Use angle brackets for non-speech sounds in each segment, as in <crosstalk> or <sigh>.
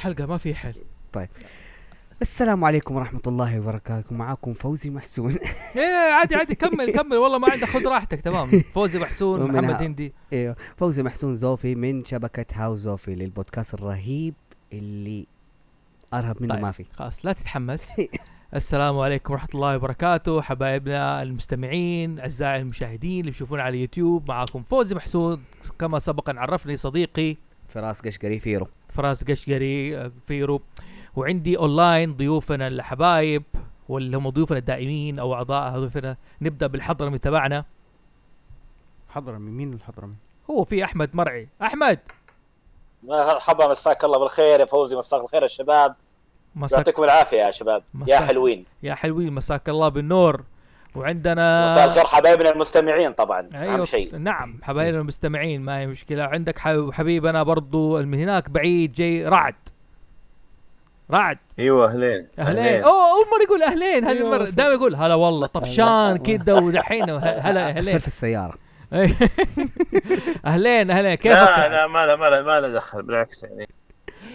الحلقة ما في حل. السلام عليكم ورحمة الله وبركاته. معاكم فوزي محسون. <laughs> إيه عادي عادي كمل كمل. والله ما عندك خذ راحتك تمام. <laughs> فوزي محسون محمد هندي. إيوه. فوزي محسون زوفي من شبكة هاوس زوفي للبودكاست الرهيب اللي أرهب منه طيب. ما في. خلاص لا تتحمس. <laughs> السلام عليكم ورحمة الله وبركاته حبايبنا المستمعين أعزائي المشاهدين اللي بيشوفونا على اليوتيوب معاكم فوزي محسود كما سبق أن عرفني صديقي. فراس قشقري فيرو فراس قشقري آه، فيرو. وعندي أونلاين ضيوفنا الحبايب واللي هم ضيوفنا الدائمين أو أعضاء ضيوفنا نبدأ بالحضرمي تبعنا. حضرمي مين الحضرمي؟ هو في أحمد مرعي. أحمد! مرحبا مساك الله بالخير يا فوزي مساك الخير يا شباب مساك يعطيكم العافية يا شباب. يا مساك. حلوين. يا حلوين مساك الله بالنور. وعندنا مساء الخير حبايبنا المستمعين طبعا أهم أيوه شيء. نعم حبايبنا المستمعين ما هي مشكلة. عندك حبيب حبيبنا برضو من هناك بعيد جاي رعد. رعد. أيوه أهلين. أهلين. أوه أول مرة يقول أهلين هذه أيوة. المرة. دائما يقول هلا والله طفشان كده ودحين. هلا أهلين. في السيارة. <laughs> أهلين أهلين. كيفك؟ لا لا ما له ما له ما له دخل بالعكس يعني.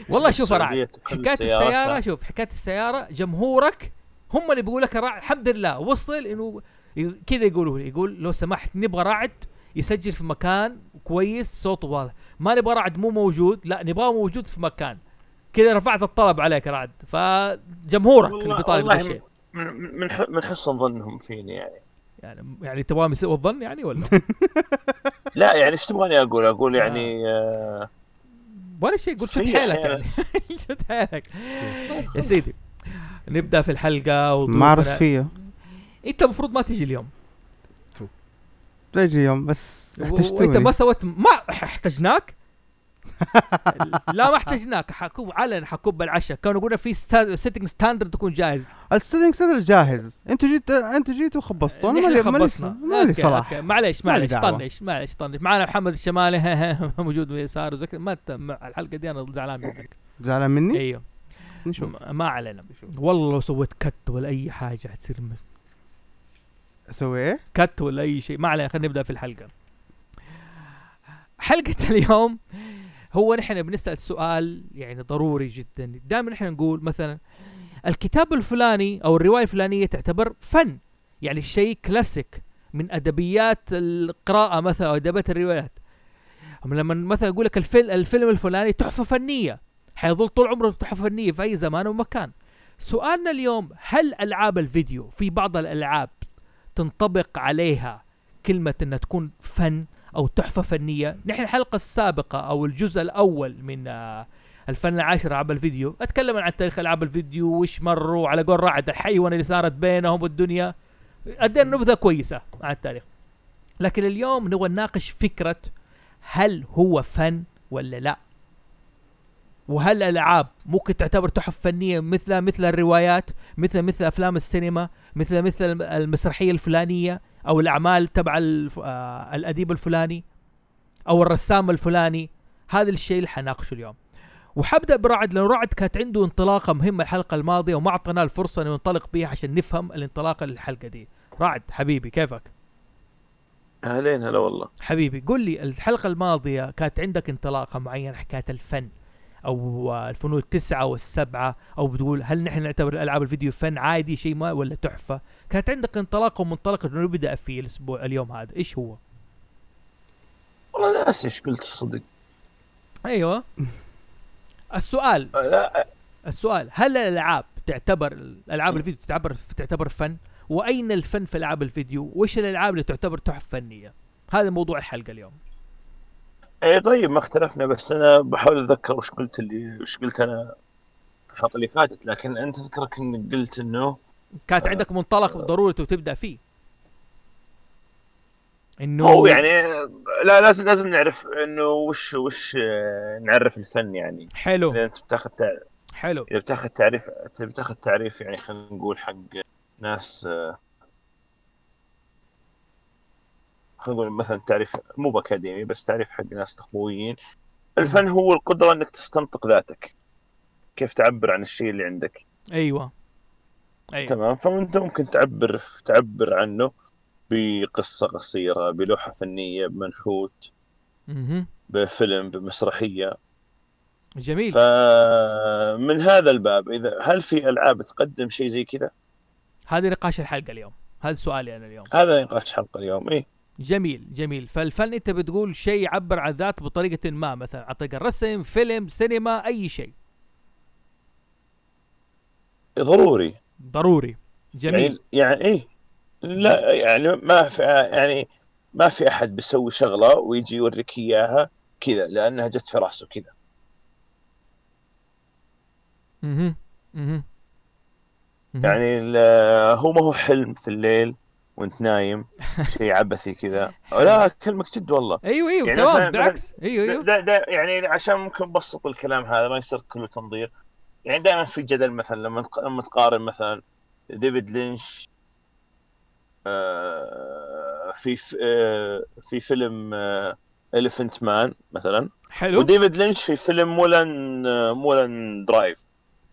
والله شوف رعد حكاية. السيارة شوف حكاية السيارة جمهورك هم اللي بيقول لك رعد الحمد لله. وصل إنه كذا يقولوا لي يقول لو سمحت نبغى رعد يسجل في مكان كويس صوته واضح. ما نبغى رعد مو موجود. لا نبغاه موجود في مكان. كذا رفعت الطلب عليك يا رعد فجمهورك اللي بيطالب والله بالشيء. من من حسن ظنهم فيني يعني. يعني يعني تبغاهم يسوء الظن يعني ولا؟ <laughs> لا يعني إيش تبغاني أقول؟ أقول يعني آه ولا شيء. قلت شد حيلك. يعني. <laughs> شد حيلك. <laughs> يا سيدي. نبدأ في الحلقة ما اعرف فيه انت المفروض ما تجي اليوم. تجي يوم بس وانت احتجتوني ما سويت ما احتجناك؟ <laughs> لا ما احتجناك. حكوب علن حكوب العشاء كانوا يقولون في سيتنج ستاندرد تكون جاهز. السيتنج سيتر جاهز. أنتوا جيت أنتوا جيتوا خبصتوا أنا مالي مالي خبصنا. مالي صلاح. معليش معليش. طنش معليش طنش. معنا محمد الشمالي. <laughs> موجود وزي. ما ت- مع الحلقة دي أنا زعلان منك. زعلان مني؟ أيوه. نشوف. ما- علينا. والله لو سويت كت ولا أي حاجة حتصير م- أسوي إيه؟ كت ولا أي شيء. ما علينا خلينا نبدأ في الحلقة. حلقة <laughs> اليوم هو نحن بنسأل سؤال يعني ضروري جدا. دائما نحن نقول مثلا الكتاب الفلاني أو الرواية الفلانية تعتبر فن يعني شيء كلاسيك من أدبيات القراءة مثلا أو أدبيات الروايات. لما مثلا يقول لك الفيلم الفيلم الفلاني تحفة فنية. حيظل طول عمره تحفه فنية في أي زمان ومكان. سؤالنا اليوم هل ألعاب الفيديو في بعض الألعاب تنطبق عليها كلمة إنها تكون فن أو تحفة فنية؟ نحن الحلقة السابقة أو الجزء الأول من آه، الفن العاشر العاب الفيديو أتكلم عن تاريخ ألعاب الفيديو وش مروا على قول رعد الحيوان اللي صارت بينهم والدنيا. أدينا نبذة كويسة عن التاريخ. لكن اليوم نبغى نناقش فكرة هل هو فن ولا لا. وهل الالعاب ممكن تعتبر تحف فنية مثل مثل الروايات مثل مثل أفلام السينما مثل مثل الم- المسرحية الفلانية أو الأعمال تبع. آه الأديب الفلاني أو الرسام الفلاني. هذا الشيء اللي حناقشه اليوم. وحبدأ برعد لأنه رعد كانت عنده انطلاقة مهمة الحلقة الماضية وما أعطيناه الفرصة إنه ينطلق بها عشان نفهم الانطلاقة للحلقة دي. رعد حبيبي كيفك؟ أهلين هلا والله. حبيبي قل لي الحلقة الماضية كانت عندك انطلاقة معينة حكاية الفن؟ آه، الفنون التسعة والسبعة أو بتقول هل نحن نعتبر ألعاب الفيديو فن؟ عادي شيء ما ولا تحفة. كانت عندك انطلاقة ومنطلق إنه نبدأ فيه الأسبوع اليوم هذا. إيش هو؟ والله ناسي إيش قلت الصدق أيوه. السؤال. آه، لا السؤال. هل الألعاب تعتبر ألعاب الفيديو تعتبر تعتبر فن؟ وأين الفن في ألعاب الفيديو؟ وإيش الألعاب اللي تعتبر تحفة فنية؟ هذا موضوع الحلقة اليوم. اي طيب ما اختلفنا بس أنا بحاول أتذكر وش قلت اللي وش قلت أنا الحلقة اللي فاتت. لكن أنت تذكرك إنك قلت إنه كانت عندك منطلق ضروري تبدأ فيه. إنه هو يعني لا لازم لازم نعرف إنه وش وش آه، نعرف الفن يعني. حلو. إذا أنت بتاخذ تع- حلو. إذا بتاخذ تعريف بتاخذ تعريف يعني خلينا نقول حق ناس آه، خلينا نقول مثلا تعريف مو بأكاديمي بس تعريف حق ناس تخبويين الفن هو القدرة إنك تستنطق ذاتك كيف تعبر عن الشيء اللي عندك. أيوه. أيوه. تمام. فأنت ممكن تعبر تعبر عنه بقصة قصيرة بلوحة فنية بمنحوت مهم. بفيلم بمسرحية. جميل. فمن هذا الباب إذا هل في ألعاب تقدم شيء زي كذا؟ هذا نقاش الحلقة اليوم. هذا سؤالي أنا اليوم. هذا نقاش حلقة اليوم إيه. جميل جميل. فالفن انت بتقول شيء يعبر عن ذاته بطريقة ما مثلا عن طريق الرسم فيلم سينما أي شيء. ضروري. ضروري. جميل. يعني يعني إيه؟ لا يعني ما في يعني ما في أحد بيسوي شغلة ويجي يوريك إياها كذا لأنها جت في راسه كذا. أها أها يعني هو ما هو حلم في الليل. وانت نايم <laughs> شيء عبثي كذا. لا اكلمك جد والله. أيوه أيوه يعني تمام بالعكس. أيوه أيوه. دا دا يعني عشان ممكن نبسط الكلام هذا ما يصير كله تنظير. يعني دائما في جدل مثلا لما لما تقارن مثلا ديفيد لينش آه، في آه، في فيلم Elephant Man مثلا. حلو. وديفيد لينش في فيلم Mulholland آه، Mulholland Drive.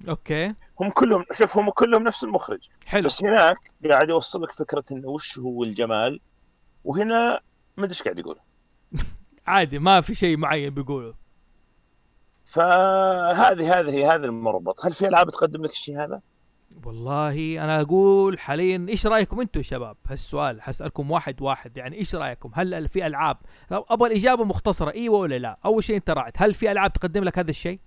okay. هم كلهم شوف هم كلهم نفس المخرج. حلو. بس هناك قاعد يوصل لك فكرة إنه وش هو الجمال وهنا ما أدري إيش قاعد يقول <laughs> عادي ما في شيء معين بيقوله. فهذه هذه هذا المربط. هل في ألعاب تقدم لك الشيء هذا؟ والله أنا أقول حاليا إيش رأيكم أنتم يا شباب؟ هالسؤال حسالكم واحد واحد. يعني إيش رأيكم؟ هل في ألعاب؟ أبغى الإجابة مختصرة إيوه ولا لا؟ أول شيء أنت رعد هل في ألعاب تقدم لك هذا الشيء؟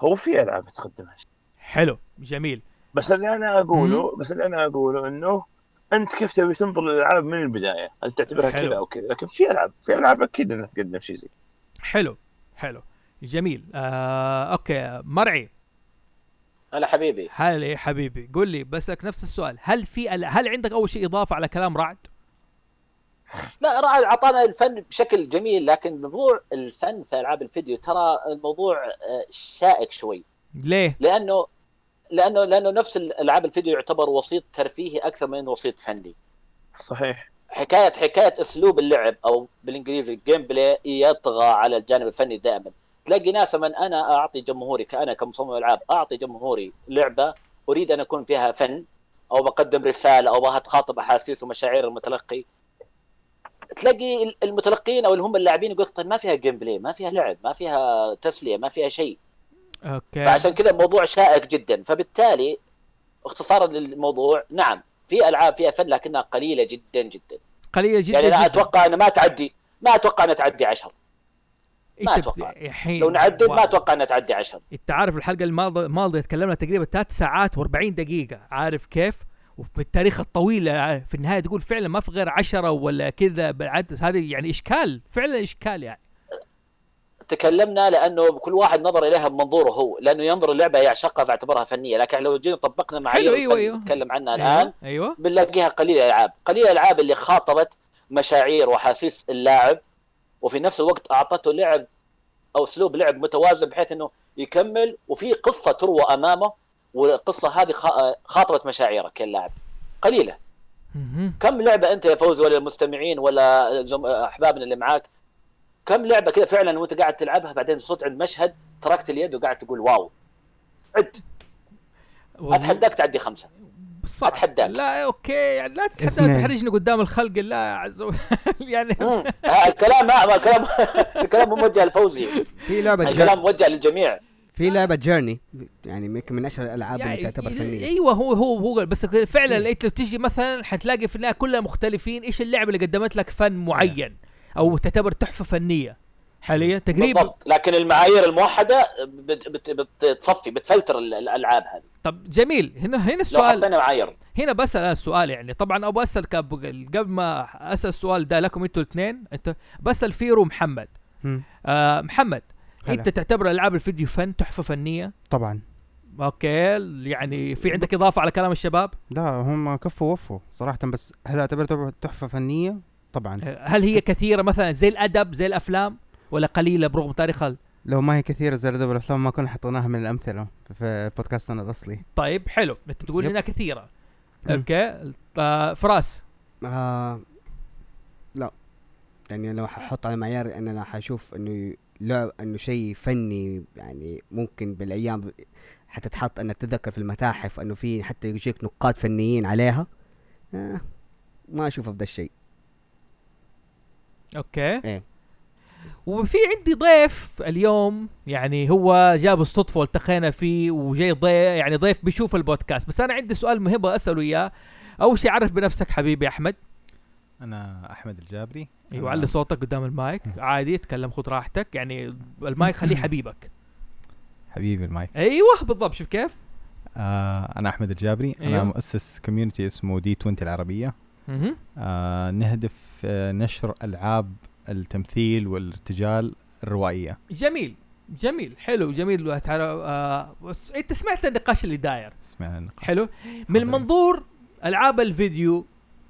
هو في ألعاب تقدمها حلو جميل. بس اللي أنا أقوله بس اللي أنا أقوله إنه أنت كيف تبي تنظر للألعاب من البداية؟ هل تعتبرها حلو. كذا أو كذا؟ لكن في ألعاب في ألعاب أكيد إنها تقدم شيء زي حلو حلو. جميل. آه okay. مرعي. هلا حبيبي. هلا يا حبيبي. قول لي بسألك نفس السؤال. هل في هل عندك أول شيء إضافة على كلام رعد؟ لا رعد أعطانا الفن بشكل جميل لكن موضوع الفن في ألعاب الفيديو ترى الموضوع آه، شائك شوي. ليه؟ لأنه لأنه لأنه نفس ألعاب الفيديو يعتبر وسيط ترفيهي أكثر من وسيط فني. صحيح. حكاية حكاية أسلوب اللعب أو بالإنجليزي ال gameplay يطغى على الجانب الفني دائما. تلاقي ناس من أنا أعطي جمهوري كأنا كمصمم ألعاب أعطي جمهوري لعبة أريد أن يكون فيها فن أو بقدم رسالة أو بها تخاطب أحاسيس ومشاعر المتلقي. تلاقي المتلقين أو اللي هم اللاعبين يقول طيب ما فيها gameplay ما فيها لعب ما فيها تسلية ما فيها شيء. okay. فعشان كذا الموضوع شائك جدا. فبالتالي اختصارا للموضوع نعم في ألعاب فيها فن لكنها قليلة جدا جدا. قليلة جدا يعني لا جداً. أتوقع انها ما تعدي ما أتوقع أنها تعدي 10 ما أنت أتوقع. بت- الحين. لو نعدل ما. أتوقع أنها تعدي 10 إنت عارف الحلقة الماضية الماضية تكلمنا تقريبا ثلاث ساعات و40 دقيقة. عارف كيف؟ وبالتاريخ الطويل في النهاية تقول فعلا ما في غير عشرة ولا كذا بالعدد. هذه يعني إشكال فعلا إشكال يعني. تكلمنا لأنه كل واحد نظر إليها بمنظوره هو لأنه ينظر اللعبة يعشقها فاعتبرها فنية. لكن لو جينا طبقنا معايير أيوة، أيوة. نتكلم عنها الآن أيوه. أيوه بنلاقيها قليله ألعاب. قليله الألعاب اللي خاطبت مشاعر وأحاسيس اللاعب وفي نفس الوقت أعطته لعب أو أسلوب لعب متوازن بحيث إنه يكمل وفي قصة تروى أمامه والقصة هذه خا- خاطبت مشاعرك كلاعب قليلة. كم لعبة أنت يا فوزي ولا المستمعين ولا زم... أحبابنا اللي معاك كم لعبة كذا فعلا وأنت قاعد تلعبها بعدين صوت عند مشهد تركت اليد وقاعد تقول واو عد أتحداك تعدي خمسة صعب. أتحداك. لا أوكي يعني لا تتحدى. تحرجني قدام الخلق الله عز وجل <laughs> يعني. آه، الكلام الكلام <laughs> الكلام مو موجه لفوزي في لعبة. الكلام موجه للجميع في لعبة جيرني يعني يمكن من أشهر الألعاب اللي يعني تعتبر فنية. أيوه هو هو هو بس فعلا انت لو تجي مثلا حتلاقي في النهايه كلها مختلفين إيش اللعبة اللي قدمت لك فن معين؟ أو تعتبر تحفة فنية حاليا؟ تقريبا. بالضبط لكن المعايير الموحدة بت- بت- بتصفي بتفلتر ال- الألعاب هذه. طب جميل. هنا هنا لو السؤال. حطينا معايير. هنا بسأل أنا السؤال يعني. طبعا أبغى أسأل قبل ما أسأل السؤال ده لكم أنتوا الاثنين انت بسأل فيرو محمد. آه محمد هلا. انت تعتبر العاب الفيديو فن تحفة فنية؟ طبعا. okay يعني في عندك إضافة على كلام الشباب؟ لا هم كفوا وفوا صراحة بس هل اعتبرتها تحفة فنية؟ طبعا. هل هي كثيرة مثلا زي الأدب زي الأفلام ولا قليلة برغم تاريخها لو ما هي كثيرة زي الأدب والأفلام ما كنا حطيناها من الأمثلة في بودكاستنا الأصلي. طيب حلو. أنت تقول. إنها كثيرة. أوكي. آه فراس. آه لا. يعني لو ححط على معيار ان أنا حشوف إنه لعب إنه شيء فني يعني ممكن بالأيام حتتحط أنك تتذكر في المتاحف إنه في حتى يجيك نقاد فنيين عليها. آه ما أشوف أفضل شيء. okay. إيه. وفي عندي ضيف اليوم يعني هو جاب الصدفة والتقينا فيه وجاي ضيف يعني ضيف بيشوف البودكاست. بس أنا عندي سؤال مهم أسأله إياه. أول شيء عرف بنفسك حبيبي أحمد. أنا أحمد الجابري. أيوه علي صوتك قدام المايك. عادي تكلم خذ راحتك. يعني المايك خليه حبيبك. حبيبي المايك. أيوه بالضبط. شوف كيف. آه أنا أحمد الجابري. أيوه. أنا مؤسس community اسمه D 20 العربية. آه نهدف آه نشر ألعاب التمثيل والارتجال الروائية. جميل جميل. حلو جميل. آه بس أنت سمعت النقاش اللي داير؟ سمعنا النقاش. حلو. من منظور ألعاب الفيديو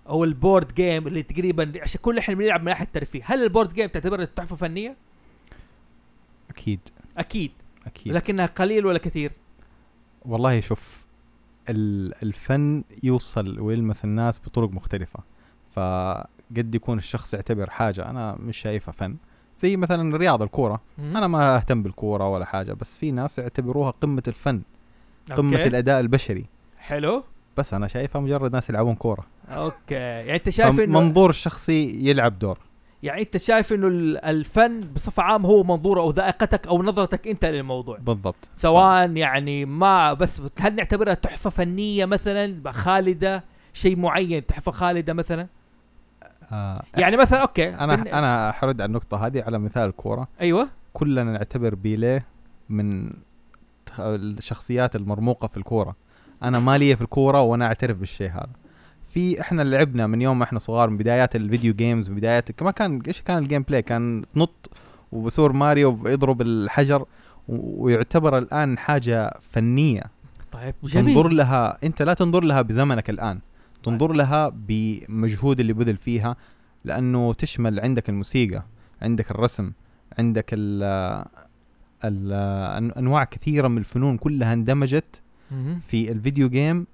أو ال board game اللي تقريبا عشان كل إحنا بنلعب من ناحية الترفيه. هل ال board game تعتبر تحفة فنية؟ أكيد. أكيد. أكيد. لكنها قليل ولا كثير؟ والله شوف ال- الفن يوصل ويلمس الناس بطرق مختلفة. فقد يكون الشخص يعتبر حاجة أنا مش شايفها فن. زي مثلا رياضة الكورة. أنا ما أهتم بالكورة ولا حاجة بس في ناس يعتبروها قمة الفن قمة okay. الأداء البشري. حلو. بس أنا شايفها مجرد ناس يلعبون كورة. okay. يعني أنت شايف انه منظور الشخصي يلعب دور. يعني أنت شايف إنه ال- الفن بصفة عامة هو منظور أو ذائقتك أو نظرتك أنت للموضوع؟ بالضبط. سواء يعني ما بس هل نعتبرها تحفة فنية مثلا خالده شيء معين تحفة خالدة مثلا؟ آه يعني مثلا أوكي. أنا فن- أنا حرد على النقطة هذه على مثال الكورة أيوه. كلنا نعتبر بيليه من الشخصيات المرموقة في الكورة. أنا ما لي في الكورة وأنا أعترف بالشيء هذا. في إحنا لعبنا من يوم ما إحنا صغار من بدايات ال video games من بدايات ما كان إيش كان ال gameplay كان تنط وب Super Mario بيضرب الحجر ويعتبر الآن حاجة فنية. طيب تنظر جميل لها أنت لا تنظر لها بزمنك الآن. تنظر لها بمجهود اللي بذل فيها لأنه تشمل عندك الموسيقى عندك الرسم عندك ال ال أنواع كثيرة من الفنون كلها اندمجت. في الفيديو جيم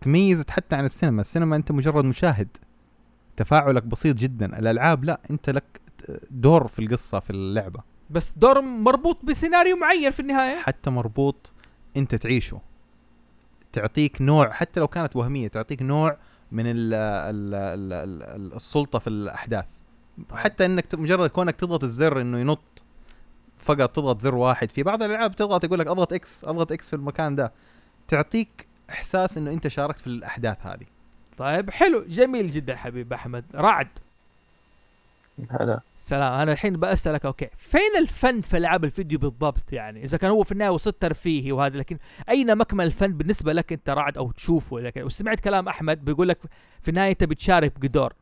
تميزت حتى عن السينما. السينما أنت مجرد مشاهد. تفاعلك بسيط جدا. الألعاب لا أنت لك دور في القصة في اللعبة. بس دور مربوط بسيناريو معين في النهاية. حتى مربوط أنت تعيشه. تعطيك نوع حتى لو كانت وهمية تعطيك نوع من ال ال ال ال السلطة في الأحداث. حتى إنك مجرد كونك تضغط الزر إنه ينط فقط تضغط زر واحد. في بعض الألعاب تضغط يقول لك أضغط X أضغط X في المكان ده. تعطيك إحساس إنه أنت شاركت في الأحداث هذه. طيب حلو. جميل جدا حبيب أحمد. رعد. هلا. سلام. أنا الحين بسالك okay. فين الفن في ألعاب الفيديو بالضبط؟ يعني إذا كان هو في النهاية وسط ترفيهي وهذا لكن أين مكمن الفن بالنسبة لك أنت رعد أو تشوفه؟ لكن وسمعت كلام أحمد بيقول لك في النهاية أنت بتشارك بدور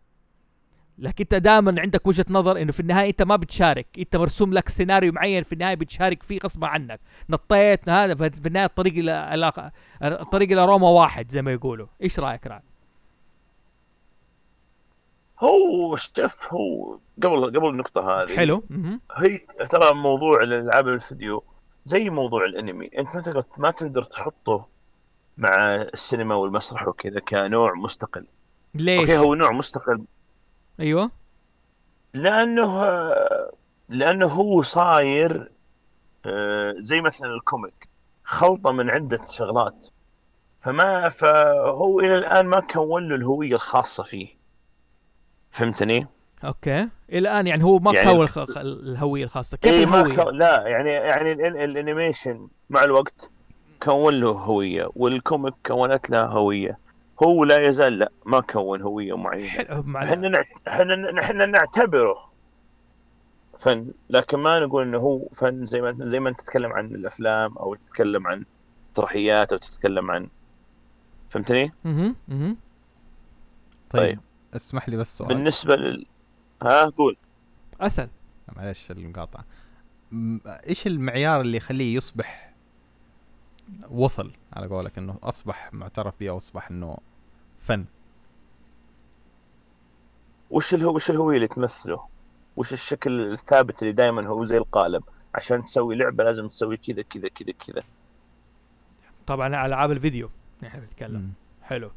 لكن انت دائما عندك وجهة نظر إنه في النهاية أنت ما بتشارك. أنت مرسوم لك سيناريو معين في النهاية بتشارك فيه غصبا عنك. نطيت هذا في النهاية الطريق إلى الطريق إلى روما واحد زي ما يقولوا. إيش رأيك رعد هو شوف هو قبل قبل النقطة هذه حلو. هي ترى موضوع الألعاب الفيديو زي موضوع الأنمي. أنت ما تقدر ما تقدر تحطه مع السينما والمسرح وكذا كنوع مستقل. ليش؟ okay هو نوع مستقل. أيوه. لأنه لأنه هو صاير آه، زي مثلا ال comic خلطة من عدة شغلات. فما فهو إلى الآن ما كون له الهوية الخاصة فيه. فهمتني؟ okay. إلى الآن يعني هو ما يعني- كون الخ- الهوية الخاصة. كيف إيه ما الهوية؟ كو... لا يعني يعني ال- ال animation مع الوقت كون له هوية وال comic كونت له هوية. هو لا يزال لا ما كون هوية معينة إحنا نعت... إحنا إحنا نعتبره فن لكن ما نقول إنه هو فن زي ما زي ما أنت تتكلم عن الأفلام أو تتكلم عن مسرحيات أو تتكلم عن فهمتني؟ مهم. مهم. طيب, طيب. اسمح لي بس سؤال بالنسبة لل ها قول أسأل معلش المقاطعة م- إيش المعيار اللي يخليه يصبح وصل على قولك إنه أصبح معترف به أو أصبح إنه فن. وش الهو وش الهوية اللي تمثله؟ وش الشكل الثابت اللي دائما هو زي القالب؟ عشان تسوي لعبة لازم تسوي كذا كذا كذا كذا. طبعا على ألعاب الفيديو نحن بنتكلم مم. حلو.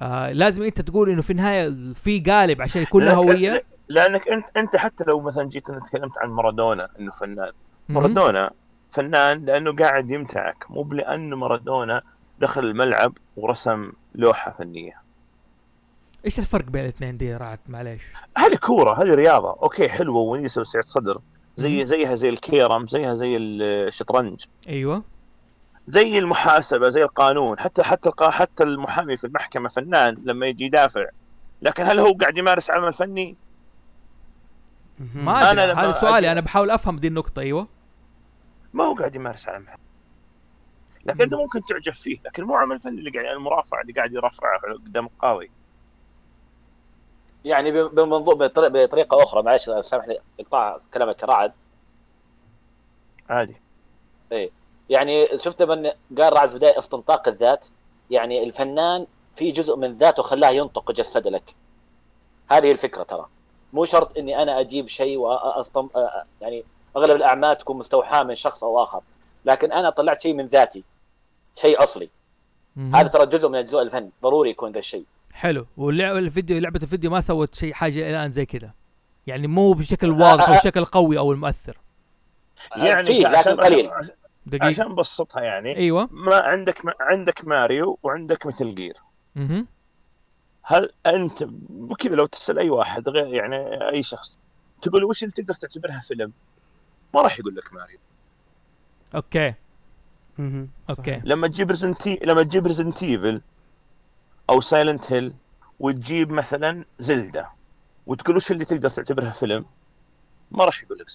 آه لازم أنت تقول إنه في النهاية في قالب عشان يكون له لأنك- هوية. لأنك انت أنت حتى لو مثلا جيت أنت تكلمت عن مارادونا إنه فنان. مارادونا فنان لأنه قاعد يمتعك مو لأنه مارادونا دخل الملعب ورسم لوحة فنية. إيش الفرق بين الاثنين دي رعد؟ معليش. هذه كورة هذه رياضة. أوكي حلوة ونيسة وسعه صدر. زي زيها زي الكيرم زيها زي الشطرنج. أيوه. زي المحاسبة زي القانون. حتى حتى حتى المحامي في المحكمة فنان لما يجي يدافع. لكن هل هو قاعد يمارس عمل فني؟ ما لما هذا سؤالي أجي- أنا بحاول أفهم دي النقطة أيوه. ما هو قاعد يمارس عمل لكن انت ممكن تعجب فيه لكن مو عمل فني اللي قاعد المرافع اللي قاعد يرفعه قدام القاضي. يعني بمنظور بطريقة, أخرى معلش سامحني اقطاع كلامك رعد عادي. يعني شفت من قال رعد في البدايه استنطاق الذات؟ يعني الفنان في جزء من ذاته خلاه ينطق وجسد لك. هذه الفكرة ترى. مو شرط إني أنا أجيب شيء واستم يعني أغلب الأعمال تكون مستوحاة من شخص أو آخر. لكن أنا طلعت شيء من ذاتي شيء أصلي. مهم. هذا ترى جزء من أجزاء الفن ضروري يكون ذا الشيء. حلو. واللعبه الفيديو لعبة الفيديو ما سوت شيء حاجة الآن زي كذا. يعني مو بشكل واضح أو بشكل قوي أو المؤثر. يعني فيه عشان- لكن قليل. عشان, دقيقه عشان نبسطها يعني أيوه. ما عندك ما عندك ماريو وعندك Metal Gear. مهم. هل أنت بكذا لو تسأل أي واحد غير يعني أي شخص تقول وش اللي تقدر تعتبرها فيلم؟ ما راح يقول لك ماريو أوكي مهم. أوكي. لما تجيب Resident لما تجيب Resident Evil أو Silent Hill وتجيب مثلا Zelda وتقول وش اللي تقدر تعتبرها فيلم؟ ما راح يقول لك.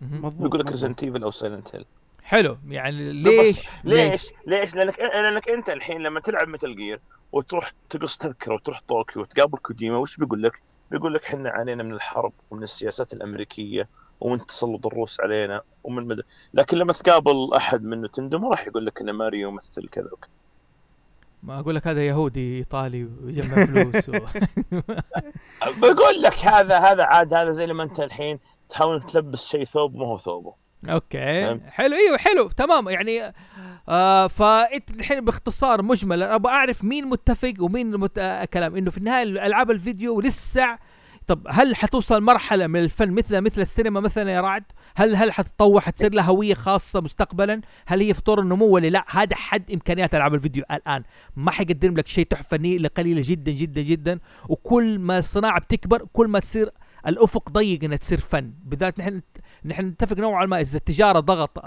مضبوط بيقول لك. Resident Evil أو Silent Hill حلو يعني ليش ليش؟ ليش؟ لانك لأنك أنت الحين لما تلعب Metal Gear وتروح تقص تذكرة وتروح طوكيو وتقابل كوجيما وش بيقول لك؟ بيقول لك إحنا عانينا من الحرب ومن السياسات الأمريكية ومن تسلط الروس علينا ومن مد... لكن لما تقابل أحد من Nintendo ما راح يقول لك إن ماريو يمثل كذا وكذا. ما أقول لك هذا يهودي إيطالي ويجمع فلوس و... <laughs> بقول لك هذا هذا عاد هذا زي لما أنت الحين تحاول تلبس شيء ثوب ما هو ثوبه. أوكي؟ حلو إيوه حلو تمام يعني آه فإنت الحين باختصار مجمل أبغى أعرف مين متفق ومين مت... آه كلام إنه في النهاية ألعاب الفيديو لسه طب هل حتوصل مرحلة من الفن مثل مثل السينما مثلا يا رعد؟ هل هل حتتطور حتصير لها هوية خاصة مستقبلا؟ هل هي في طور النمو ولا لا؟ هذا حد إمكانيات ألعاب الفيديو الآن، ما حيقدم لك شيء تحفه فنيه الا قليله جدا جدا جدا، وكل ما الصناعة بتكبر كل ما تصير الأفق ضيق إنها تصير فن، بالذات نحن نحن نتفق نوعا ما إذا التجارة ضغط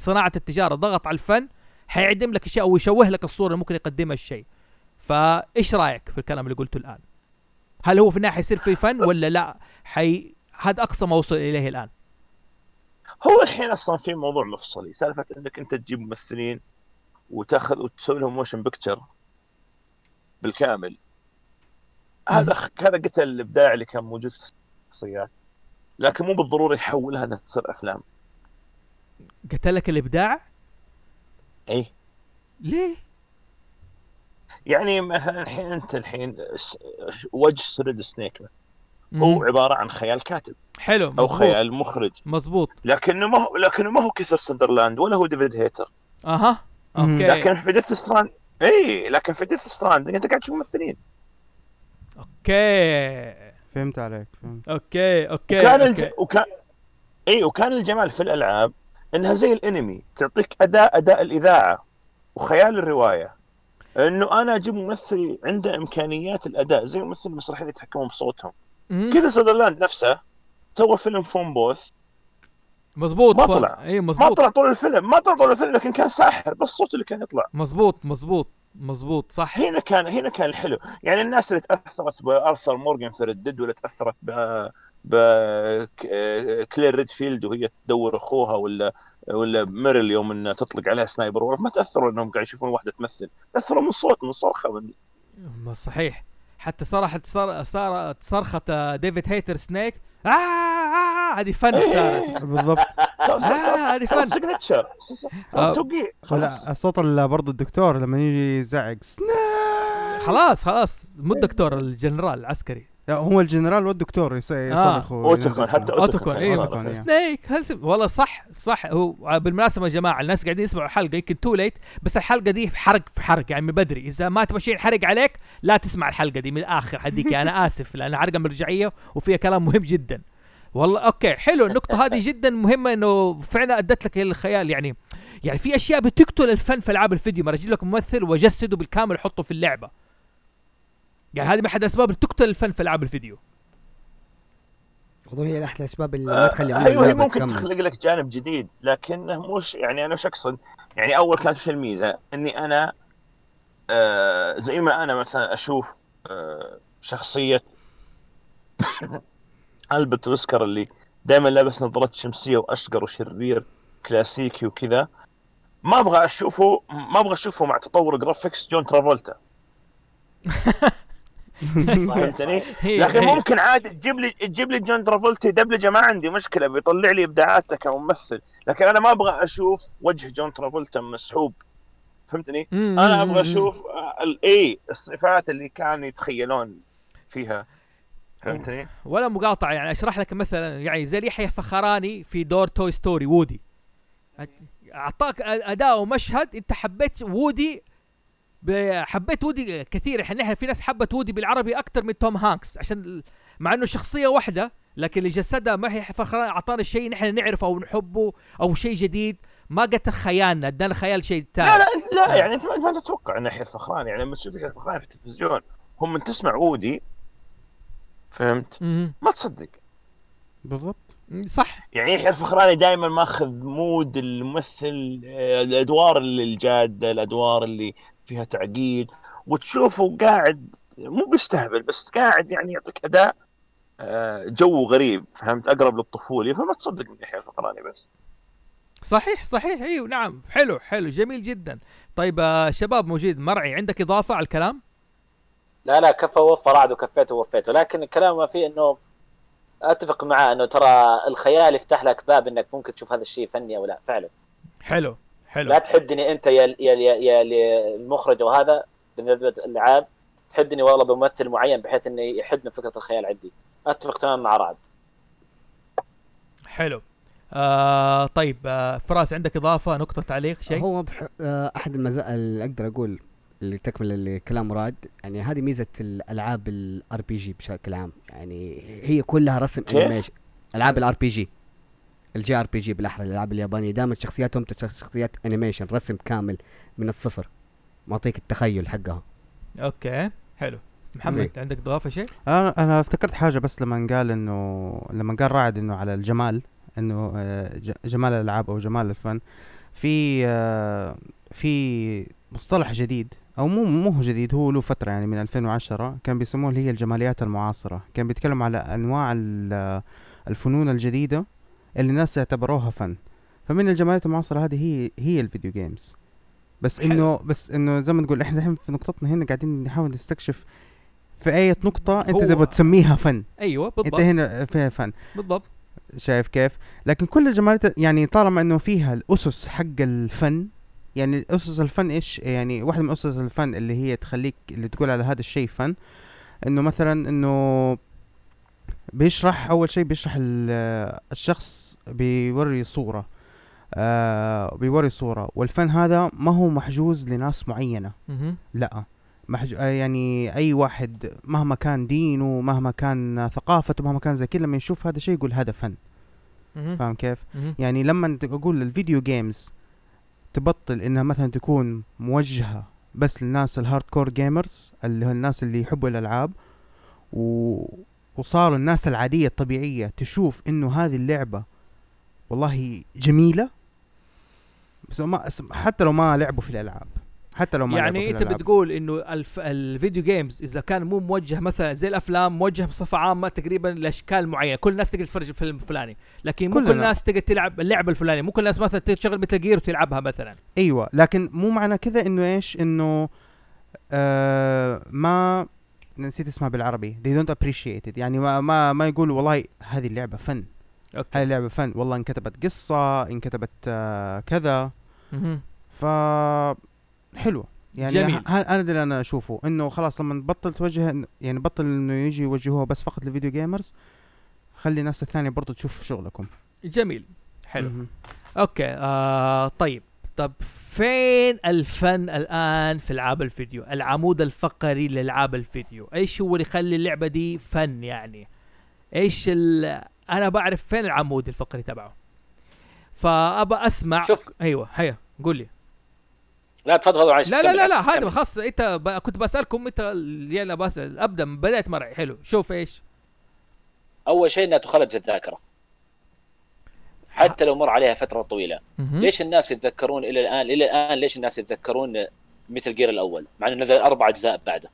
صناعة التجارة ضغط على الفن حيعدم لك أشياء أو يشوه لك الصورة اللي ممكن يقدمها الشيء. فإيش رأيك في الكلام اللي قلته الآن؟ هل هو في النهايه حيصير في فن ولا لا؟ حي هذا أقصى ما وصل إليه الآن. هو الحين أصلا في موضوع مفصلي سالفة إنك أنت تجيب ممثلين وتاخذ وتسوي لهم motion picture بالكامل. هذا هذا قتل الابداع اللي كان موجود في الشخصيات. لكن مو بالضروره يحولها إنها تصير أفلام. قتلك الإبداع؟ اي ليه؟ يعني مثلا الحين أنت الحين س- وجه Solid Snake. هو عبارة عن خيال كاتب. حلو أو مزبوط خيال مخرج. مزبوط لكنه ما هو لكنه ما هو كيفر سذرلاند ولا هو ديفيد هيتر. أها. أوكي. لكن في Death Stranding اي لكن في Death Stranding أنت قاعد تشوف ممثلين. أوكي. فهمت عليك فهمت أوكي أوكي وكان أوكي. الج... وكان إي وكان الجمال في الألعاب إنها زي الأنمي تعطيك أداء أداء الإذاعة وخيال الرواية إنه أنا أجيب ممثل عنده إمكانيات الأداء زي الممثل المسرحيين يتحكمون بصوتهم. كيفر سذرلاند نفسه سوى فيلم Phone Booth مزبوط ما ف- طلع. اي ما مزبوط طلع طول الفيلم. ما طلع طول الفيلم لكن كان ساحر. بس صوته اللي كان يطلع. مزبوط مزبوط مزبوط صح. هنا كان هنا كان الحلو يعني الناس اللي تأثرت بآرثر مورغان في Red Dead ولا تأثرت ب ب كلير ريدفيلد وهي تدور أخوها ولا ولا ميريل يوم إنها تطلق عليها Sniper Wolf ما تأثروا إنهم قاعد يشوفون واحدة تمثل. تأثروا من صوت من صرخة من ما صحيح. حتى صراحة صار صارت صرخة آه، ديفيد هيتر Snake. آه, آه, آه هذه فن صارت. بالضبط. <laughs> آه هذه فن. signature آه. توقيع. الصوت برضه الدكتور لما يجي يزعق. خلاص خلاص. مو الدكتور الجنرال العسكري. لا هو الجنرال والدكتور يص- يصرخ أوتاكون حتى أوتاكون. إيه، إيه. Snake هل س- والله صح صح. هو بالمناسبة يا جماعة الناس قاعدين يسمعوا الحلقة يمكن too late بس الحلقة دي حرق في حرق يعني من بدري. إذا ما تبغى شيء ينحرق عليك لا تسمع الحلقة دي من الآخر. حديك أنا آسف لأن حلقة مرجعية وفيها كلام مهم جدا. والله أوكي حلو النقطة هذه جدا مهمة إنه فعلا أدت لك الخيال يعني يعني في أشياء بتقتل الفن في ألعاب الفيديو ما أجيب لك ممثل واجسده بالكامل احطه في اللعبة يعني هذه من احد الأسباب اللي تقتل الفن في ألعاب الفيديو أظن هي أحد الأسباب اللي ما تخلي عمر أيوه هي ممكن تكمل. تخلق لك جانب جديد لكنه مش يعني أنا وش اقصد؟ يعني أول كانت وش الميزة؟ إني أنا آه زي ما أنا مثلا أشوف آه شخصية ألبرت ويسكر اللي دائما لابس نظارات شمسية وأشقر وشرير كلاسيكي وكذا ما أبغى أشوفه ما أبغى أشوفه مع تطور graphics جون ترافولتا <laughs> فهمتني؟ لكن. ممكن عادي تجيب لي تجيب لي جون ترافولتا دبلجه ما عندي مشكلة بيطلع لي إبداعاته كممثل لكن أنا ما أبغى أشوف وجه جون ترافولتا مسحوب فهمتني؟ أنا أبغى. أشوف الاي الصفات اللي كانوا يتخيلون فيها فهمتني؟ ولا مقاطعه يعني أشرح لك مثلا يعني زي يحيى فخراني في دور Toy Story وودي. أعطاك أداء ومشهد أنت حبيت وودي حبيت وودي كثير. إحنا في ناس حبت وودي بالعربي أكثر من توم هانكس عشان مع إنه شخصية واحدة لكن اللي جسدها ما هي فخراني أعطانا شيء نحن نعرفه أو نحبه أو شيء جديد. ما قتل خيالنا ادانا خيال شيء لا ثاني لا انت لا يعني انت ما ما تتوقع إن يحيى الفخراني يعني لما تشوف يحيى الفخراني في التلفزيون هم من تسمع وودي فهمت؟ مم. ما تصدق. بالضبط. صح. يعني يحيى الفخراني دائما ماخذ mood الممثل آه، الأدوار اللي الجادة الأدوار اللي فيها تعقيد. وتشوفه قاعد مو بيستهبل بس قاعد يعني يعطيك أداء آه، جو غريب فهمت؟ أقرب للطفولي فما تصدق من يحيى الفخراني بس. صحيح صحيح. إيوه نعم. حلو حلو. جميل جدا. طيب آه، شباب موجود مرعي عندك إضافة على الكلام؟ لا لا كفى ووفى رعد وكفيته ووفيته لكن الكلام ما فيه إنه أتفق معاه إنه ترى الخيال يفتح لك باب إنك ممكن تشوف هذا الشيء فني أو لا. فعلا. حلو حلو. لا تحدني أنت يا يا يا, يا, يا المخرج وهذا بالنسبة للالعاب تحدني والله بممثل معين بحيث إنه يحد من فكرة الخيال عندي. أتفق تماما مع رعد حلو. آه طيب آه فراس عندك إضافة نقطة تعليق شيء؟ هو بح... آه، أحد المزايا اللي أقدر أقول اللي تكمل كلام مراد يعني هذه ميزة الألعاب ال RPG بشكل عام. يعني هي كلها رسم؟ animation ألعاب ال RPG ال JRPG بالأحرى الألعاب اليابانية. دائما شخصياتهم شخصيات animation رسم كامل من الصفر. معطيك التخيل حقها. okay حلو. محمد إيه. عندك إضافة شيء؟ أنا أنا افتكرت حاجة بس لما قال إنه لما قال رعد إنه على الجمال إنه آه، ج- جمال الألعاب أو جمال الفن في آه، في مصطلح جديد أو مو مو هو جديد هو له فترة يعني من 2010 كان بيسموه اللي هي الجماليات المعاصرة. كان بيتكلم على أنواع ال- الفنون الجديدة اللي الناس اعتبروها فن. فمن الجماليات المعاصرة هذه هي هي ال video games بس. انه بس إنه زي ما تقول إحنا الحين في نقطتنا هنا قاعدين نحاول نستكشف في أي نقطة أنت تبغى تسميها فن. أيوه أنت بالضبط هنا فيها فن. بالضبط. شايف كيف؟ لكن كل الجماليات يعني طالما إنه فيها الأسس حق الفن يعني اسس الفن إيش يعني واحدة من اسس الفن اللي هي تخليك اللي تقول على هذا الشيء فن إنه مثلا إنه بيشرح أول شيء بيشرح ال- الشخص بيوري صورة آه بيوري صورة والفن هذا ما هو محجوز لناس معينة مهم. لا محج... آه يعني أي واحد مهما كان دينه مهما كان ثقافته مهما كان زي كذا لما يشوف هذا الشيء يقول هذا فن. فاهم كيف. يعني لما أقول الفيديو جيمز تبطل إنها مثلا تكون موجهة بس للناس ال hardcore gamers اللي هو الناس اللي يحبوا الألعاب و... وصاروا الناس العادية الطبيعية تشوف إنه هذه اللعبة والله جميلة. بس ما حتى لو ما لعبوا في الألعاب. حتى لو ما يعني انت. بتقول انه الف... ال video games إذا كان مو موجه مثلا زي الأفلام موجه بصفة عامة تقريبا لأشكال معينة. كل الناس تقدر تتفرج الفيلم الفلاني. لكن مو كل. الناس تقدر تلعب اللعبة الفلانية. مو كل الناس مثلا تشغل Metal Gear وتلعبها مثلا. أيوه. لكن مو معنى كذا إنه إيش؟ إنه آه ما نسيت اسمها بالعربي. They don't appreciate it. يعني ما ما, ما يقولوا والله هذه اللعبة فن هذه okay اللعبة فن والله انكتبت قصة انكتبت آه كذا. ف حلو يعني جميل. ه- ه- أنا ده اللي أنا أشوفه؟ إنه خلاص لما تبطل توجه يعني بطل إنه يجي يوجهوها بس فقط لل video gamers خلي الناس الثانية برضو تشوف شغلكم. جميل. حلو. مهم. أوكي آه طيب. طب فين الفن الآن في ألعاب الفيديو؟ العمود الفقري لألعاب الفيديو. إيش هو اللي يخلي اللعبة دي فن يعني؟ إيش ال... أنا بعرف فين العمود الفقري تبعه. فأبى أسمع. شوف. أيوه هيا قول لي لا تفضل معلش لا لا لا لا هذا. خاص إنت ب... كنت بسألكم إنت اللي أنا بسال ابدا بدأت مرعي حلو. شوف إيش. أول شيء إنها تخلد في الذاكرة. حتى لو مر عليها فترة طويلة. ليش الناس يتذكرون إلى الآن إلى الآن ليش الناس يتذكرون مثل جير الأول؟ مع إنه نزل أربع أجزاء بعده.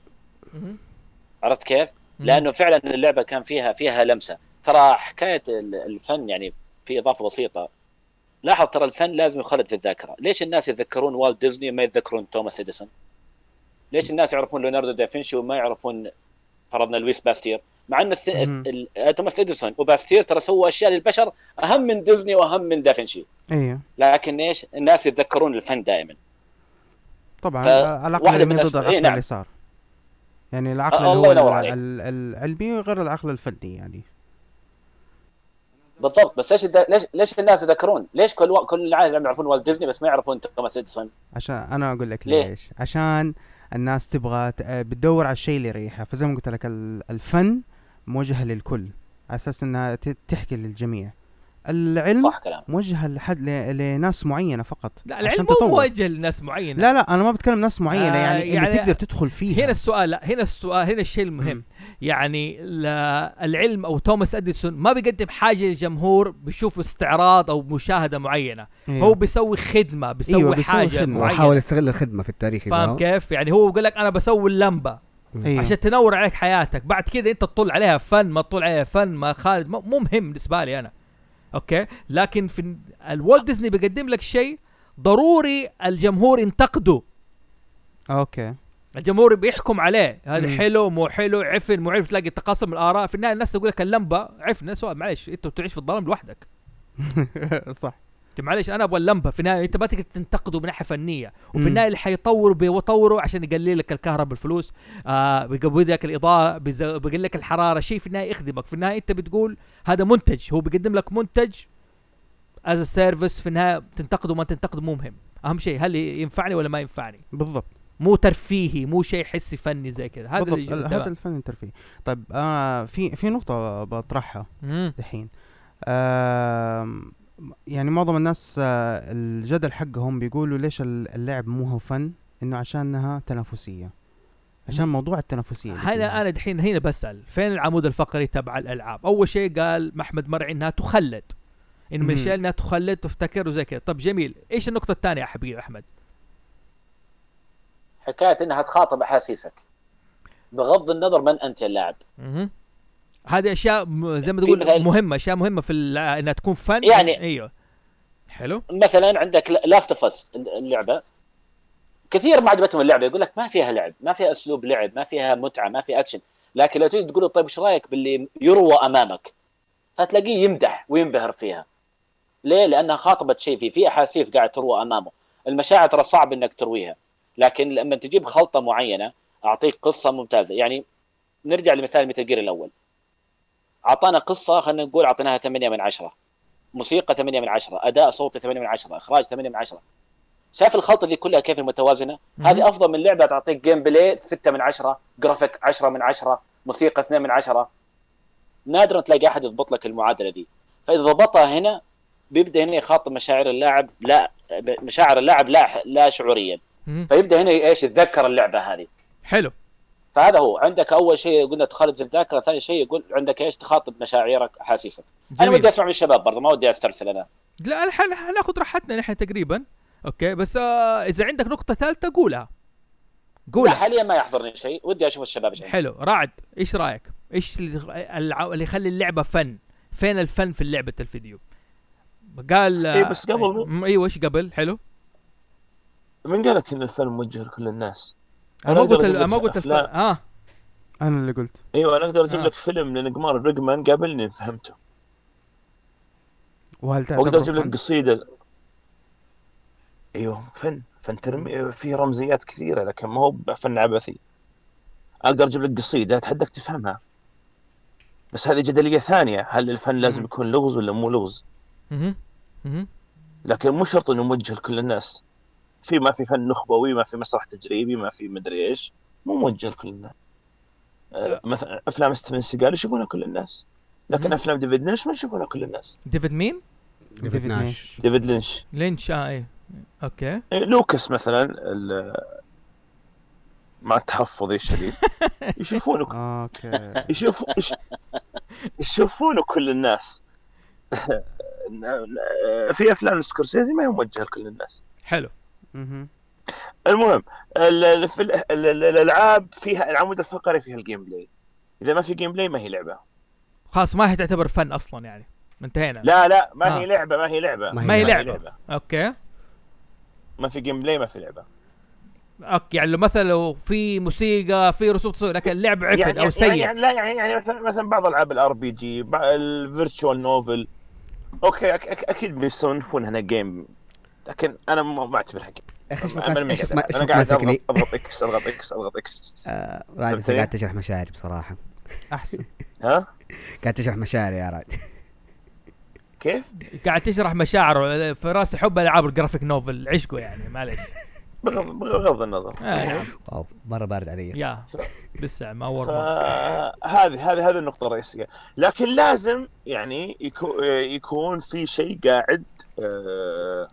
عرفت كيف؟ لأنه فعلا اللعبة كان فيها فيها لمسة. ترى حكاية ال- الفن يعني في إضافة بسيطة. لاحظ ترى الفن لازم يخلد في الذاكرة. ليش الناس يتذكرون والت ديزني وما يتذكرون توماس إديسون؟ ليش الناس يعرفون ليوناردو دافنشي وما يعرفون فرضنا لويس باستير؟ مع ان ال- توماس إديسون وباستير ترى سووا أشياء للبشر أهم من ديزني وأهم من دافنشي أيوه لكن إيش؟ الناس يتذكرون الفن دائما. طبعا واحدة العلمي من ضد العقل إيه، نعم. اللي صار. يعني العقل الله اللي هو العلمي غير العقل الفني يعني. بالضبط بس ليش الد- ليش ليش الناس يتذكرون؟ ليش كل و... كل العالم يعرفون والت ديزني بس ما يعرفون توماس اديسون؟ عشان أنا أقول لك ليه؟ ليش عشان الناس تبغى آه، بتدور على الشيء اللي يريحها فزي ما قلت لك ال- الفن موجه للكل على أساس إنها ت- تحكي للجميع العلم صح كلام موجه لحد ل- لناس معينة فقط لا عشان العلم مو تطور. موجه لناس معينة. لا لا أنا ما بتكلم ناس معينة آه، يعني, يعني اللي تقدر تدخل فيها. هنا السؤال لا هنا السؤال هنا الشيء المهم. يعني لا العلم أو توماس أديسون ما بيقدم حاجة للجمهور بيشوف استعراض أو مشاهدة معينة. أيوه. هو بيسوي خدمة بيسوي أيوة، بيسوي حاجة خدمة. معينة. وحاول يستغل الخدمة في التاريخ فاهم كيف؟ يعني هو بيقول لك أنا بسوي اللمبة أيوه. عشان تنور عليك حياتك. بعد كده أنت تطلق عليها فن ما تطلق عليها فن ما خالد مو مو مهم بالنسبة لي أنا. okay؟ لكن في الوالت ديزني بيقدم لك شيء ضروري الجمهور ينتقده. okay. الجمهور بيحكم عليه. هذا. حلو مو حلو عفن مو عفن. تلاقي تقاسم الآراء. في النهاية الناس تقول لك اللمبة عفن سؤال معلش أنت تعيش في الظلام لوحدك. <laughs> صح. انت معلش أنا أبغى اللمبة. في النهاية أنت ما تقدر تنتقده من ناحية فنية. وفي. النهاية اللي حيطوروا بيطوروا عشان يقلل لك الكهرباء بالفلوس آه بيقوي لك الإضاءة بيقلل لك الحرارة شيء في النهاية يخدمك. في النهاية أنت بتقول هذا منتج هو بيقدم لك منتج as service في النهاية تنتقده ما تنتقده مو مهم. أهم شيء هل ينفعني ولا ما ينفعني؟ بالضبط. مو ترفيهي مو شيء حسي فني زي كذا. هذا بالضبط هذا الفن الترفيه طيب آه في في نقطة بطرحها مم. دحين. آم، يعني معظم الناس آه، الجدل حقهم بيقولوا ليش ال- اللعب مو هو فن إنه عشانها تنافسية عشان. موضوع التنافسية. هنا أنا دحين هنا بسأل فين العمود الفقري تبع الألعاب أول شيء قال احمد مرعي إنها تخلد إن من. الاشياء إنها تخلد تفتكر وزي كذا طب جميل إيش النقطة الثانية يا حبيبي أحمد حكاية إنها تخاطب أحاسيسك بغض النظر من أنت يا اللاعب. هذه أشياء زي ما في تقول مهمة أشياء مهمة في إنها تكون فن يعني- أيوه. حلو. مثلا عندك Last of Us اللعبة. كثير ما عجبتهم اللعبة يقول لك ما فيها لعب ما فيها أسلوب لعب ما فيها متعة ما فيها اكشن لكن لو تيجي تقول طيب إيش رأيك باللي يروى أمامك؟ فتلاقيه يمدح وينبهر فيها. ليه؟ لأنها خاطبت شيء فيه في أحاسيس قاعد تروى أمامه. المشاعر ترى صعب إنك ترويها. لكن لما تجيب خلطة معينة أعطيك قصة ممتازة. يعني نرجع لمثال Metal Gear الأول. أعطانا قصة خلينا نقول أعطيناها 8 من 10 موسيقى 8 من 10 أداء صوتي 8 من 10 إخراج 8 من 10 شايف الخلطة دي كلها كيف متوازنه. هذه أفضل من لعبة تعطيك gameplay 6 من 10 جرافيك 10 من 10 موسيقى 2 من 10 نادرا تلاقي أحد يضبط لك المعادلة دي. فإذا ضبطها هنا بيبدأ هنا يخاطب مشاعر اللاعب لا مشاعر اللاعب لا لا شعوريا. فيبدأ هنا إيش؟ يتذكر اللعبة هذه. حلو. فهذا هو. عندك أول شيء قلنا في الذاكرة ثاني شيء يقول عندك إيش؟ تخاطب مشاعرك احاسيسك أنا ودي أسمع من الشباب برضه ما ودي أسترسل أنا. لا الحين حناخذ راحتنا نحن تقريبا. أوكي بس آه إذا عندك نقطة ثالثة قولها. لا قولها حاليا ما يحضرني شيء. ودي أشوف الشباب إيش. حلو. رعد إيش رأيك؟ إيش اللي الع- اللي يخلي اللعبة فن؟ فين الفن في لعبه الفيديو؟ قال إيه بس قبل- م- أيوه إيش قبل؟ حلو. من قال لك إن الفيلم موجه لكل الناس؟ أنا ما قلت ما قلت الف... آه. أنا اللي قلت. أيوه أنا أقدر أجيب آه. لك فيلم لنقمار الرقمان قبلني فهمته. وهل وأقدر تعتبر أجيب لك؟ قصيدة. أيوه فن فن ترمي فيه رمزيات كثيرة لكن ما هو فن عبثي. أقدر أجيب لك قصيدة اتحداك تفهمها. بس هذه جدلية ثانية هل الفن لازم. يكون لغز ولا مو لغز. لكن مو شرط إنه موجه لكل الناس. في ما في فن نخبوي ما في مسرح تجريبي ما في مدري إيش. مو موجه لكل الناس. آه، مثلا أفلام ستيفن سيجال يشوفونها كل الناس. لكن مم. أفلام ديفيد لينش ما يشوفونها كل الناس. ديفيد مين؟ ديفيد ناش. ديفيد لينش. لينش آه إيه. okay. إيه، لوكاس مثلا ال- مع تحفظي الشديد <laughs> يشوفونه. okay. يشوف يش- يشوفونه كل الناس. <laughs> في أفلام سكورسيزي ما هي موجهة لكل الناس. حلو. المهم ال- ال- في ال- ال- ال- الألعاب فيها العمود الفقري فيها ال gameplay إذا ما في gameplay ما هي لعبة. خلاص ما هي تعتبر فن أصلا يعني. انتهينا. لا لا ما آه. هي لعبة ما هي لعبة. ما هي ما هي لعبة. okay. ما في gameplay ما في لعبة. okay يعني لو مثلا لو في موسيقى في رسوم تصوير لكن اللعب عفن يعني أو سيء. يعني, يعني لا يعني يعني مثلا مثلا بعض ألعاب ال RPG ال visual novel okay أك أك أكيد بيصنفون هنا game لكن أنا ما ما اعتبرها game أخي إيش أنا قاعد ماسكني أضغط اضغط إكس أضغط إكس أضغط إكس. آه، فهمتني؟ قاعد تشرح مشاعري بصراحة. أحسن. ها؟ قاعد تشرح مشاعري يا رائد كيف؟ قاعد تشرح مشاعره في راسي حب ألعاب الجرافيك نوفل عشقه يعني معلش بغض بغض النظر. آه نعم واو مرة بارد علي. يا لسه ما ورمى فهذه هذه هذه النقطة الرئيسية، لكن لازم يعني يكون يكون في شيء قاعد آه، آه،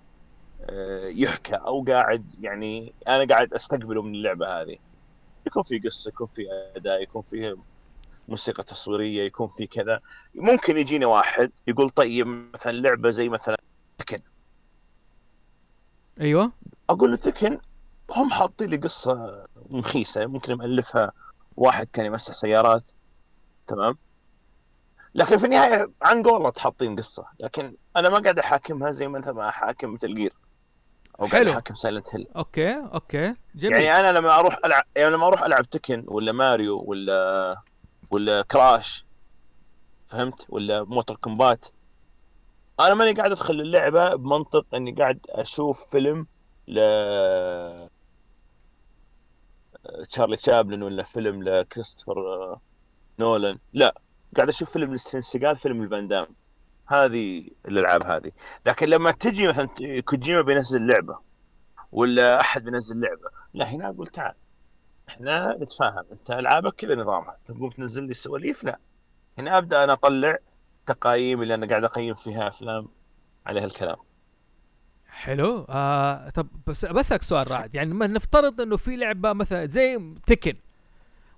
يحكى أو قاعد يعني أنا قاعد أستقبله من اللعبة هذه. يكون في قصة، يكون في أداء، يكون في موسيقى تصويرية، يكون في كذا. ممكن يجيني واحد يقول طيب مثلا لعبة زي مثلا تكن، أيوه. أقول له تكن هم حاطين لي قصة مخيسة ممكن مؤلفها واحد كان يمسح سيارات. تمام؟ لكن في النهاية عن قولة حاطين قصة لكن أنا ما قاعد أحاكمها زي مثلا ما أحاكم مثل جير أو قاعد حلو. احاكم سايلنت هيل okay okay جميل. يعني أنا لما أروح العب يعني لما أروح ألعب تكن ولا ماريو ولا ولا كراش فهمت؟ ولا مورتال كومبات أنا ماني قاعد أدخل اللعبة بمنطق إني قاعد أشوف فيلم ل تشارلي تشابلن ولا فيلم لكريستوفر نولان لا قاعد أشوف فيلم لستيفن سيجال فيلم لفان دام هذه الألعاب هذه. لكن لما تجي مثلا كوجيما بينزل لعبة ولا أحد بينزل لعبة لا هنا أقول تعال إحنا نتفاهم أنت ألعابك كذا نظامها تقوم تنزل لي سواليف؟ لا. هنا أبدأ أنا أطلع تقايم اللي أنا قاعد أقيم فيها أفلام عليها الكلام حلو. آه طب بس بسألك سؤال رائد. يعني نفترض إنه في لعبة مثلا زي تكن.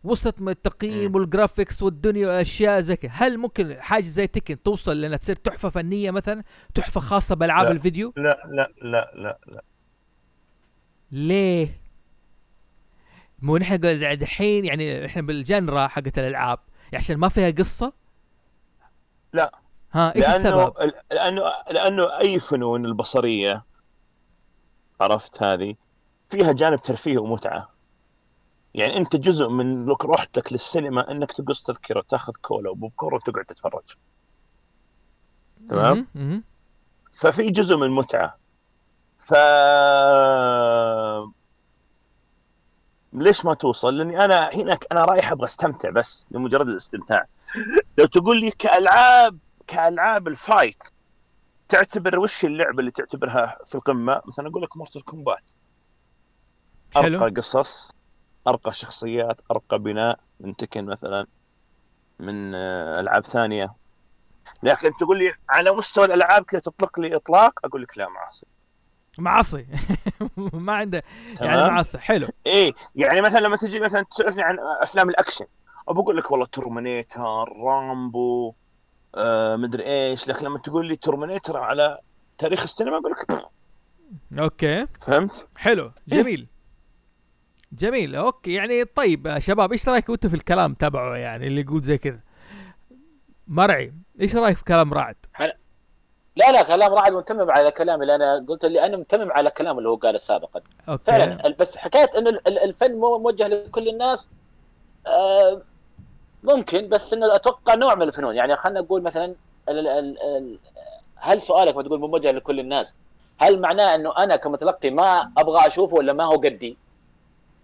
وصلت من التقييم مم. وال graphics والدنيا والاشياء زي كده هل ممكن حاجة زي تكن توصل لأنها تصير تحفة فنية مثلا؟ تحفة خاصة بألعاب. الفيديو؟ لا لا لا لا لا. ليه؟ مو نحن قاعد- دحين يعني إحنا بالجنرا حقت الألعاب. يعني عشان ما فيها قصة؟ لا. ها إيش لأنه السبب؟ لأنه لأنه أي فنون البصرية عرفت هذه؟ فيها جانب ترفيه ومتعة. يعني انت جزء من روحتك للسينما انك تقص تذكرة تاخذ كولا وبوب كورن وتقعد تتفرج تمام؟ ففي جزء من المتعه ف ليش ما توصل؟ لأني أنا هناك أنا رايح أبغى أستمتع بس لمجرد الاستمتاع. لو تقول لي كألعاب كألعاب ال fight تعتبر وش اللعبة اللي تعتبرها في القمة؟ مثلا أقول لك مورتال كومبات. ارقى قصص أرقى شخصيات أرقى بناء من تكن مثلا من آه، ألعاب ثانية. لكن تقول لي على مستوى الألعاب كذا تطلق لي إطلاق أقول لك لا معاصي. معصي <laughs> ما عنده يعني؟ معصي حلو. إيه يعني مثلا لما تجي مثلا تسالني عن أفلام الأكشن وبقول لك والله ترمينيتر رامبو آه مدري إيش. لكن لما تقول لي ترمينيتر على تاريخ السينما أقول لك. أوكي. فهمت؟ حلو. جميل. جميل okay. يعني طيب يا شباب إيش رايكم أنتم في الكلام تبعه؟ يعني اللي يقول زي كذا. مرعي إيش رأيك في كلام رائد؟ لا لا كلام رائد متمم على كلام اللي أنا قلت اللي أنا متمم على كلام اللي هو قاله سابقا. Okay. فعلا. بس حكاية انه ال- ال- الفن مو موجه لكل الناس آه، ممكن بس انه أتوقع نوع من الفنون. يعني خلينا نقول مثلا ال- ال- ال- هل سؤالك ما تقول مو موجه لكل الناس؟ هل معناه إنه أنا كمتلقي ما أبغى أشوفه ولا ما هو قدي؟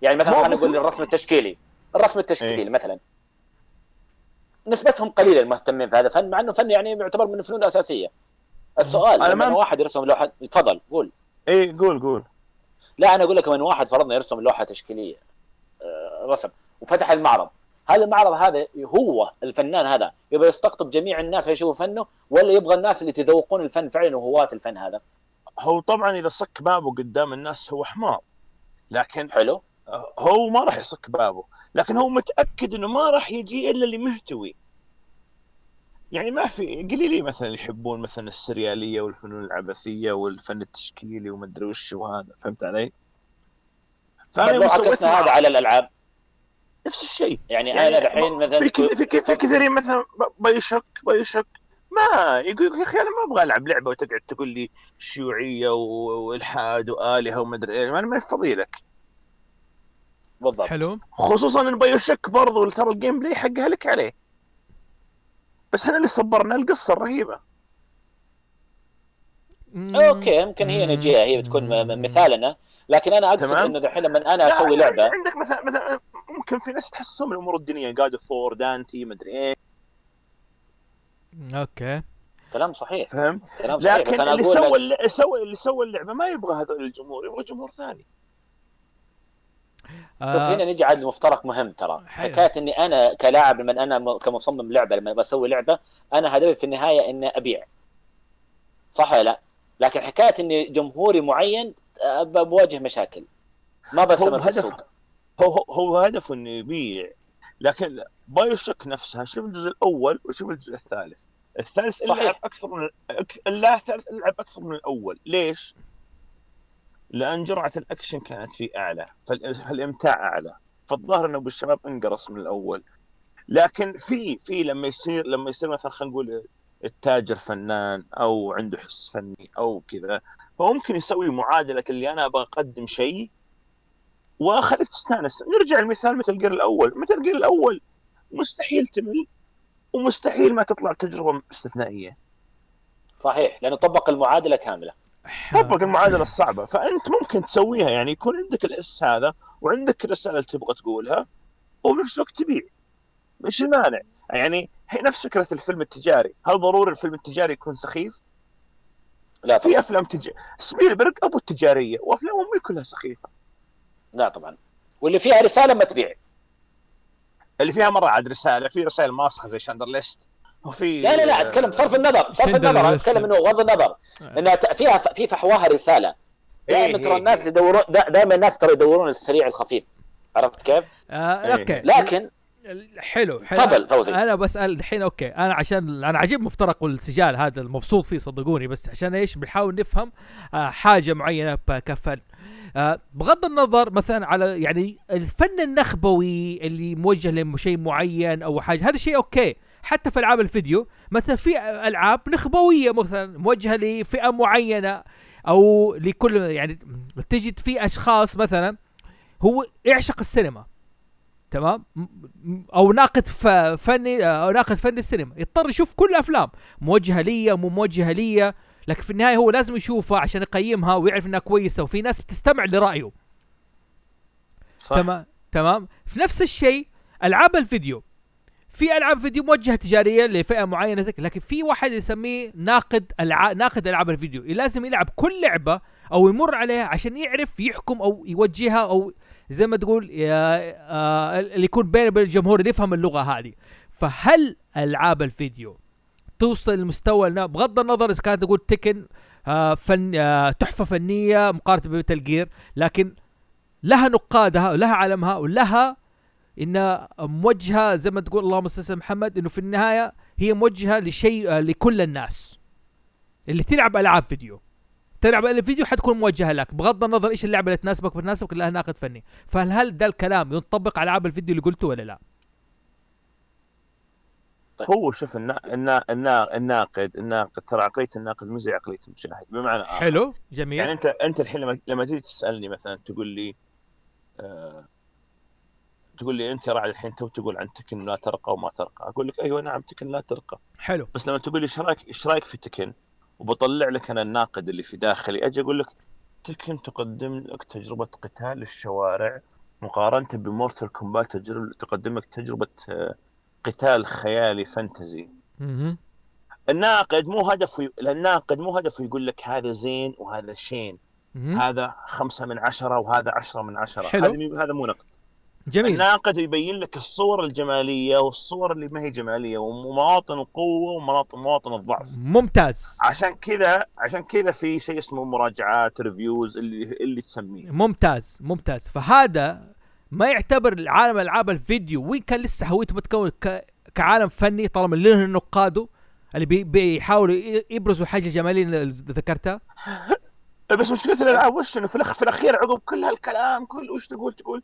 يعني مثلا خلينا نقول. الرسم التشكيلي. الرسم التشكيلي إيه. مثلا. نسبتهم قليلة المهتمين في هذا الفن مع إنه فن يعني يعتبر من الفنون الأساسية. السؤال لما ما- واحد يرسم لوحة تفضل قول. إيه قول قول. لا أنا أقول لك من واحد فرضنا يرسم لوحة تشكيلية آه، رسم وفتح المعرض. هل المعرض هذا هو الفنان هذا؟ يبغى يستقطب جميع الناس يشوفوا فنه ولا يبغى الناس اللي يتذوقون الفن فعلا وهواة الفن هذا؟ هو طبعا إذا صك بابه قدام الناس هو حمار. لكن حلو. هو ما راح يصك بابه لكن هو متأكد إنه ما راح يجي إلا اللي مهتوي. يعني ما في قليلين مثلا يحبون مثلا السريالية والفنون العبثية والفن التشكيلي وما أدري وش وهذا فهمت علي؟ طيب فانا لو يوم سويت عكسنا هذا على الألعاب. نفس الشيء. يعني, أنا الحين مثلا في كثير في كثير في كثيرين مثلا بيشك بيشك. ما يقول يا أخي أنا ما أبغى ألعب لعبة وتقعد تقول لي شيوعية والحاد وآلهة وما أدري إيه أنا ما افضي لك بالضبط. حلو. خصوصا إن بايوشك برضو ترى الجيم بلاي حقها لك عليه. بس إحنا اللي صبرنا القصة الرهيبة. أوكي يمكن هي نجيها هي بتكون مثالنا. لكن أنا أقصد تمام. إنه دحين لما أنا أسوي لا، لعبه عندك مثلا مثلا ممكن في ناس تحسهم الأمور الدينيه جاد فور دانتي ما ادري إيه. أوكي. كلام صحيح. فهمت كلام صحيح. بس لكن أنا اللي سوى لك اللي سوى اللي سوى اللعبة ما يبغى هذول الجمهور يبغى جمهور ثاني. شوف آه هنا نجي على المفترق مهم ترى. حكاية إني أنا كلاعب لما أنا كمصمم لعبة لما بسوي لعبة أنا هدفي في النهاية إني أبيع صح ولا لا؟ لكن حكاية إني جمهوري معين آه، بواجه مشاكل ما بستمر في السوق هو هو- هو هدفه انه يبيع لكن بايو شوك نفسها شوف الجزء الأول وشوف الجزء الثالث الثالث صحيح. لعب أكثر من الثالث لعب أكثر من الأول ليش؟ لأن جرعة الأكشن كانت فيه أعلى فال- فالإمتاع أعلى. فالظاهر إنه بالشباب انقرص من الأول. لكن في في لما يصير لما يصير مثلا خلينا نقول التاجر فنان أو عنده حس فني أو كذا فممكن يسوي معادلة اللي أنا أبغى أقدم شيء وأخليك تستأنس. نرجع لمثال مثل جير الأول. مثل جير الأول مستحيل تمل ومستحيل ما تطلع تجربة استثنائية. صحيح لأنه طبق المعادلة كاملة. طبق المعادلة الصعبة. فأنت ممكن تسويها يعني يكون عندك الحس هذا وعندك الرسالة اللي تبغى تقولها وفي نفس الوقت تبيع. إيش المانع؟ يعني هي نفس فكرة الفيلم التجاري، هل ضروري الفيلم التجاري يكون سخيف؟ لا طبعا. في أفلام تج... سبيلبرغ أبو التجارية وافلامه مو كلها سخيفة، لا طبعا. واللي فيها رسالة ما تبيع. اللي فيها مرة عاد رسالة، في رسائل ماسخة زي شاندر ليست وفي لا لا لا أتكلم بصرف النظر سندر النظر أنا. أتكلم إنه بغض النظر إنها ت- فيها في فحواها رسالة دائما إيه ترى إيه الناس إيه. يدورون دائما الناس ترى يدورون السريع الخفيف عرفت كيف؟ آه إيه. أوكي لكن حلو حلو تفضل فوزي. أنا بسأل الحين أوكي أنا عشان أنا عجيب مفترق والسجال هذا المبسوط فيه صدقوني بس عشان إيش بنحاول نفهم آه حاجة معينة كفن آه بغض النظر مثلا على يعني الفن النخبوي اللي موجه لشيء معين أو حاجة هذا شيء أوكي حتى في ألعاب الفيديو مثلا في ألعاب نخبوية مثلا موجهة لفئة معينة أو لكل يعني تجد في أشخاص مثلا هو يعشق السينما تمام؟ أو ناقد فني أو ناقد فني السينما يضطر يشوف كل الأفلام موجهة لي مو موجهة لي لكن في النهاية هو لازم يشوفها عشان يقيمها ويعرف إنها كويسة وفي ناس بتستمع لرأيه. صح. تمام؟ تمام؟ في نفس الشيء ألعاب الفيديو. في ألعاب فيديو موجهة تجارية لفئة معينة لكن في واحد يسميه ناقد الع... ناقد ألعاب الفيديو. لازم يلعب كل لعبة أو يمر عليها عشان يعرف يحكم أو يوجهها أو زي ما تقول آه، اللي يكون بينه وبين الجمهور اللي يفهم اللغة هذه. فهل ألعاب الفيديو توصل لمستوى بغض النظر إذا كانت تقول تكن آه، فن آه، تحفة فنية مقارنة بمثل جير لكن لها نقادها ولها علمها ولها انها موجهة زي ما تقول اللهم صل على محمد إنه في النهاية هي موجهة لشيء آه، لكل الناس. اللي تلعب ألعاب فيديو. تلعب ألعاب فيديو حتكون موجهة لك بغض النظر إيش اللعبة اللي تناسبك بتناسبك لها ناقد فني. فهل هل ده الكلام ينطبق على ألعاب الفيديو اللي قلته ولا لا؟ هو شوف النا... النا... النا... الناقد الناقد ترى عقلية الناقد مو زي عقلية المشاهد. بمعنى آخر. حلو جميل. يعني أنت أنت الحين لما لما تيجي تسألني مثلا تقول لي آه... تقول لي أنت راعي الحين تو تقول عن تكن لا ترقى وما ترقى. أقول لك أيوه نعم تكن لا ترقى. حلو. بس لما تقول لي إيش رايك إيش رأيك في تكن؟ وبطلع لك أنا الناقد اللي في داخلي أجي أقول لك تكن تقدم لك تجربة قتال الشوارع مقارنة بمورتال كومبات تقدم لك تجربة آه، قتال خيالي فانتزي. الناقد مو هدفه الناقد مو هدفه يقول لك هذا زين وهذا شين. هذا خمسة من عشرة وهذا عشرة من عشرة. حلو. هذا مو نقد. جميل. الناقد يبين لك الصور الجمالية والصور اللي ما هي جمالية ومواطن القوة ومواطن مواطن الضعف. ممتاز. عشان كذا عشان كذا في شيء اسمه مراجعات ريفيوز اللي اللي تسميه. ممتاز ممتاز. فهذا ما يعتبر عالم ألعاب الفيديو. وين كان لسه هويته متكون ك... كعالم فني طالما له نقاده اللي بي بيحاولوا يبرزوا حاجة جمالية اللي ذكرتها؟ <laughs> بس مشكلة الألعاب وش إنه في, الأخ... في الأخير عقب كل هالكلام كل وش تقول تقول؟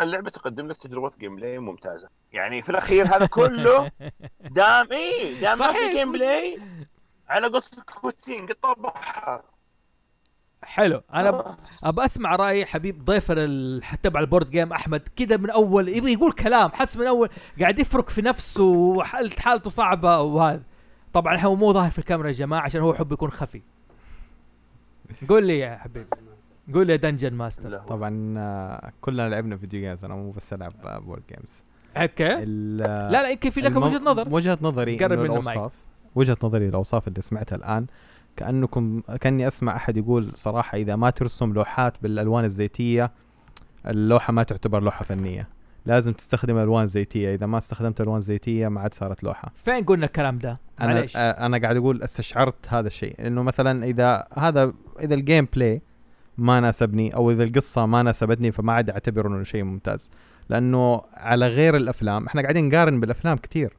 اللعبة تقدم لك تجربة gameplay ممتازة. يعني في الأخير هذا كله <laughs> دام إيه دام ما. في gameplay على قولتك كوتين قطع بحر. حلو. أنا ب- أبى أسمع رأي حبيب ضيفنا ال- تبع البورد جيم أحمد. كذا من أول يبي يقول كلام حس من أول قاعد يفرك في نفسه وحالته حالته صعبة وهذا. طبعا هو مو ظاهر في الكاميرا يا جماعة عشان هو يحب يكون خفي. قول لي يا حبيبي قول لي يا دنجن ماستر طبعا آه، كلنا لعبنا فيديو جيمز أنا مو بس ألعب آه، بورد جيمز أوكي. لا لا يمكن في لك المو- وجهة نظر. وجهة نظري قرب منه الاوصاف وجهة نظري الأوصاف اللي سمعتها الآن كانكم كأني أسمع أحد يقول صراحة إذا ما ترسم لوحات بالألوان الزيتية اللوحة ما تعتبر لوحة فنية. لازم تستخدم ألوان زيتية. إذا ما استخدمت ألوان زيتية ما عاد صارت لوحة. فين قلنا الكلام ده؟ أنا معليش. آه، أنا قاعد أقول استشعرت هذا الشيء. إنه مثلا إذا هذا إذا ال gameplay ما ناسبني أو إذا القصة ما ناسبتني فما عاد أعتبر إنه شيء ممتاز. لأنه على غير الأفلام إحنا قاعدين نقارن بالأفلام كثير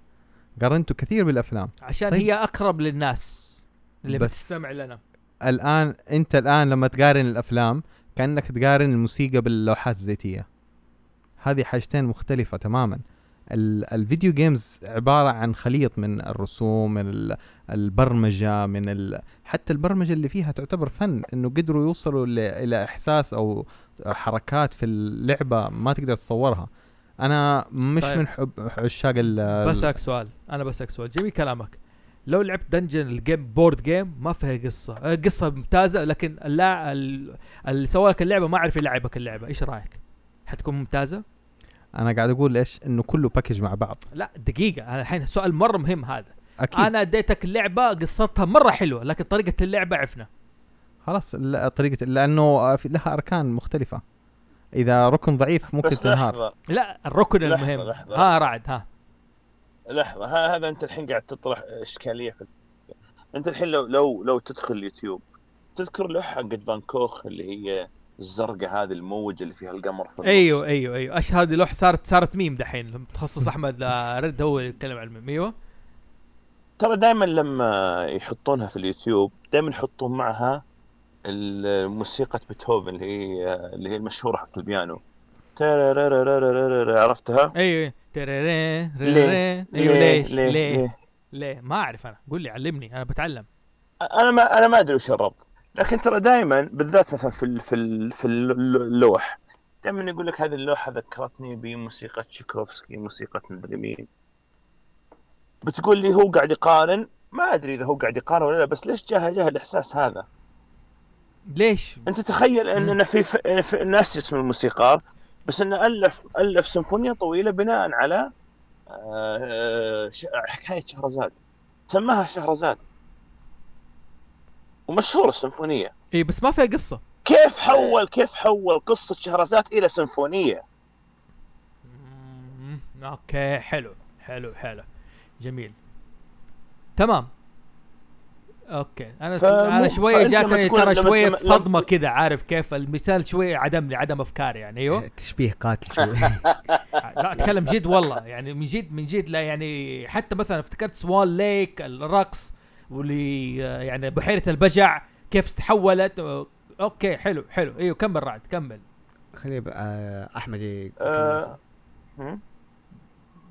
قارنتوا كثير بالأفلام. عشان طيب. هي أقرب للناس اللي بس- بتستمع لنا. الآن أنت الآن لما تقارن الأفلام كأنك تقارن الموسيقى باللوحات الزيتية. هذه حاجتين مختلفة تماما. الفيديو جيمز عبارة عن خليط من الرسوم من ال- البرمجة من ال... حتى البرمجة اللي فيها تعتبر فن إنه قدروا يوصلوا ل... إلى إحساس أو حركات في اللعبة ما تقدر تصورها أنا مش طيب. من حب عشاق ال... بسألك سؤال. أنا بسألك سؤال. جميل كلامك. لو لعبت dungeon ال game board game ما فيها قصة. آه، قصة ممتازة لكن اللاع... ال- اللي سوى لك اللعبة ما عرف يلعبك اللعبة. إيش رأيك؟ حتكون ممتازة؟ أنا قاعد أقول إيش؟ إنه كله package مع بعض. لا دقيقة. أنا الحين سؤال مرة مهم هذا. أكيد. أنا أديتك اللعبة قصتها مرة حلوة لكن طريقة اللعبة عفنا خلاص ال- طريقة لأنه في لها أركان مختلفة. إذا ركن ضعيف ممكن بس تنهار. لا الركن لحظة، المهم. لحظة. ها رعد ها. لحظة ها- هذا أنت الحين قاعد تطرح إشكالية في أنت الحين لو لو لو تدخل اليوتيوب تذكر لوحة حقت فان جوخ اللي هي الزرقاء هذه الموجه اللي فيها القمر في أيوه أيوه أيوه إيش هذه لوح صارت صارت ميم دحين متخصص أحمد رد هو اللي يتكلم عن الميم أيوه ترى دائما لما يحطونها في اليوتيوب دائما يحطون معها الموسيقى بيتهوفن اللي هي اللي هي المشهورة حق البيانو عرفتها؟ أيوه أيوه ليه؟ ليش؟ ليه؟ ليه؟ ما اعرف أنا قول لي علمني أنا بتعلم أنا ما أنا ما ادري وش الربط لكن ترى دائما بالذات مثلا في في في الل- اللوح. دائما يقول لك هذه اللوحة ذكرتني بموسيقى تشيكوفسكي موسيقى مدري مين. بتقول لي هو قاعد يقارن ما أدري إذا هو قاعد يقارن ولا لا بس ليش جاه جاه الإحساس هذا؟ ليش؟ أنت تخيل ان مم. أنا في, في, في ناس اسم الموسيقار بس انه الف ألف سيمفونية طويلة بناء على آه، ش- حكاية شهرزاد. سماها شهرزاد. ومشهورة السيمفونية. اي إيه، بس ما فيها قصة. كيف حول كيف حول قصة شهرزاد إلى سيمفونية؟ أوكي حلو حلو حلو. جميل. تمام. okay. أنا أنا شوية جاتني تكون- ترى شوية لما- صدمة كذا عارف كيف؟ المثال شوية عدم لي عدم أفكار يعني أيوه؟ تشبيه قاتل <laughs> شوي. لا أتكلم جد والله. يعني من جد من جد لا يعني حتى مثلا افتكرت Swan Lake الرقص. واللي آه، يعني بحيره البجع كيف تحولت. okay حلو حلو. إيوه كمل رعد كمل. خلي بقى آه، أحمد آه،؟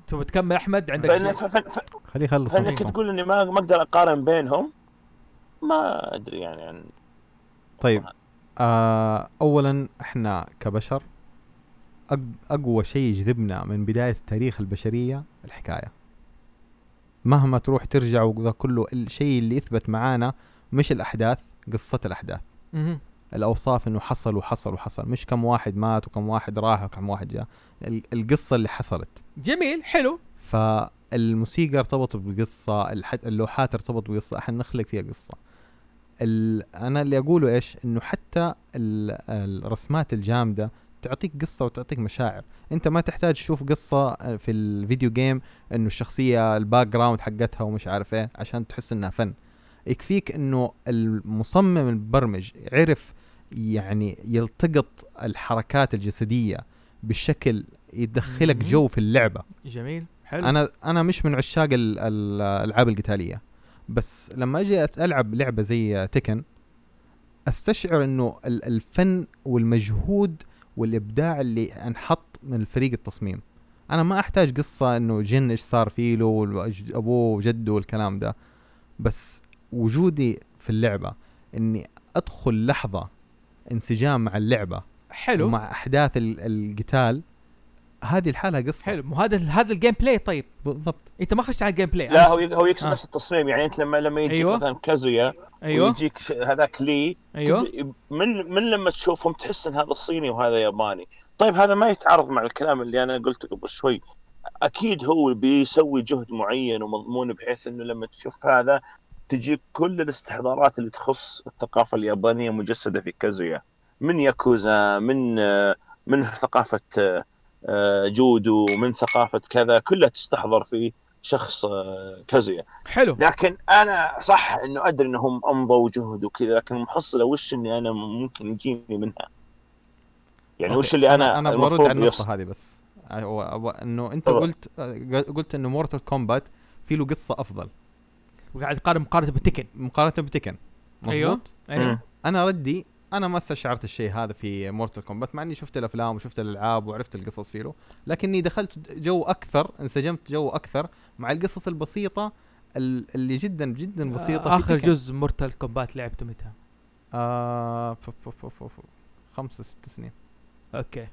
تبغى تكمل أحمد؟ عندك شيء؟ ف- خليه يخلص فإنك. تقول إني ما ما أقدر أقارن بينهم ما أدري يعني. عن طيب آه أولا إحنا كبشر أق أقوى شيء يجذبنا من بداية تاريخ البشرية الحكاية. مهما تروح ترجع وذا كله الشيء اللي يثبت معانا مش الأحداث قصة الأحداث. مهم. الأوصاف إنه حصل وحصل وحصل مش كم واحد مات وكم واحد راح وكم واحد جاء. ال- القصة اللي حصلت. جميل حلو. فالموسيقى ارتبطت الح- اللوحات ارتبط بقصة إحنا نخلق فيها قصة. ال... أنا اللي أقوله إيش؟ إنه حتى ال... الرسمات الجامدة تعطيك قصة وتعطيك مشاعر. انت ما تحتاج تشوف قصة في ال video game انه الشخصية ال background حقتها ومش عارف إيه عشان تحس انها فن. يكفيك انه المصمم المبرمج عرف يعني يلتقط الحركات الجسدية بشكل يدخلك. جو في اللعبة. جميل حلو. أنا أنا مش من عشاق ال- ال- الألعاب القتالية. بس لما أجي ألعب لعبة زي تكن أستشعر إنه ال- الفن والمجهود والإبداع اللي انحط من فريق التصميم. أنا ما أحتاج قصة إنه جن إيش صار فيه له أبوه وجده والكلام ده. بس وجودي في اللعبة إني أدخل لحظة انسجام مع اللعبة حلو. ومع أحداث ال- القتال هذه الحالة قصة. حلو. مو هذا هذا ال gameplay طيب. بالضبط. انت ما خشيت على ال gameplay. لا هو هو يقصد آه. نفس التصميم. يعني انت لما لما يجيك أيوة. مثلا كازويا أيوه. ويجيك هذاك لي أيوه. من من لما تشوفهم تحس إن هذا صيني وهذا ياباني. طيب هذا ما يتعارض مع الكلام اللي أنا قلته قبل شوي. أكيد هو بيسوي جهد معين ومضمون بحيث إنه لما تشوف هذا تجيك كل الاستحضارات اللي تخص الثقافة اليابانية مجسدة في كازويا. من ياكوزا من من ثقافة جودو من ثقافة كذا كلها تستحضر في شخص آه، كازويا حلو. لكن أنا صح إنه أدري إنهم أمضوا جهد وكذا لكن المحصلة وش إني أنا ممكن يجيني منها؟ يعني وش اللي أنا أنا برد المفروض على النقطة هذه بس. أو- أو- إنه أنت تفضل. قلت قلت إنه Mortal Kombat في له قصة أفضل. وقاعد تقارن مقارنة ب Tekken مقارنة ب Tekken مظبوط؟ أيوه أيوه. مم. أنا ردي أنا ما استشعرت الشيء هذا في Mortal Kombat مع إني شفت الأفلام وشفت الألعاب وعرفت القصص فيه لكني دخلت جو أكثر انسجمت جو أكثر مع القصص البسيطة ال- اللي جدا جدا بسيطة في آخر Tekken. جزء Mortal Kombat لعبته متى؟ آه خمسة ست سنين okay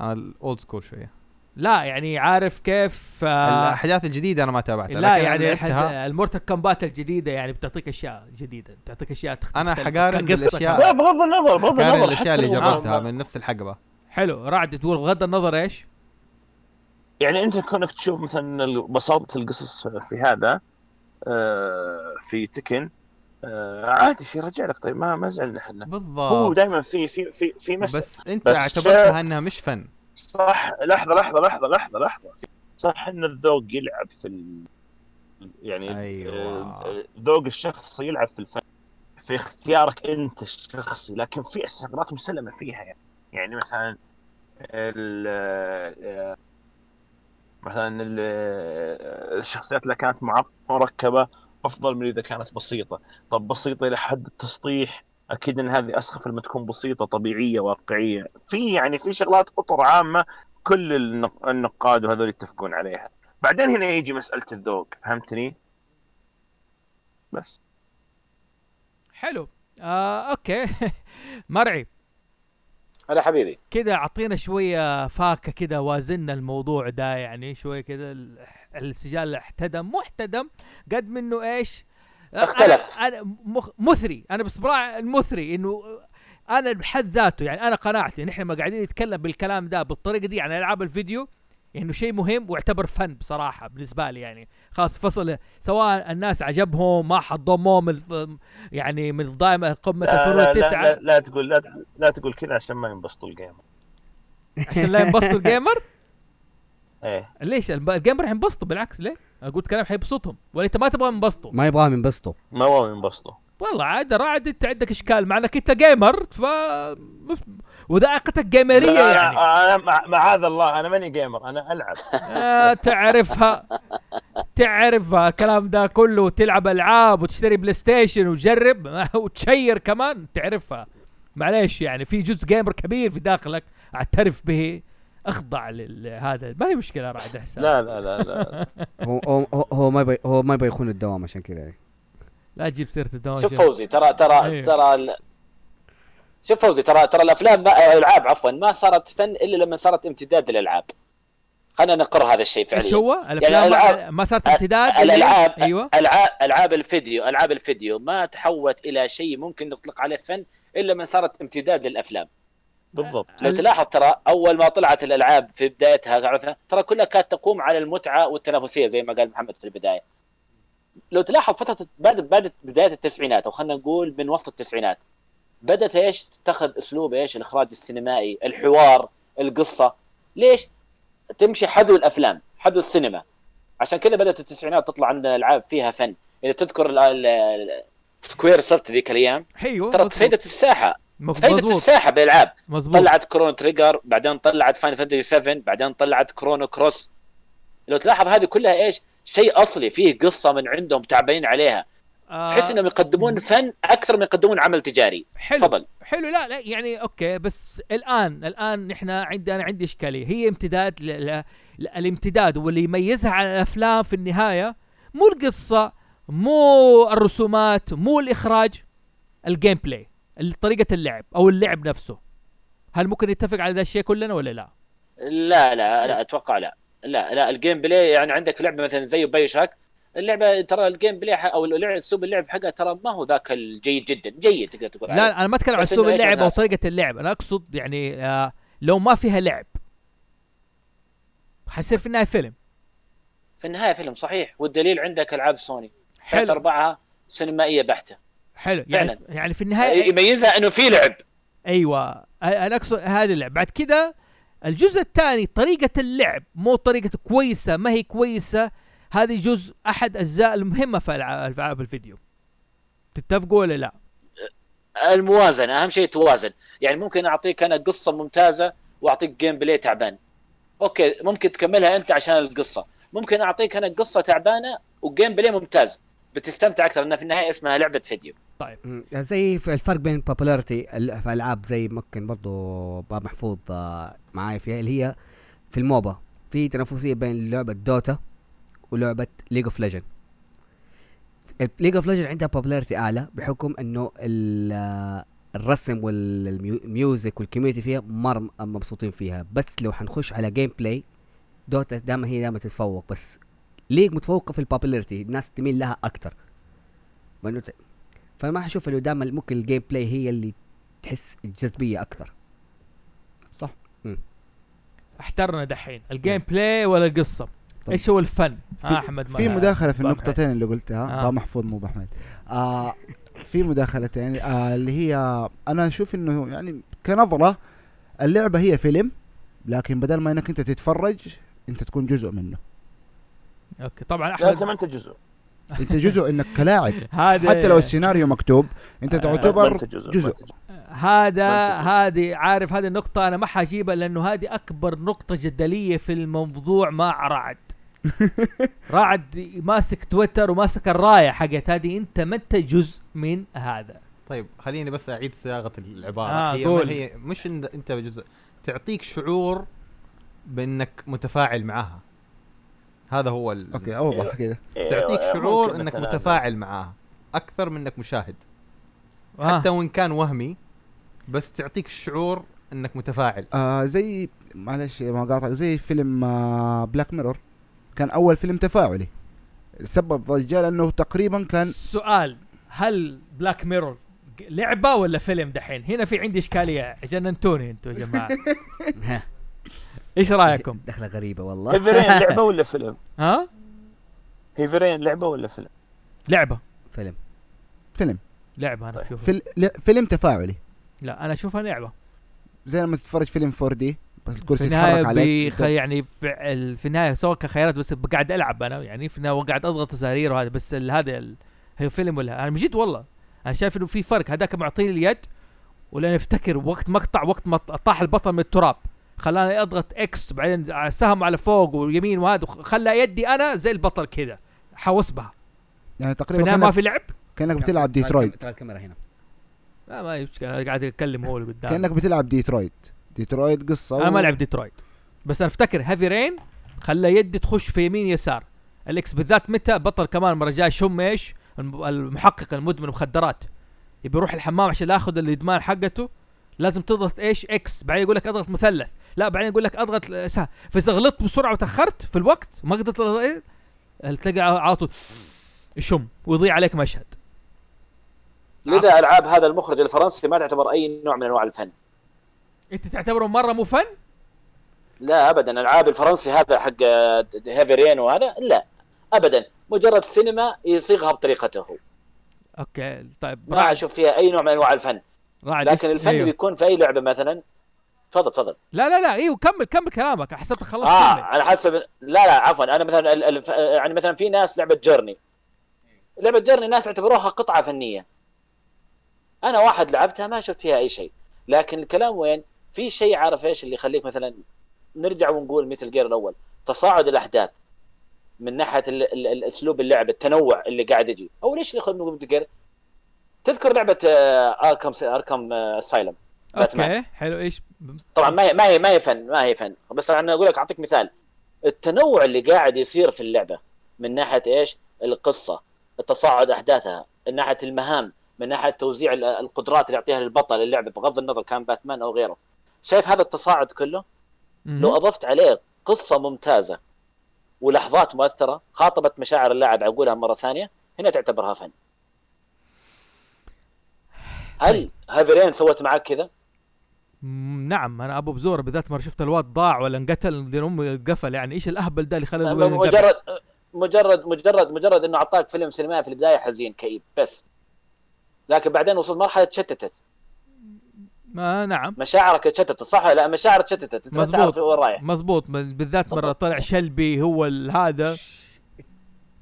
أنا ال old school شوية لا يعني عارف كيف آه الأحداث الجديدة أنا ما تابعتها لا يعني ال Mortal Kombat الجديدة يعني بتعطيك أشياء جديدة بتعطيك أشياء تخ- أنا مختلفة. حقارن كمان. لا بغض النظر بغض النظر الاشياء اللي جربتها من نفس الحقبة. حلو رعد تقول بغض النظر إيش؟ يعني أنت كونك تشوف مثلا بساطة القصص في هذا آه، في تكن آه، عادي شيء رجع لك. طيب ما ما زعلنا إحنا. هو بالضبط دائما في في في في مسألة. بس أنت اعتبرتها إنها مش فن. صح لحظة لحظة لحظة لحظة لحظة. صح إن الذوق يلعب في ال... يعني أيوة. آه، ذوق الشخص يلعب في الفن في اختيارك أنت الشخصي. لكن في شغلات مسلمة فيها يعني. يعني مثلا ال... آه، مثلا ال... آه، الشخصيات اللي كانت معق- مركبه أفضل من إذا كانت بسيطة. طب بسيطة إلى حد التسطيح أكيد إن هذه أسخف لما تكون بسيطة طبيعية واقعية. في يعني في شغلات اطر عامة كل النق- النقاد وهذول يتفقون عليها. بعدين هنا يجي مسألة الذوق فهمتني؟ بس. حلو. آه أوكي. <laughs> مرعي هلا حبيبي. كده أعطينا شوية فاكهة كده وازنا الموضوع ده يعني شوية كده ال- السجال احتدم مو احتدم قد منه إيش؟ اختلف. أنا, أنا مخ مثري. أنا بصراحه المثري إنه أنا بحد ذاته يعني أنا قناعتي نحن ما قاعدين نتكلم بالكلام ده بالطريقة دي عن ألعاب الفيديو إنه شيء مهم واعتبر فن بصراحة بالنسبة لي يعني. خلاص فصل سواء الناس عجبهم ما حضموه من يعني من دائما قمة لا, الفنون لا, التسعه لا, لا, لا تقول لا, لا تقول كذا عشان ما ينبسطوا الجيم عشان لا ينبسطوا <laughs> الجيمر؟ إيه. ليش؟ الجيمر حينبسطوا بالعكس ليه؟ أنا قلت كلام حيبسطهم. ولا أنت ما تبغى ينبسطوا؟ ما يبغاهم ينبسطوا. ما هو ينبسطوا. والله عاد رعد أنت عندك إشكال. مع انك أنت جيمر ف وذائقتك جيمريه لا، يعني. أنا مع- معاذ الله أنا ماني جيمر أنا ألعب. آه تعرفها. تعرفها. الكلام ده كله تلعب ألعاب وتشتري PlayStation وتجرب وتشير كمان. تعرفها. معليش يعني في جزء gamer كبير في داخلك أعترف به. أخضع لهذا. ما هي مشكلة رعد احساس لا لا لا لا. <laughs> هو هو ما يبغى هو ما يبغى يخون الدوام عشان كذا. يعني. لا تجيب سيرة الدوام شوف فوزي ترى ترى أيوه. ترى ال... شوف فوزي ترى ترى الأفلام ما... الألعاب عفوا ما صارت فن إلا لما صارت امتداد للألعاب. خلينا نقر هذا الشيء إيش فعليا هو؟ الأفلام الألعاب- ما, صارت امتداد الالعاب أيوه. العاب ألعاب الفيديو ألعاب الفيديو ما تحولت إلى شيء ممكن نطلق عليه فن إلا من صارت امتداد للأفلام. بالضبط. لو تلاحظ ترى أول ما طلعت الألعاب في بدايتها عرفنا ترى كلها كانت تقوم على المتعة والتنافسية زي ما قال محمد في البداية. لو تلاحظ فترة بعد بعد بداية التسعينات أو خلينا نقول من وسط التسعينات بدأت إيش؟ تتخذ أسلوب إيش؟ الإخراج السينمائي الحوار القصة. ليش؟ تمشي حذو الأفلام حذو السينما. عشان كذا بدأت التسعينات تطلع عندنا ألعاب فيها فن. إذا تذكر Squaresoft ذيك الأيام أيوه ترى. تصيدت في الساحة. مظبوط. الساحة بالألعاب. مظبوط. طلعت Chrono Trigger بعدين طلعت Final Fantasy 7 بعدين طلعت Chrono Cross. لو تلاحظ هذه كلها إيش؟ شيء أصلي فيه قصة من عندهم تعبانين عليها. آه تحس إنهم يقدمون فن أكثر من يقدمون عمل تجاري. حلو. تفضل. حلو. لا لا يعني okay بس الآن الآن نحن عندي أنا عندي إشكالية. هي امتداد ل... ل... ل... الامتداد واللي يميزها عن الأفلام في النهاية مو القصة مو الرسومات مو الإخراج ال gameplay طريقة اللعب أو اللعب نفسه. هل ممكن نتفق على ذا الشيء كلنا ولا لا؟ لا لا لا أتوقع لا. لا لا ال gameplay يعني عندك في لعبة مثلا زي BioShock اللعبة ترى ال gameplay أو أسلوب اللعب حقها ترى ما هو ذاك الجيد جدا. جيد تقدر تقول عليه. لا أنا ما أتكلم عن أسلوب اللعب أو؟ طريقة اللعب. أنا أقصد يعني آه لو ما فيها لعب. حيصير في النهاية فيلم. في النهاية فيلم صحيح. والدليل عندك ألعاب سوني. حلو. ارباعها سينمائية بحتة. حلو. يعني فعلاً. يعني في النهاية يميزها إنه في لعب. أيوه. أنا أقصد هذا اللعب. بعد كده الجزء الثاني طريقة اللعب مو طريقة كويسة ما هي كويسة. هذه جزء أحد أجزاء المهمة في ألعاب الفيديو. تتفقوا ولا لا؟ الموازنة أهم شيء توازن. يعني ممكن أعطيك أنا قصة ممتازة وأعطيك gameplay تعبان. okay ممكن تكملها أنت عشان القصة. ممكن أعطيك أنا قصة تعبانة و gameplay ممتاز. بتستمتع أكثر لانها في النهاية اسمها لعبة فيديو. مم. زي في الفرق بين ال- في ألعاب زي ممكن برضو باب محفوظ آه، معاي فيها اللي هي في ال MOBA. في تنافسية بين لعبة Dota ولعبة League of Legend League of Legend عندها popularity أعلى بحكم إنه ال- الرسم وال music وال community فيها مرة م- مبسوطين فيها. بس لو حنخش على gameplay Dota دائما هي دائما تتفوق. بس League متفوقة في ال popularity الناس تميل لها أكثر وانه ت- فما حشوف إنه دائما ممكن ال gameplay هي اللي تحس الجذبيه أكثر. صح. احترنا دحين. ال gameplay ولا القصة؟ طب. إيش هو الفن؟ في- آه أحمد في ما- مداخلة في ما النقطتين اللي قلتها. آه. آه. محفوظ مو بحمد آه في مداخلتين آه اللي هي أنا أشوف إنه يعني كنظرة اللعبة هي فيلم لكن بدل ما إنك أنت تتفرج أنت تكون جزء منه. okay طبعا أحمد ما أنت جزء. انت جزء انك كلاعب. <laughs> هذا حتى لو السيناريو مكتوب انت آه، تعتبر جزء, أنت هذا أنت- هذه عارف هذه النقطة؟ أنا ما حجيبها لأنه هذه أكبر نقطة جدلية في الموضوع مع رعد. <laughs> رعد ماسك تويتر وماسك الراية حقت هذه. أنت ما أنت جزء من هذا. طيب خليني بس أعيد صياغة العبارة. آه، هي قول. ما هي؟ مش إن أنت جزء. تعطيك شعور بإنك متفاعل معاها هذا هو ال... أوكي أوضح كذا تعطيك إيه، شعور ممكن إنك. متفاعل معاها أكثر من إنك مشاهد آه. حتى وإن كان وهمي بس تعطيك الشعور إنك متفاعل آه زي معلش ما قاطع زي فيلم آه Black Mirror كان أول فيلم تفاعلي سبب ضجة لأنه تقريبا كان سؤال هل Black Mirror لعبة ولا فيلم دحين؟ هنا في عندي إشكالية جننتوني أنتوا يا جماعة. <laughs> <laughs> ها إيش رأيكم؟ <laughs> دخلة غريبة والله Heavy Rain <laughs> لعبة ولا فيلم؟ ها؟ هيفرين لعبة ولا فيلم؟ لعبة فيلم فيلم لعبة أنا طيب. أشوفها. فيل... فيلم تفاعلي لا أنا أشوفها لعبة. زي لما تتفرج فيلم 4 دي بس في الكرسي يتحرك عليك بيخ... يعني في, ال- في النهاية سواء كخيارات بس قاعد ألعب أنا يعني في النهاية قاعد أضغط زرارير وهذا بس هذا ال... هي فيلم ولا أنا من جد والله أنا شايف إنه في فرق هذاك معطيني اليد ولا أفتكر وقت مقطع وقت ما طاح البطل من التراب خلاني اضغط X بعدين سهم على فوق ويمين وهذا خلى يدي أنا زي البطل كذا حوس بها يعني في تقريبا النهايه ما في لعب؟ كأنك بتلعب ديترويت. ترى الكاميرا هنا. لا ما قاعد أتكلم هو اللي قدام كأنك بتلعب Detroit. Detroit قصة أنا ما و- لعب ديترويت. بس أنا أفتكر Heavy Rain خلى يدي تخش في يمين يسار. ال X بالذات متى بطل كمان مرة جاي شم إيش؟ الم- المحقق المدمن مخدرات. يبي يروح الحمام عشان ياخذ الإدمان حقته. لازم تضغط إيش؟ إكس بعدين يقول لك أضغط مثلث. لا بعدين يقول لك أضغط سهم فاذا غلطت بسرعة وتأخرت في الوقت ما قدرت إيه، تلاقي على طول. يشم ويضيع عليك مشهد. لذا ألعاب هذا المخرج الفرنسي ما تعتبر أي نوع من أنواع الفن؟ أنت تعتبره مرة مو فن؟ لا ابدا. العاب الفرنسي هذا حق هيفرين وهذا لا. ابدا. مجرد سينما يصيغها بطريقته okay طيب. ما أشوف فيها أي نوع من أنواع الفن. لكن الفن أيوه. بيكون في أي لعبة مثلا؟ تفضل تفضل. لا لا لا أيوه كمل كمل كلامك. حسبت خلصت آه كمل. على حسب لا لا عفوا. أنا مثلا ال- ال- يعني مثلا في ناس لعبة Journey. لعبة Journey الناس يعتبروها قطعة فنية. أنا واحد لعبتها ما شفت فيها أي شيء. لكن الكلام وين؟ في شيء عارف إيش اللي يخليك مثلا نرجع ونقول Metal Gear الأول. تصاعد الأحداث من ناحية ال ال الاسلوب اللعب التنوع اللي قاعد يجي. أو ليش خلينا نقول تذكر تذكر لعبة آه، أركم أركم أسايلم. باتمان. أوكي حلو. إيش؟ طبعا ما هي ما هي ما هي فن ما هي فن. بس أنا أقول لك أعطيك مثال. التنوع اللي قاعد يصير في اللعبة من ناحية إيش؟ القصة التصاعد أحداثها من ناحية المهام من ناحية توزيع ال- القدرات اللي يعطيها للبطل اللعبة بغض النظر كان باتمان أو غيره. شايف هذا التصاعد كله. لو أضفت عليه قصة ممتازة ولحظات مؤثرة خاطبت مشاعر اللاعب أقولها مرة ثانية هنا تعتبرها فن. هل هافي رين سوت معك كذا؟ نعم أنا أبو بزورة بالذات مرة شفت الواد ضاع ولا انقتل دين امه قفل يعني إيش الأهبل ده اللي خلى ينقفل؟ مجرد مجرد مجرد مجرد إنه أعطاك فيلم سينمائي في البداية حزين كئيب بس لكن بعدين وصلت مرحلة تشتتت ما نعم مشاعرك تشتتت صح لا مشاعرك تشتتت أنت ما مزبوط. تعرف وين رايح مزبوط بالذات مرة طلع شلبي هو هذا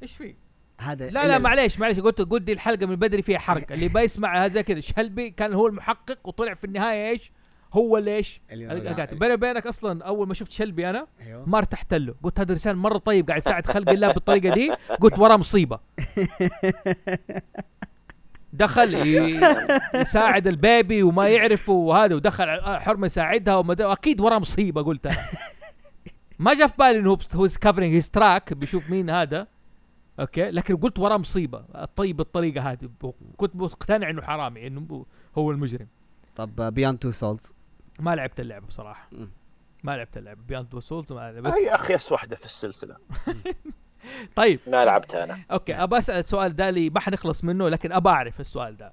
إيش في؟ هذا لا لا معليش معليش قلت قلت دي الحلقة من بدري فيها حرق. اللي بيسمع هذا كذا شلبي كان هو المحقق وطلع في النهاية إيش؟ هو ليش؟ بيني وبينك أصلا أول ما شفت شلبي أنا أيوه. ما ارتحت له. قلت هذا انسان مرة طيب قاعد يساعد خلق الله بالطريقة دي. قلت وراه مصيبة. دخل يساعد ال baby وما يعرف وهذا ودخل حرمة يساعدها أكيد وراه مصيبة قلت أنا. ما جاء في بالي إنه هو covering his track بيشوف مين هذا. okay؟ لكن قلت وراه مصيبة. الطيب بالطريقة هذه. كنت مقتنع إنه حرامي إنه هو المجرم. طب Beyond Two Souls ما لعبت اللعبه بصراحة. ما لعبت اللعبه Beyond Two Souls ما بس هي اخيس واحدة في السلسلة. <laughs> طيب. ما لعبتها أنا. okay ابى أسأل السؤال ده لي ما حنخلص منه لكن ابى أعرف السؤال ده.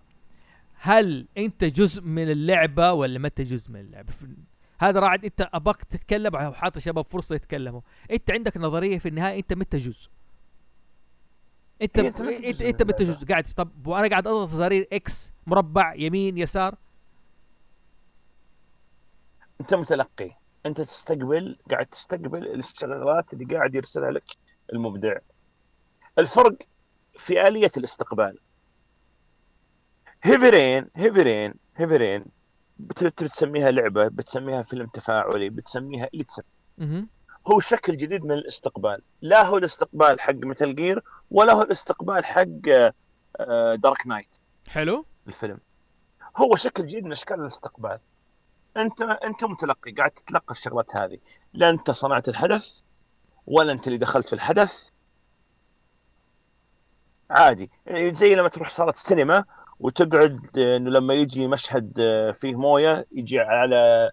هل أنت جزء من اللعبة ولا ما أنت جزء من اللعبة؟ هذا رعد أنت اباك تتكلم أو حاط الشباب فرصة يتكلموا. أنت عندك نظرية في النهاية أنت متى جزء. انت أنت انت انت. جزء قاعد طب وأنا قاعد اضغط زرارير X مربع يمين يسار. انت متلقي. انت تستقبل قاعد تستقبل الشغلات اللي قاعد يرسلها لك المبدع. الفرق في آلية الاستقبال. Heavy Rain Heavy Rain Heavy Rain. بت- بت- بتسميها لعبة بتسميها فيلم تفاعلي بتسميها اللي تسميها. هو شكل جديد من الاستقبال. لا هو الاستقبال حق Metal Gear ولا هو الاستقبال حق Dark Knight حلو. الفيلم. هو شكل جديد من أشكال الاستقبال. أنت أنت متلقي قاعد تتلقى الشغلات هذه. لا أنت صنعت الحدث ولا أنت اللي دخلت في الحدث. عادي. زي لما تروح صالة السينما وتقعد آه، إنه لما يجي مشهد آه، فيه موية يجي على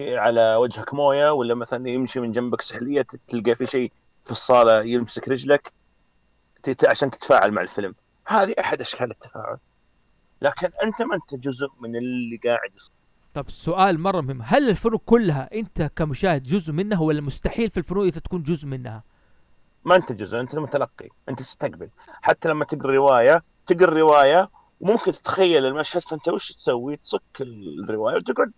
على وجهك مويه ولا مثلا يمشي من جنبك سحلية تلقى في شيء في الصالة يمسك رجلك عشان تتفاعل مع الفيلم. هذه أحد أشكال التفاعل. لكن أنت ما أنت جزء من اللي قاعد يصير. طب السؤال مرة مهم. هل الفنون كلها أنت كمشاهد جزء منها ولا مستحيل في الفنون انت تكون جزء منها؟ ما أنت جزء أنت المتلقي. أنت تستقبل. حتى لما تقرأ رواية تقرأ الروايه وممكن تتخيل المشهد فأنت وش تسوي؟ تصك الرواية وتقعد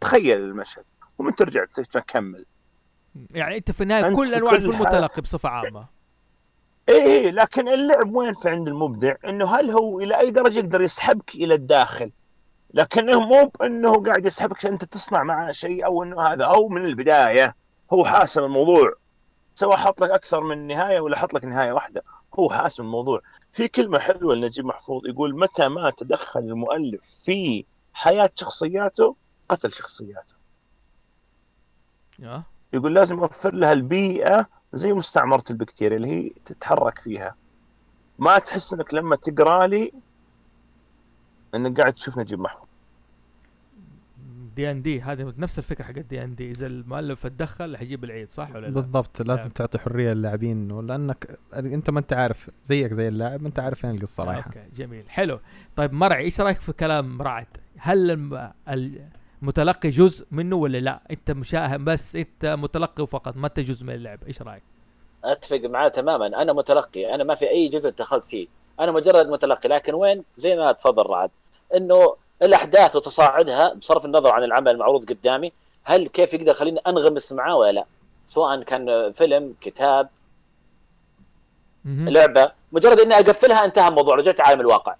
تخيل المشهد ومن ترجع تكمل. يعني انت في النهاية كل أنواع حال- متلقي بصفة عامة. إيه إيه لكن اللعب وين في عند المبدع؟ إنه هل هو إلى أي درجة يقدر يسحبك إلى الداخل؟ لكنه مو بانه قاعد يسحبك أنت تصنع معاه شيء أو إنه هذا أو من البداية. هو حاسم الموضوع. سواء حط لك أكثر من نهاية ولا حط لك نهاية واحدة هو حاسم الموضوع. في كلمة حلوة لنجيب محفوظ يقول متى ما تدخل المؤلف في حياة شخصياته قتل شخصياته. آه. يقول لازم يوفر لها البيئة زي مستعمرة البكتيريا اللي هي تتحرك فيها. ما تحس إنك لما تقرأ لي إنك قاعد تشوف نجيب محفوظ دي ان دي هذه نفس الفكرة حقت دي ان دي إذا المؤلف اتدخل حيجيب العيد صح ولا لا؟ بالضبط لازم نعم. تعطي حرية للاعبين ولأنك أنت ما أنت عارف زيك زي اللاعب ما أنت عارف فين القصة رايحه okay جميل حلو. طيب مرعي إيش رأيك في كلام رعد؟ هل الم- المتلقي جزء منه ولا لا؟ انت مشاهد بس انت متلقي فقط ما انت جزء من اللعبه إيش رأيك؟ اتفق معاه تماما. أنا متلقي أنا ما في اي جزء دخلت فيه. أنا مجرد متلقي لكن وين؟ زي ما تفضل رعد. انه الاحداث وتصاعدها بصرف النظر عن العمل المعروض قدامي هل كيف يقدر يخليني انغمس معاه ولا لا؟ سواء كان فيلم كتاب. لعبة. مجرد اني اقفلها انتهى الموضوع رجعت عالم الواقع.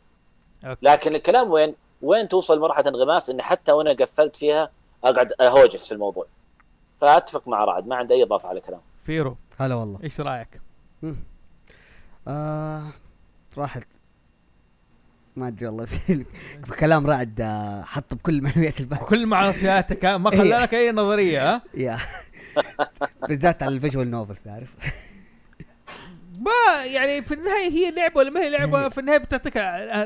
okay. لكن الكلام وين؟ وين توصل مرحلة انغماس اني حتى وأنا قفلت فيها أقعد أهوجس في الموضوع. فأتفق مع رعد ما عندي أي إضافة على كلام فيرو. هلا والله. إيش رأيك؟ آه راحت. ما أدري والله. <laughs> كلام رعد آه، حط بكل معنويات البحث كل معطياتك ها؟ ما خلى إيه. لك أي نظرية ها؟ <laughs> يا. بالذات على ال visual novels تعرف؟ ما يعني في النهاية هي لعبة ولا ما هي لعبة؟ في النهاية بتعطيك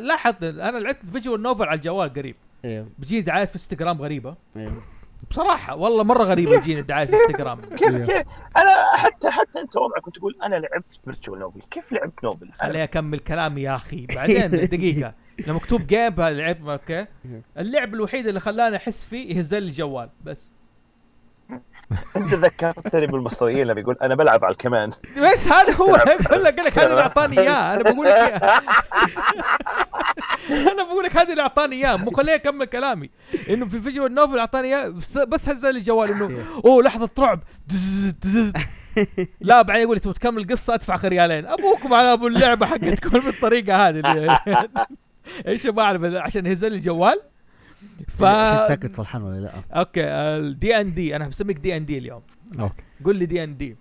لاحظ أنا لعبت ال visual novel على الجوال قريب. أيوه بتجيني دعايات في إنستغرام غريبة. أيوه بصراحة والله مرة غريبة تجيني دعايات في إنستغرام. <laughs> كيف كيف؟ أنا حتى حتى أنت وضعك كنت تقول أنا لعبت virtual novel كيف لعبت novel؟ خليني أكمل كلامي يا أخي. بعدين <laughs> دقيقة. لما مكتوب game لعب okay. اللعب الوحيد اللي خلاني أحس فيه يهز لي الجوال بس. أنت ذكرتني بالمصريين اللي بيقول أنا بلعب على الكمان. بس هذا هو أقول <laughs> لك لك هذا اللي أعطاني إياه. أنا بقول لك إياه. <laughs> أنا بقول لك هذا اللي أعطاني اياه مو خليني اكمل كلامي. إنه في فيجوال نوفل أعطاني اياه بس, بس هز لي الجوال إنه أوه لحظة رعب. لا بعدين يقول لي تبغى تكمل القصة؟ أدفع ريالين أبوكم على أبو اللعبة حقتكم بالطريقة هذه <laughs> إيش ما أعرف عشان يهز لي الجوال ف شفتك فرحان ولا لا؟ okay ال D&D أنا بسميك دي ان دي اليوم. okay. قول لي دي ان دي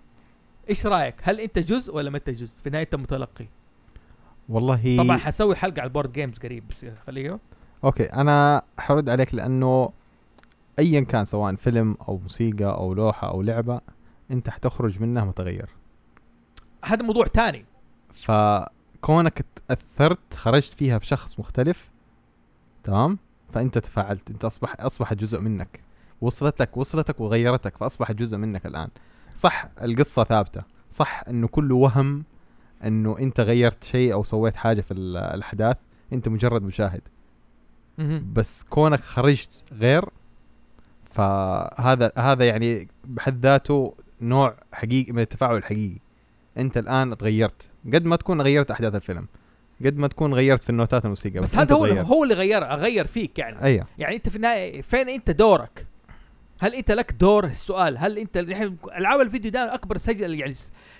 إيش رأيك؟ هل أنت جزء ولا ما أنت جزء؟ في نهاية انت متلقي والله طبعا حسوي حلقة على ال board games قريب بس خليه. okay أنا حرد عليك لأنه ايا كان سواء فيلم أو موسيقى أو لوحة أو لعبة أنت حتخرج منها متغير. هذا موضوع تاني. فكونك تأثرت خرجت فيها بشخص مختلف تمام؟ فأنت تفاعلت. أنت اصبح اصبحت جزء منك. وصلتك وصلتك وغيرتك فاصبحت جزء منك الآن. صح القصة ثابتة. صح انه كله وهم إنه أنت غيرت شيء أو سويت حاجة في ال- الأحداث أنت مجرد مشاهد. بس كونك خرجت غير فهذا هذا يعني بحد ذاته نوع حقيقي من التفاعل الحقيقي. أنت الآن تغيرت. قد ما تكون غيرت أحداث الفيلم. قد ما تكون غيرت في النوتات الموسيقى بس أنت هذا هو تغيرت. هو اللي غير اغير فيك يعني. أيوه. يعني أنت في النهاية فين أنت دورك؟ هل أنت لك دور؟ السؤال هل أنت ألعاب الفيديو ده أكبر سجل يعني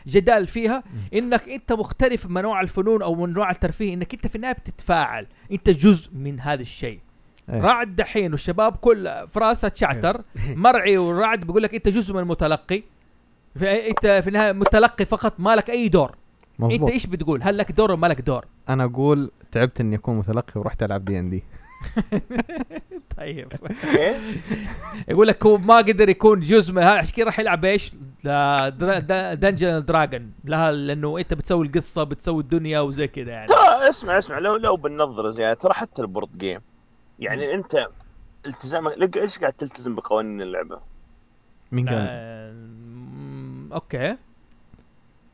جدال فيها؟ إنك أنت مختلف من نوع الفنون أو من نوع الترفيه إنك أنت في النهاية بتتفاعل. أنت جزء من هذا الشيء. أيوة. رعد دحين والشباب كل في راسه شعتر مرعي ورعد بيقول لك أنت جزء من المتلقي. في أنت في النهاية متلقي فقط ما لك أي دور. انت مظبوط إيش بتقول؟ هل لك دور ولا ما لك دور؟ <laughs> أنا أقول تعبت اني اكون متلقي ورحت العب دي ان دي طيب؟ <laughs> <laughs> يقول لك هو ما قدر يكون جزء من هذا. عشان كذا راح يلعب إيش؟ Dungeon Dragon لها لأنه انت بتسوي القصة بتسوي الدنيا وزي كذا يعني. ترى اسمع اسمع لو لو بننظر زيادة ترى حتى ال board game يعني انت التزامك لك- إيش قاعد تلتزم بقوانين اللعبة؟ مين قال آه، okay.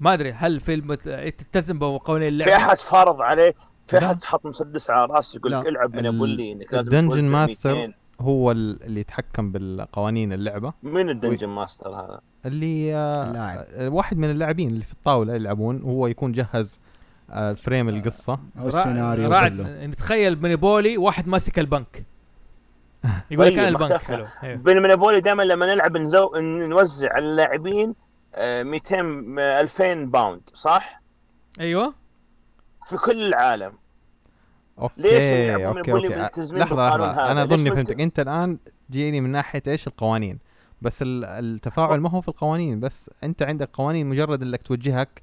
ما أدري هل في المت... انت تلتزم بقوانين في اللعبه أحد فرض عليه في. أحد حط مسدس على رأسه يقول لك. العب من أبو لي انك لازم ال Dungeon Master 200. هو ال- اللي يتحكم بالقوانين اللعبة مين ال Dungeon Master هذا؟ اللي آه، اللاعب. آه، واحد من اللاعبين اللي في الطاولة يلعبون هو يكون جهز آه، frame القصة أو السيناريو رعد كله. نتخيل Monopoly واحد ماسك البنك يقول لك طيب، أنا البنك. حلو أيوه. بال Monopoly دائما لما نلعب نزو... نوزع على اللاعبين آه، 200 آه، 2000 pound صح؟ أيوه. في كل العالم. okay ليش okay من okay. ملتزمين لحظة لحظة؟ أنا اظني فهمتك. انت- الآن تجيني من ناحية إيش؟ القوانين. بس ال- التفاعل ما هو في القوانين بس أنت عندك قوانين مجرد إنك توجهك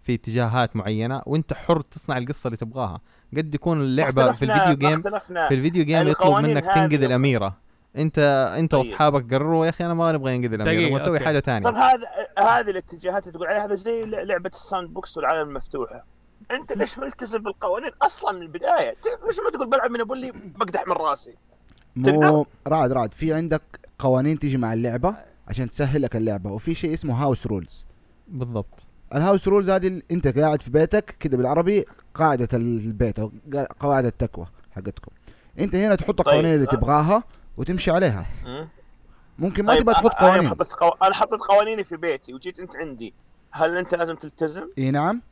في اتجاهات معينة وأنت حر تصنع القصة اللي تبغاها. قد يكون اللعبة في ال video game. في ال video game يطلب منك تنقذ الأميرة. انت انت طيب. واصحابك قرروا يا أخي أنا ما نبغى ننقذ الاميره دقيقة، نبغى نسوي. حاجة طب ثانية هذا هذه الاتجاهات اللي تقول عليها هذا زي لعبة ال sandbox والعالم المفتوحة انت ليش ملتزم بالقوانين أصلا من البداية؟ ليش ما تقول بلعب من ابو لي بقدح من راسي؟ مو رعد رعد في عندك قوانين تيجي مع اللعبة عشان تسهل لك اللعبة وفي شيء اسمه house rules بالضبط ال house rules هذه ال- انت قاعد في بيتك كده بالعربي قاعدة البيت أو قواعد التكوى حقتكم انت هنا تحط طيب، القوانين اللي أه. تبغاها وتمشي عليها. مم؟ ممكن ما طيب، تبغى تحط أ- أنا قوانين. حطيت قو... أنا حطيت قوانيني في بيتي وجيت أنت عندي. هل أنت لازم تلتزم؟ إي نعم.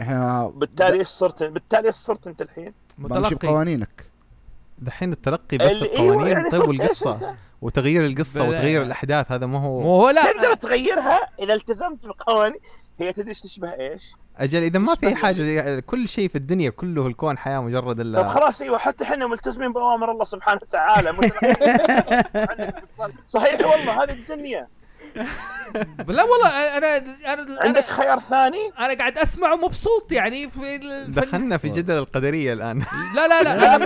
إحنا بالتالي إيش صرت؟ بالتالي إيش صرت أنت الحين؟ بمشي متلقي بقوانينك. دحين التلقي بس أيوة، القوانين يعني طيب والقصة؟ وتغيير القصة بلا- وتغيير الأحداث هذا ما هو. مو هو تقدر لا تغيرها إذا التزمت بالقوانين. هي تدري إيش تشبه إيش؟ أجل إذا ما في حاجة كل شيء في الدنيا كله الكون حياة مجرد طب الا خلاص أيوه حتى إحنا ملتزمين بأوامر الله سبحانه وتعالى. <laughs> صحيح والله هذه الدنيا. لا والله أنا أنا عندك أنا, خيار ثاني؟ أنا قاعد اسمع ومبسوط يعني في. دخلنا في جدل القدرية الآن. لا لا لا أنا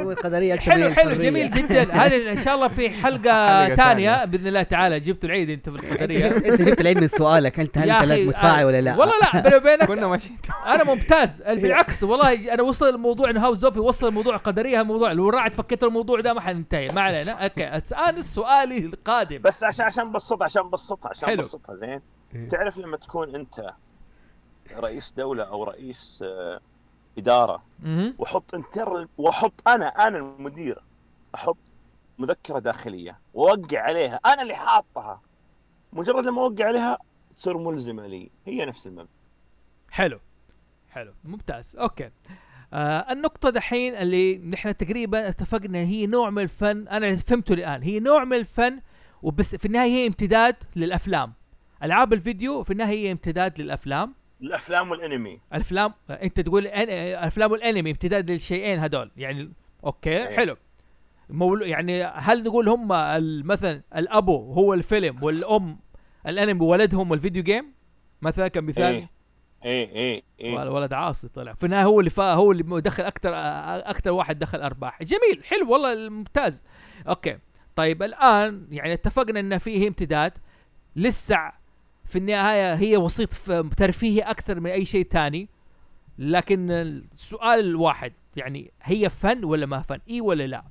ما القدريه حلو حلو. جميل جدا. <laughs> هذا إن شاء الله في حلقة حلقة ثانية. تانية. بإذن الله تعالى جبتوا العيد أنت في القدرية. جبت- أنت جبت العيد من سؤالك. أنت هل أنت متفاعل ولا لا؟ والله لا بيني وبينك كنا ماشيين. أنا ممتاز. <laughs> بالعكس والله أنا وصل الموضوع إنه هاوس زوفي وصل الموضوع قدرية الموضوع لو راعد فكيت الموضوع ده ما حننتهي. ما علينا. أوكي الان سؤالي القادم. بس عشان عشان بسطها عشان بسطها عشان حلو. بسطها زين؟ إيه. تعرف لما تكون انت رئيس دولة أو رئيس آه، ادارة. وحط انتر واحط أنا أنا المدير أحط مذكرة داخلية واوقع عليها أنا اللي حاطها. مجرد لما اوقع عليها تصير ملزمة لي. هي نفس المبدأ. حلو. حلو. ممتاز. أوكي. آه النقطة دحين اللي نحن تقريبا اتفقنا هي نوع من الفن أنا فهمته الآن هي نوع من الفن وبس في النهاية هي امتداد للأفلام. ألعاب الفيديو في النهاية هي امتداد للأفلام. الأفلام والأنمي. الأفلام أنت تقول الافلام والأنمي امتداد للشيئين هذول. يعني okay إيه. حلو. مول... يعني هل نقول هم مثلا الأبو هو الفيلم والأم الأنمي ولدهم ال video game؟ مثلا كمثال إيه. إيه إيه, إيه. الولد عاصي طلع. في النهاية هو اللي فا هو اللي دخل أكثر أكثر واحد دخل أرباح. جميل حلو والله ممتاز. okay. طيب الآن يعني اتفقنا إن فيه امتداد. لسه في النهاية هي وسيط ترفيهي أكثر من أي شيء تاني لكن السؤال الواحد يعني هي فن ولا ما فن؟ إي ولا لا؟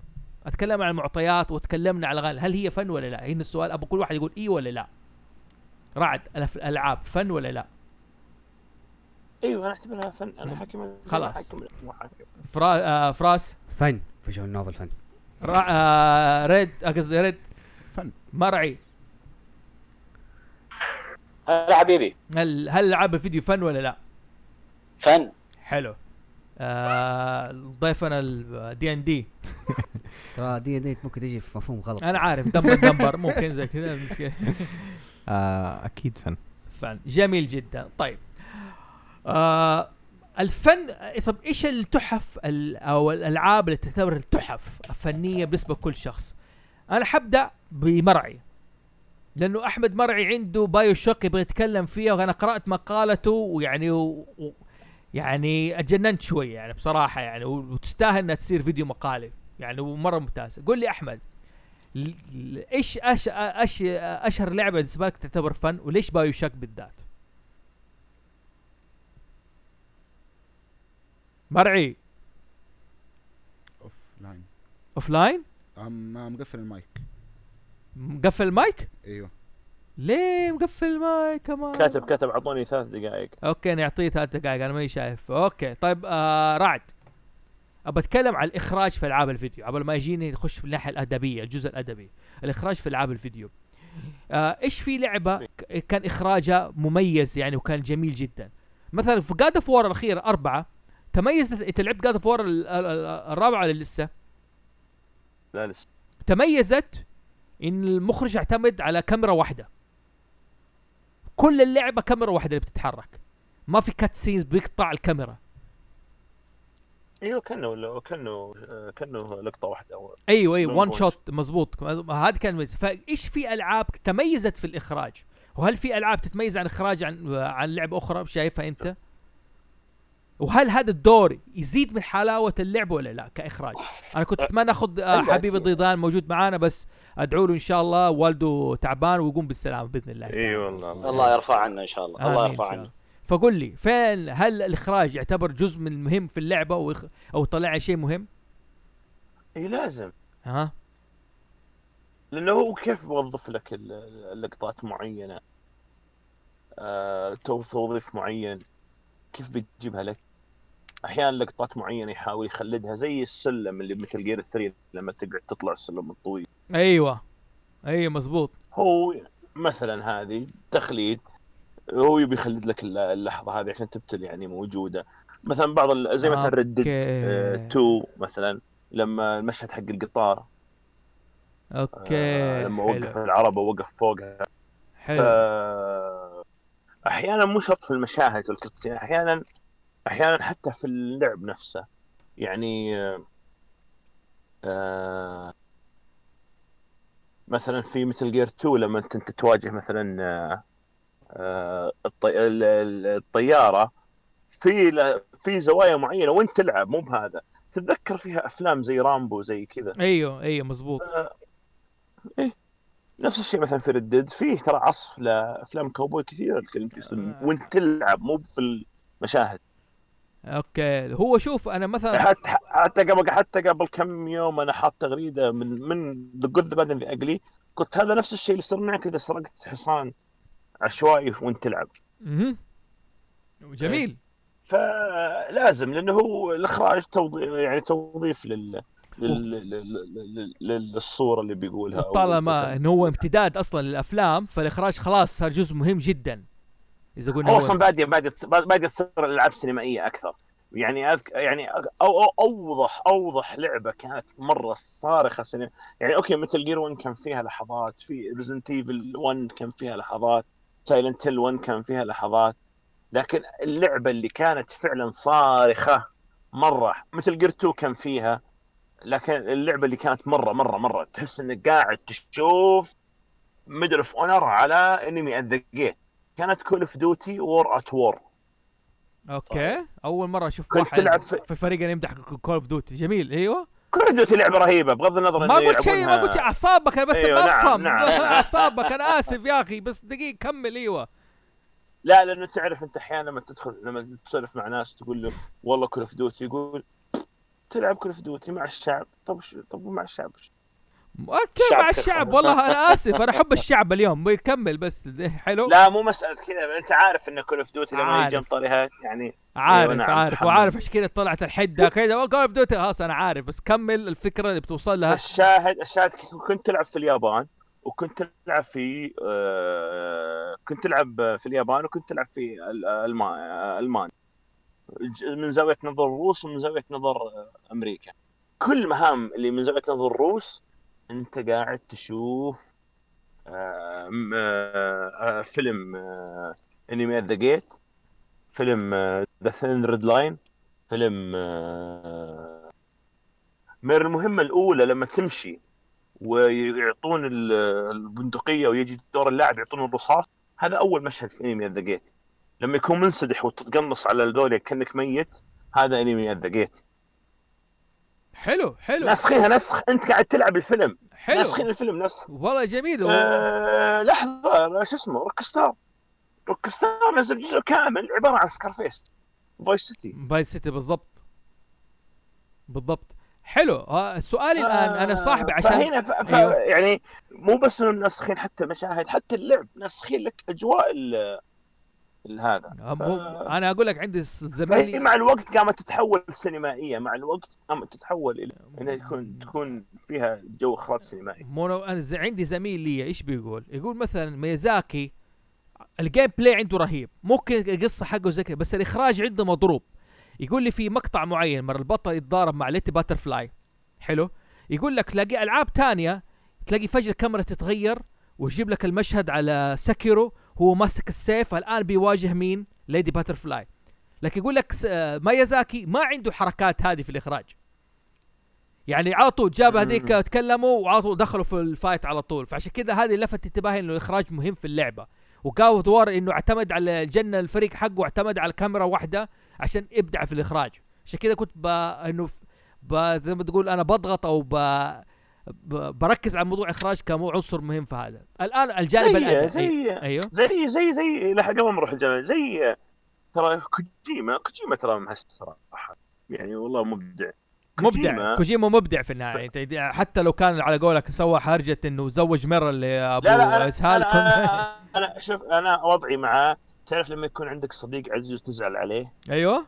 أتكلم عن المعطيات وتكلمنا على الأغاني. هل هي فن ولا لا؟ هنا السؤال أبي كل واحد يقول إي ولا لا؟ رعد الألعاب فن ولا لا؟ أيوه أنا أعتبرها فن أنا حاكم خلاص. حاكم فرا... آه فراس؟ فن visual novel فن. آه ريد قصدي ريد. فن. مرعي. هلا حبيبي. هل هل العاب الفيديو فن ولا لا؟ فن. حلو. آه ضيفنا الدي ان دي ترى D&D ممكن تجي في مفهوم غلط. أنا عارف دمبر دمبر ممكن زي كذا. آه أكيد فن. فن. جميل جدا. طيب. آه الفن طب إيش التحف ال- أو الألعاب اللي تعتبر التحف فنيه بالنسبة لكل شخص أنا حبدا بمرعي لأنه أحمد مرعي عنده بايو شوك يبغى يتكلم فيها وأنا قرأت مقالته ويعني و... و... يعني أتجننت شوية يعني بصراحة يعني وتستاهل إنها تصير فيديو مقالي يعني ومرة ممتاز قول لي أحمد إيش أش... أش... أشهر لعبة بالنسبة لك تعتبر فن وليش بايو شوك بالذات؟ مرعي. offline offline ام مقفل المايك. مقفل المايك؟ إيوه. ليه مقفل المايك كمان؟ كاتب كاتب اعطوني ثلاث دقائق. okay نعطيه ثلاث دقائق أنا ماني شايف. okay طيب آه رعد. أبى أتكلم عن الإخراج في ألعاب الفيديو. قبل ما يجيني نخش في الناحية الأدبية الجزء الأدبي. الإخراج في ألعاب الفيديو. آه إيش في لعبة كان إخراجها مميز يعني وكان جميل جدا؟ مثلا في God of War الاخيره أربعة تميزت انت لعبت God of War الرابعة ولا لسه؟ لا لسه. تميزت إن المخرج اعتمد على كاميرا واحدة. كل اللعبة كاميرا واحدة اللي بتتحرك. ما في cut scenes بيقطع الكاميرا. أيوه كأنه كأنه كأنه لقطة واحدة أيوه أيوه one. shot مزبوط هذا كان. فإيش في ألعاب تميزت في الإخراج؟ وهل في ألعاب تتميز عن إخراج عن عن لعبة أخرى شايفها أنت؟ وهل هذا الدور يزيد من حلاوة اللعبه ولا لا كإخراج؟ أنا كنت أتمنى أخذ آه، أيوة، حبيب. الضيضان موجود معانا بس أدعو له إن شاء الله والده تعبان ويقوم بالسلامة بإذن الله إي والله الله يرفع عنا إن شاء الله الله يرفع الله. فقل لي فين هل الإخراج يعتبر جزء من المهم في اللعبة ويخ... أو طلع شيء مهم؟ إي لازم. ها؟ لأنه هو كيف بيوظف لك ال- اللقطات معينة؟ آه، تو- توظيف معين كيف بتجيبها لك؟ أحيانا لقطات معينة يحاول يخلدها زي السلم اللي ب Metal Gear 3 لما تقعد تطلع السلم الطويل. أيوه. أيوه مزبوط. هو مثلا هذه تخليد هو يبي يخلد لك الل- اللحظة هذه عشان تبتل يعني موجودة. مثلا بعض زي مثلا Red Dead okay. 2 مثلا لما المشهد حق القطار. أوكي آه، لما وقف حلو العربة ووقف فوقها. حلو. أحيانا مو شرط في المشاهد والكتسين أحيانا أحيانا حتى في اللعب نفسه. يعني آه، آه، مثلا في مثل جير 2 لما انت تواجه مثلا آه، آه، الطي... ال- ال- الطيارة في ل- في زوايا معينة وأنت تلعب مو بهذا. تتذكر فيها أفلام زي رامبو زي كذا؟ أيوه أيوه مزبوط. نفس الشيء مثلا في Red Dead فيه ترى عصف لأفلام كلمت يسمى آه. وأنت تلعب مو في المشاهد. okay. هو شوف أنا مثلا حتى حتى قبل حتى قبل كم يوم أنا حاط تغريدة من من The Good the Bad the Ugly قلت هذا نفس الشيء اللي يصير معك إذا سرقت حصان عشوائي وأنت تلعب. مهم. جميل. فلازم لأنه هو الإخراج توظيف يعني توظيف لل لل... لل... لل... لل... للصورة اللي بيقولها طالما. إنه هو امتداد أصلا للأفلام فالإخراج خلاص صار جزء مهم جدا. إذا قلنا هو أصلا باديه باديه باديه تصير العاب سينمائيه أكثر. يعني أذك... يعني أو... أو اوضح أوضح لعبة كانت مرة صارخة سينما يعني okay Metal Gear 1 كان فيها لحظات في Resident Evil 1 كان فيها لحظات Silent Hill 1 كان فيها لحظات لكن اللعبة اللي كانت فعلا صارخة مرة. Metal Gear 2 كان فيها لكن اللعبة اللي كانت مره مره مرة تحس إنك قاعد تشوف Medal of Honor على Enemy at the Gates كانت كول اوف ديوتي وور ات وور أوكي. أول مرة أشوف كنت واحد تلعب في- في فريق يمدح Call of Duty جميل. أيوه. Call of Duty لعبة رهيبة بغض النظر ما قلت شيء ما قلت شيء. أعصابك أنا بس أيوة، نعم، افهم نعم. <laughs> أعصابك أنا آسف يا أخي بس دقيقة كمل. أيوه. لا لأنه تعرف أنت أحيانا لما تدخل لما تسولف مع ناس تقول له والله Call of Duty يقول تلعب كول اوف ديوتي مع الشعب. طب ش... طب مع الشعب وش؟ Okay مع الشعب؟ والله أنا <laughs> آسف أنا أحب الشعب اليوم. بيكمل بس. حلو؟ لا مو مسألة كذا أنت عارف إن Call of Duty لما. يجي طريقها يعني عارف أيوة، نعم، عارف. وعارف عشان كذا طلعت الحدة. <laughs> كذا Call of Duty خلاص أنا عارف. بس كمل الفكرة اللي بتوصل لها. الشاهد الشاهد كنت تلعب في اليابان وكنت تلعب في آه، كنت تلعب في اليابان وكنت تلعب في ال- الما- ألمانيا. من زاوية نظر الروس ومن زاوية نظر أمريكا. كل مهام اللي من زاوية نظر الروس انت قاعد تشوف آه، آه، آه، فيلم Enemy the Gates فيلم The Thin Red Line فيلم من المهمة الأولى لما تمشي ويعطون ال- البندقية ويجي دور اللاعب يعطون الرصاص هذا أول مشهد في Enemy the Gates لما يكون منسدح وتتقمص على الذول كأنك ميت هذا انمي ذا جيت حلو حلو. ناسخينها نسخ. أنت قاعد تلعب الفيلم. حلو. ناسخين الفيلم نسخ. والله جميل. آه لحظة شو اسمه؟ Rockstar. Rockstar نزل جزء كامل عبارة عن Scarface. Vice City Vice City بالضبط. بالضبط. حلو. آه، سؤالي الآن أنا صاحبي عشان فهنا ف... ف... أيوه. يعني مو بس إنه ناسخين حتى مشاهد حتى اللعب. ناسخين لك أجواء ال... هذا آه، ف... أنا أقول لك عندي زميلي مع الوقت قامت تتحول سينمائية مع الوقت قامت تتحول إلى إنها يكون تكون فيها جو إخراج سينمائي. مو أنا ز- عندي زميل لي إيش بيقول؟ يقول مثلا ميازاكي ال gameplay عنده رهيب. ممكن القصة حقه زي كذا بس الإخراج عنده مضروب. يقول لي في مقطع معين مره البطل يتضارب مع Lady Butterfly حلو؟ يقول لك تلاقي ألعاب تانية تلاقي فجأة الكاميرا تتغير ويجيب لك المشهد على Sekiro هو ماسك السيف الآن بيواجه مين؟ Lady Butterfly لكن يقول لك آه، مايازاكي ما عنده حركات هذه في الإخراج. يعني على طول جاب هذيك مم. تكلموا وعلى طول دخلوا في ال fight على طول. فعشان كذا هذه لفت انتباهي إنه الإخراج مهم في اللعبة. وقاو دوار إنه اعتمد على الجنة الفريق حقه اعتمد على كاميرا واحدة عشان ابدع في الإخراج. عشان كذا كنت ب... إنه ب... زي ما تقول أنا بضغط أو ب... بركز على موضوع إخراج كمو عنصر مهم في هذا. الآن الجانب زي الادبي زي أيوه. زي زي زي لا قبل ما نروح الجامعة زي ترى كوجيما كوجيما ترى مهس صراحة. يعني والله مبدع. مبدع. كوجيما مبدع في النهاية. أنت حتى لو كان على قولك سوى حرجة إنه زوج مرة لابو لا لا أنا إسهال أنا. أنا, أنا شوف أنا وضعي معاه تعرف لما يكون عندك صديق عزيز وتزعل عليه؟ أيوه.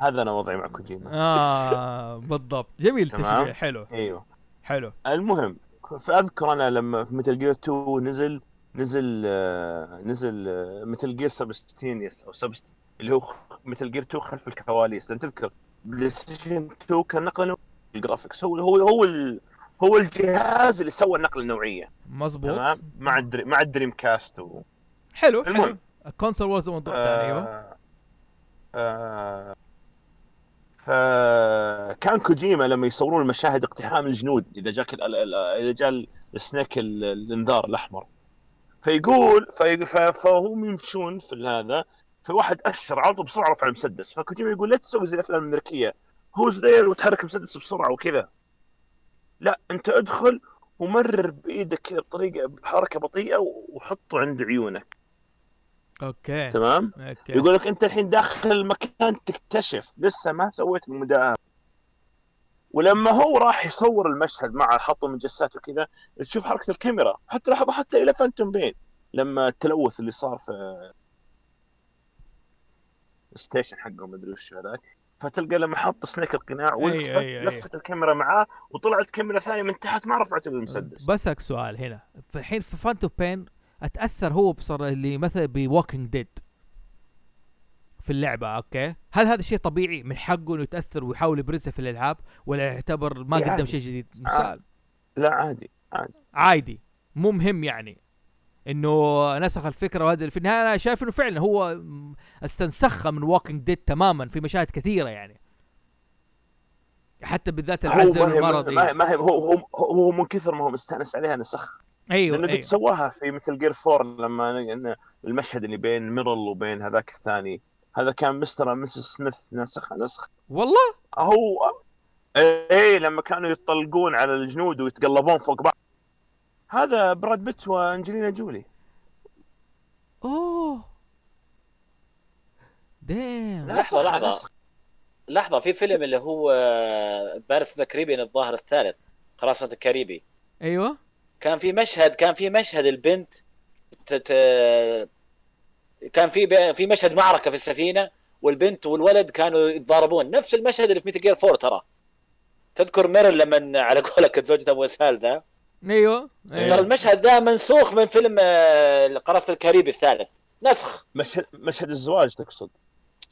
هذا أنا وضعي مع كوجيما. آه بالضبط. جميل. تشجيع. حلو. أيوه. حلو. المهم فأذكر أنا لما في Metal Gear 2 نزل نزل آه، نزل Metal Gear Substance أو Subst اللي هو Metal Gear 2 خلف الكواليس. لأن تذكر؟ PlayStation 2 كان نقلة نوعية ال graphics هو هو هو هو الجهاز اللي سوى النقلة النوعية. مظبوط. تمام؟ مع الدري مع ال Dreamcast و... حلو حلو. المهم. ال console wars موضوع ثاني أيوه. آه آه فكان كوجيما لما يصورون المشاهد اقتحام الجنود إذا جاك إذا جاء Snake ال- الإنذار الأحمر. فيقول فهم يمشون في هذا فواحد اشر عرضه بسرعة رفع المسدس فكوجيما يقول لا تسوي زي الأفلام الأمريكية. Who's there وتحرك المسدس بسرعة وكذا. لا أنت أدخل ومرر بإيدك بطريقه بحركة بطيئة وحطه عند عيونك. Okay. تمام؟ Okay. يقول لك أنت الحين داخل المكان تكتشف لسه ما سويت المداهمه ولما هو راح يصور المشهد مع حطوا مجسات وكذا تشوف حركة الكاميرا حتى لحظة حتى إلى Phantom Pain لما التلوث اللي صار في ال station حقه مدري وش هذاك. فتلقى لما حط Snake القناع أي. لفت الكاميرا معاه وطلعت كاميرا ثانية من تحت ما رفعت المسدس. بسألك سؤال هنا. في الحين في Phantom Pain أتأثر هو بصر اللي مثلا ب Walking Dead في اللعبة okay؟ هل هذا شيء طبيعي من حقه إنه يتأثر ويحاول يبرزها في الألعاب ولا يعتبر ما إيه قدم عادي. شيء جديد؟ مثال. لا عادي عادي. مو مهم يعني. إنه نسخ الفكرة وهذا في النهايه أنا شايف إنه فعلا هو استنسخها من Walking Dead تماما في مشاهد كثيرة يعني. حتى بالذات العزل والمرض ما هي. ما هي هو, هو هو من كثر ما هو مستأنس عليها نسخ أيوه لأنه قد أيوه. سواها في Metal Gear Four لما إن المشهد اللي بين ميرل وبين هذاك الثاني. هذا كان مستر مسز سميث نسخ نسخ. والله؟ هو إيه لما كانوا يطلقون على الجنود ويتقلبون فوق بعض. هذا براد بيت وأنجلينا جولي. أوه. دام لحظة، نسخ- لحظة. نسخ. لحظة في فيلم اللي هو Pirates the Caribbean الظاهر الثالث قراصنة الكاريبي. أيوه. كان في مشهد كان في مشهد البنت تت... كان في في مشهد معركة في السفينة والبنت والولد كانوا يتضاربون. نفس المشهد اللي في Metal Gear 4 ترى. تذكر Mr لما على قولك زوجة أبو اسهال ذا؟ أيوه. ترى المشهد ذا منسوخ من فيلم آه، قراصنة الكاريبي الثالث. نسخ. مشهد مشهد الزواج تقصد؟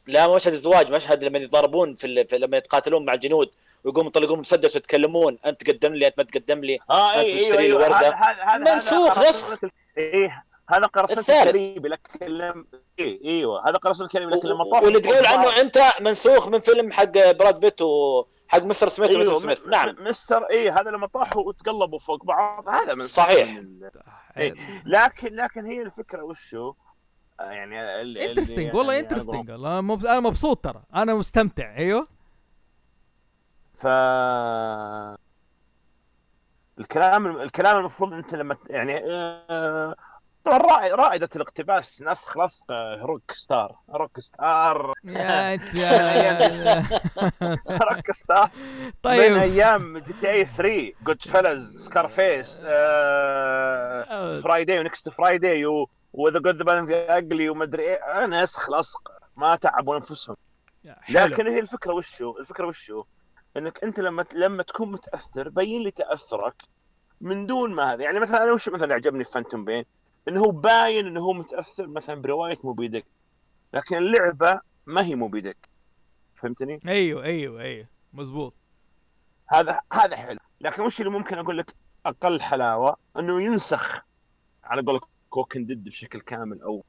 لا مشهد الزواج مشهد لما يتضاربون في, ال... في لما يتقاتلون مع الجنود ويقوموا يطلقون مسدس ويتكلمون أنت تقدم لي أنت ما تقدم لي آه اي تشتري أيوه أيوه وردة. هذا هذا هذا منسوخ، هذا نسخ. إيه هذا قراصنة الثالث. الكاريبي لكن إيه إيوه هذا قراصنة الكاريبي لكن لما طاح واللي تقول عنه أنت منسوخ من فيلم حق براد بيت وحق مستر سميث ومسز سميث. م- نعم. مستر إيه هذا لما طاحوا وتقلبوا فوق بعض. هذا من صحيح. من إيه. لكن لكن هي الفكرة وشو؟ آه، يعني interesting والله يعني interesting والله مب- أنا مبسوط ترى. أنا مستمتع إيوه. ف الكلام الكلام المفروض انت لما يعني آه، طبعا رائد- رائدة الاقتباس نسخ لصق آه، روك ستار روك ستار. يا <laughs> <laughs> روك ستار. من طيب. أيام GTA 3 Goodfellas Scarface Friday و Next Friday و The Good The Ugly ومدري إيه. نسخ لصق ما تعبوا أنفسهم. لكن هي الفكرة وشو؟ الفكرة وشو؟ انك انت لما لما تكون متأثر بين لي تأثرك من دون ما هذا. يعني مثلا أنا وش مثلا عجبني في Phantom Pain إنه هو باين إنه هو متأثر مثلا برواية موبي ديك لكن اللعبة ما هي موبي ديك فهمتني؟ أيوه أيوه أيوه. مزبوط. هذا هذا حلو. لكن وش اللي ممكن أقول لك أقل حلاوة؟ إنه ينسخ على قولك كوكن ديد بشكل كامل أو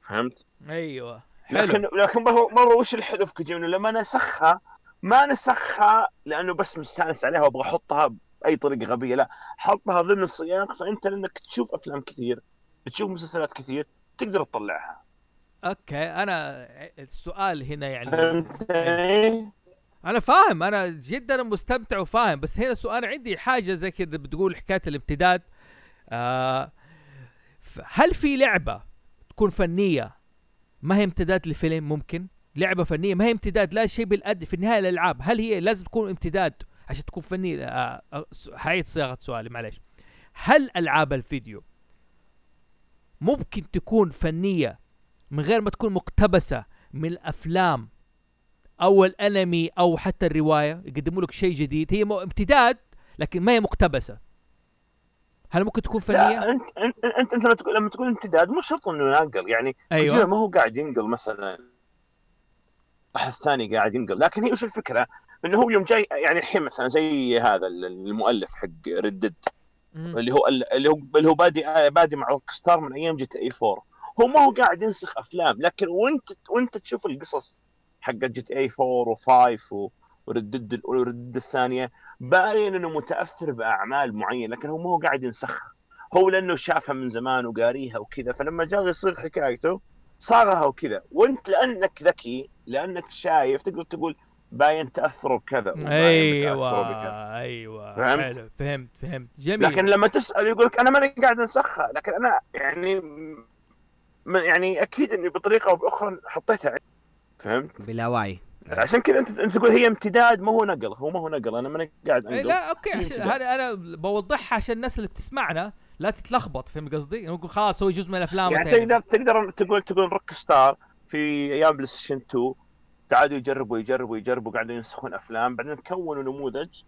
فهمت؟ أيوه. حلو. لكن لكن مره وش الحلو في كوجيما؟ لما نسخها ما نسخها لأنه بس مستأنس عليها وأبغى أحطها بأي طريقة غبية. لا حطها ضمن السياق فانت لأنك تشوف أفلام كثير تشوف مسلسلات كثير تقدر تطلعها. أوكي أنا السؤال هنا يعني؟ أنا فاهم أنا جدا مستمتع وفاهم بس هنا سؤال عندي حاجة زي كذا بتقول حكاية الامتداد. آه هل في لعبة تكون فنية ما هي امتداد لفيلم ممكن؟ لعبة فنية ما هي امتداد لا شيء بالأد في النهاية الالعاب هل هي لازم تكون امتداد؟ عشان تكون فنيه آه آه، صياغة سؤالي معلش هل ألعاب الفيديو ممكن تكون فنية من غير ما تكون مقتبسة من الأفلام أو الأنمي أو حتى الرواية؟ يقدموا لك شيء جديد. هي امتداد لكن ما هي مقتبسة. هل ممكن تكون فنية؟ لا أنت أنت أنت, لما تقول لما تقول امتداد مو شرط إنه ينقل. يعني كوجيما ما هو قاعد ينقل مثلا. واحد ثاني قاعد ينقل لكن هي وش الفكرة؟ إنه هو يوم جاي يعني الحين مثلا زي هذا المؤلف حق ردد. اللي هو اللي هو اللي هو بادي بادي مع روك ستار من أيام GTA 4 هو ما هو قاعد ينسخ أفلام لكن وانت وأنت تشوف القصص حق GTA 4 و5 و... و Red Dead و Red الثانية باين إنه متأثر بأعمال معينة لكن هو ما هو قاعد ينسخها هو لأنه شافها من زمان وقاريها وكذا فلما جاء يصيغ حكايته صاغها وكذا وانت لأنك ذكي لأنك شايف تقدر تقول باين تاثره بكذا بتأثره بكذا. أيوه أيوه فهمت؟ حلو فهمت فهمت جميل لكن لما تسأل يقول لك أنا ماني قاعد أنسخها لكن أنا يعني م- يعني أكيد إني بطريقة أو بأخرى حطيتها. فهمت؟ بلا وعي عشان كذا انت أنت تقول هي امتداد ما هو نقل هو ما هو نقل أنا ماني قاعد إيه أنقل لا أوكي عشان. هذا أنا بوضحها عشان الناس اللي بتسمعنا لا تتلخبط فهمت قصدي؟ نقول خلاص هو جزء من الأفلام يعني. تقدر تقدر تقول تقول روك ستار في أيام بلاي ستيشن 2 قعدوا يجربوا يجربوا يجربوا قعدوا ينسخون أفلام بعدين كونوا نموذج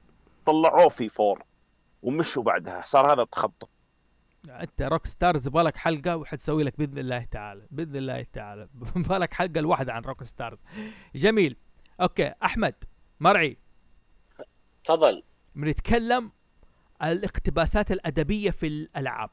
طلعوه في 4 ومشوا بعدها صار هذا التخبط. أنت روك ستارز يبغالك حلقة وحتسوي لك بإذن الله تعالى. بإذن الله تعالى. <laughs> يبغالك حلقة الواحده عن روك ستارز جميل. أوكي أحمد مرعي. تفضل. بنتكلم الاقتباسات الأدبية في الألعاب.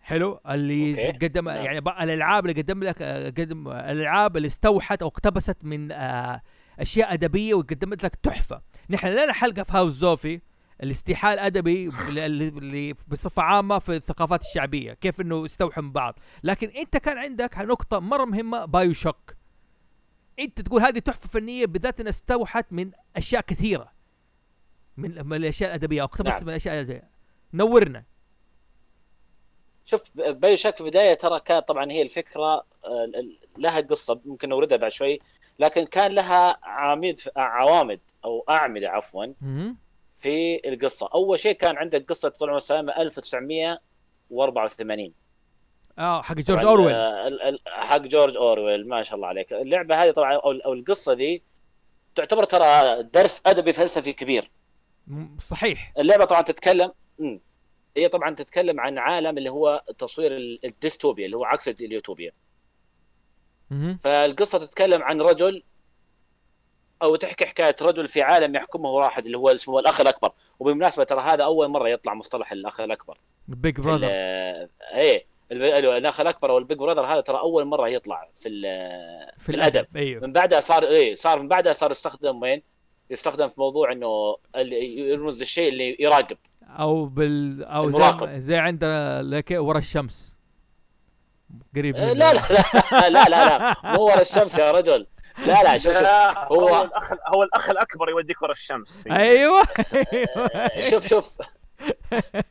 حلو؟ اللي أوكي. قدم نعم. يعني بقى الألعاب اللي قدم لك قدم الألعاب اللي استوحت أو اقتبست من آه، أشياء أدبية وقدمت لك تحفة. نحن لنا حلقة في House of الاستيحاء الأدبي اللي اللي بصفة عامة في الثقافات الشعبية كيف إنه استوحى من بعض. لكن أنت كان عندك نقطه مرة مهمة BioShock. أنت تقول هذه تحفة فنية بالذات إنها استوحت من أشياء كثيرة. من, من الأشياء الأدبية أو اقتبست نعم. من الأشياء الأدبية. نورنا. شوف بايو شاك في البداية ترى كانت طبعا هي الفكرة آه، لها قصة ممكن نوردها بعد شوي لكن كان لها عميد عوامد أو أعمدة عفوا. في القصة. أول شيء كان عندك قصة طلع السلامه 1984 آه حق جورج أورويل. آه، حق جورج أورويل ما شاء الله عليك. اللعبة هذه طبعا أو القصة دي تعتبر ترى درس أدبي فلسفي كبير. صحيح. اللعبة طبعا تتكلم مم. هي طبعا تتكلم عن عالم اللي هو تصوير ال- الديستوبيا اللي هو عكس اليوتوبيا. فالقصة تتكلم عن رجل أو تحكي حكاية رجل في عالم يحكمه واحد اللي هو اسمه الأخ الأكبر. وبالمناسبة ترى هذا أول مرة يطلع مصطلح الأخ الأكبر. Big في Brother إيه الأخ الأكبر أو ال Big Brother هذا ترى أول مرة يطلع في ال- في الأدب. أيوه. من بعدها صار إيه صار من بعدها صار يستخدم وين؟ يستخدم في موضوع إنه اللي يرمز للشيء اللي يراقب. أو بال أو زي, المراقب. زي عندنا لك ورا الشمس. قريب منه. لا لا لا لا لا لا مو ورا الشمس يا رجل. لا لا شوف شوف. هو- هو الاخ هو الأخ الأكبر يوديك ورا الشمس. أيوه. شوف شوف.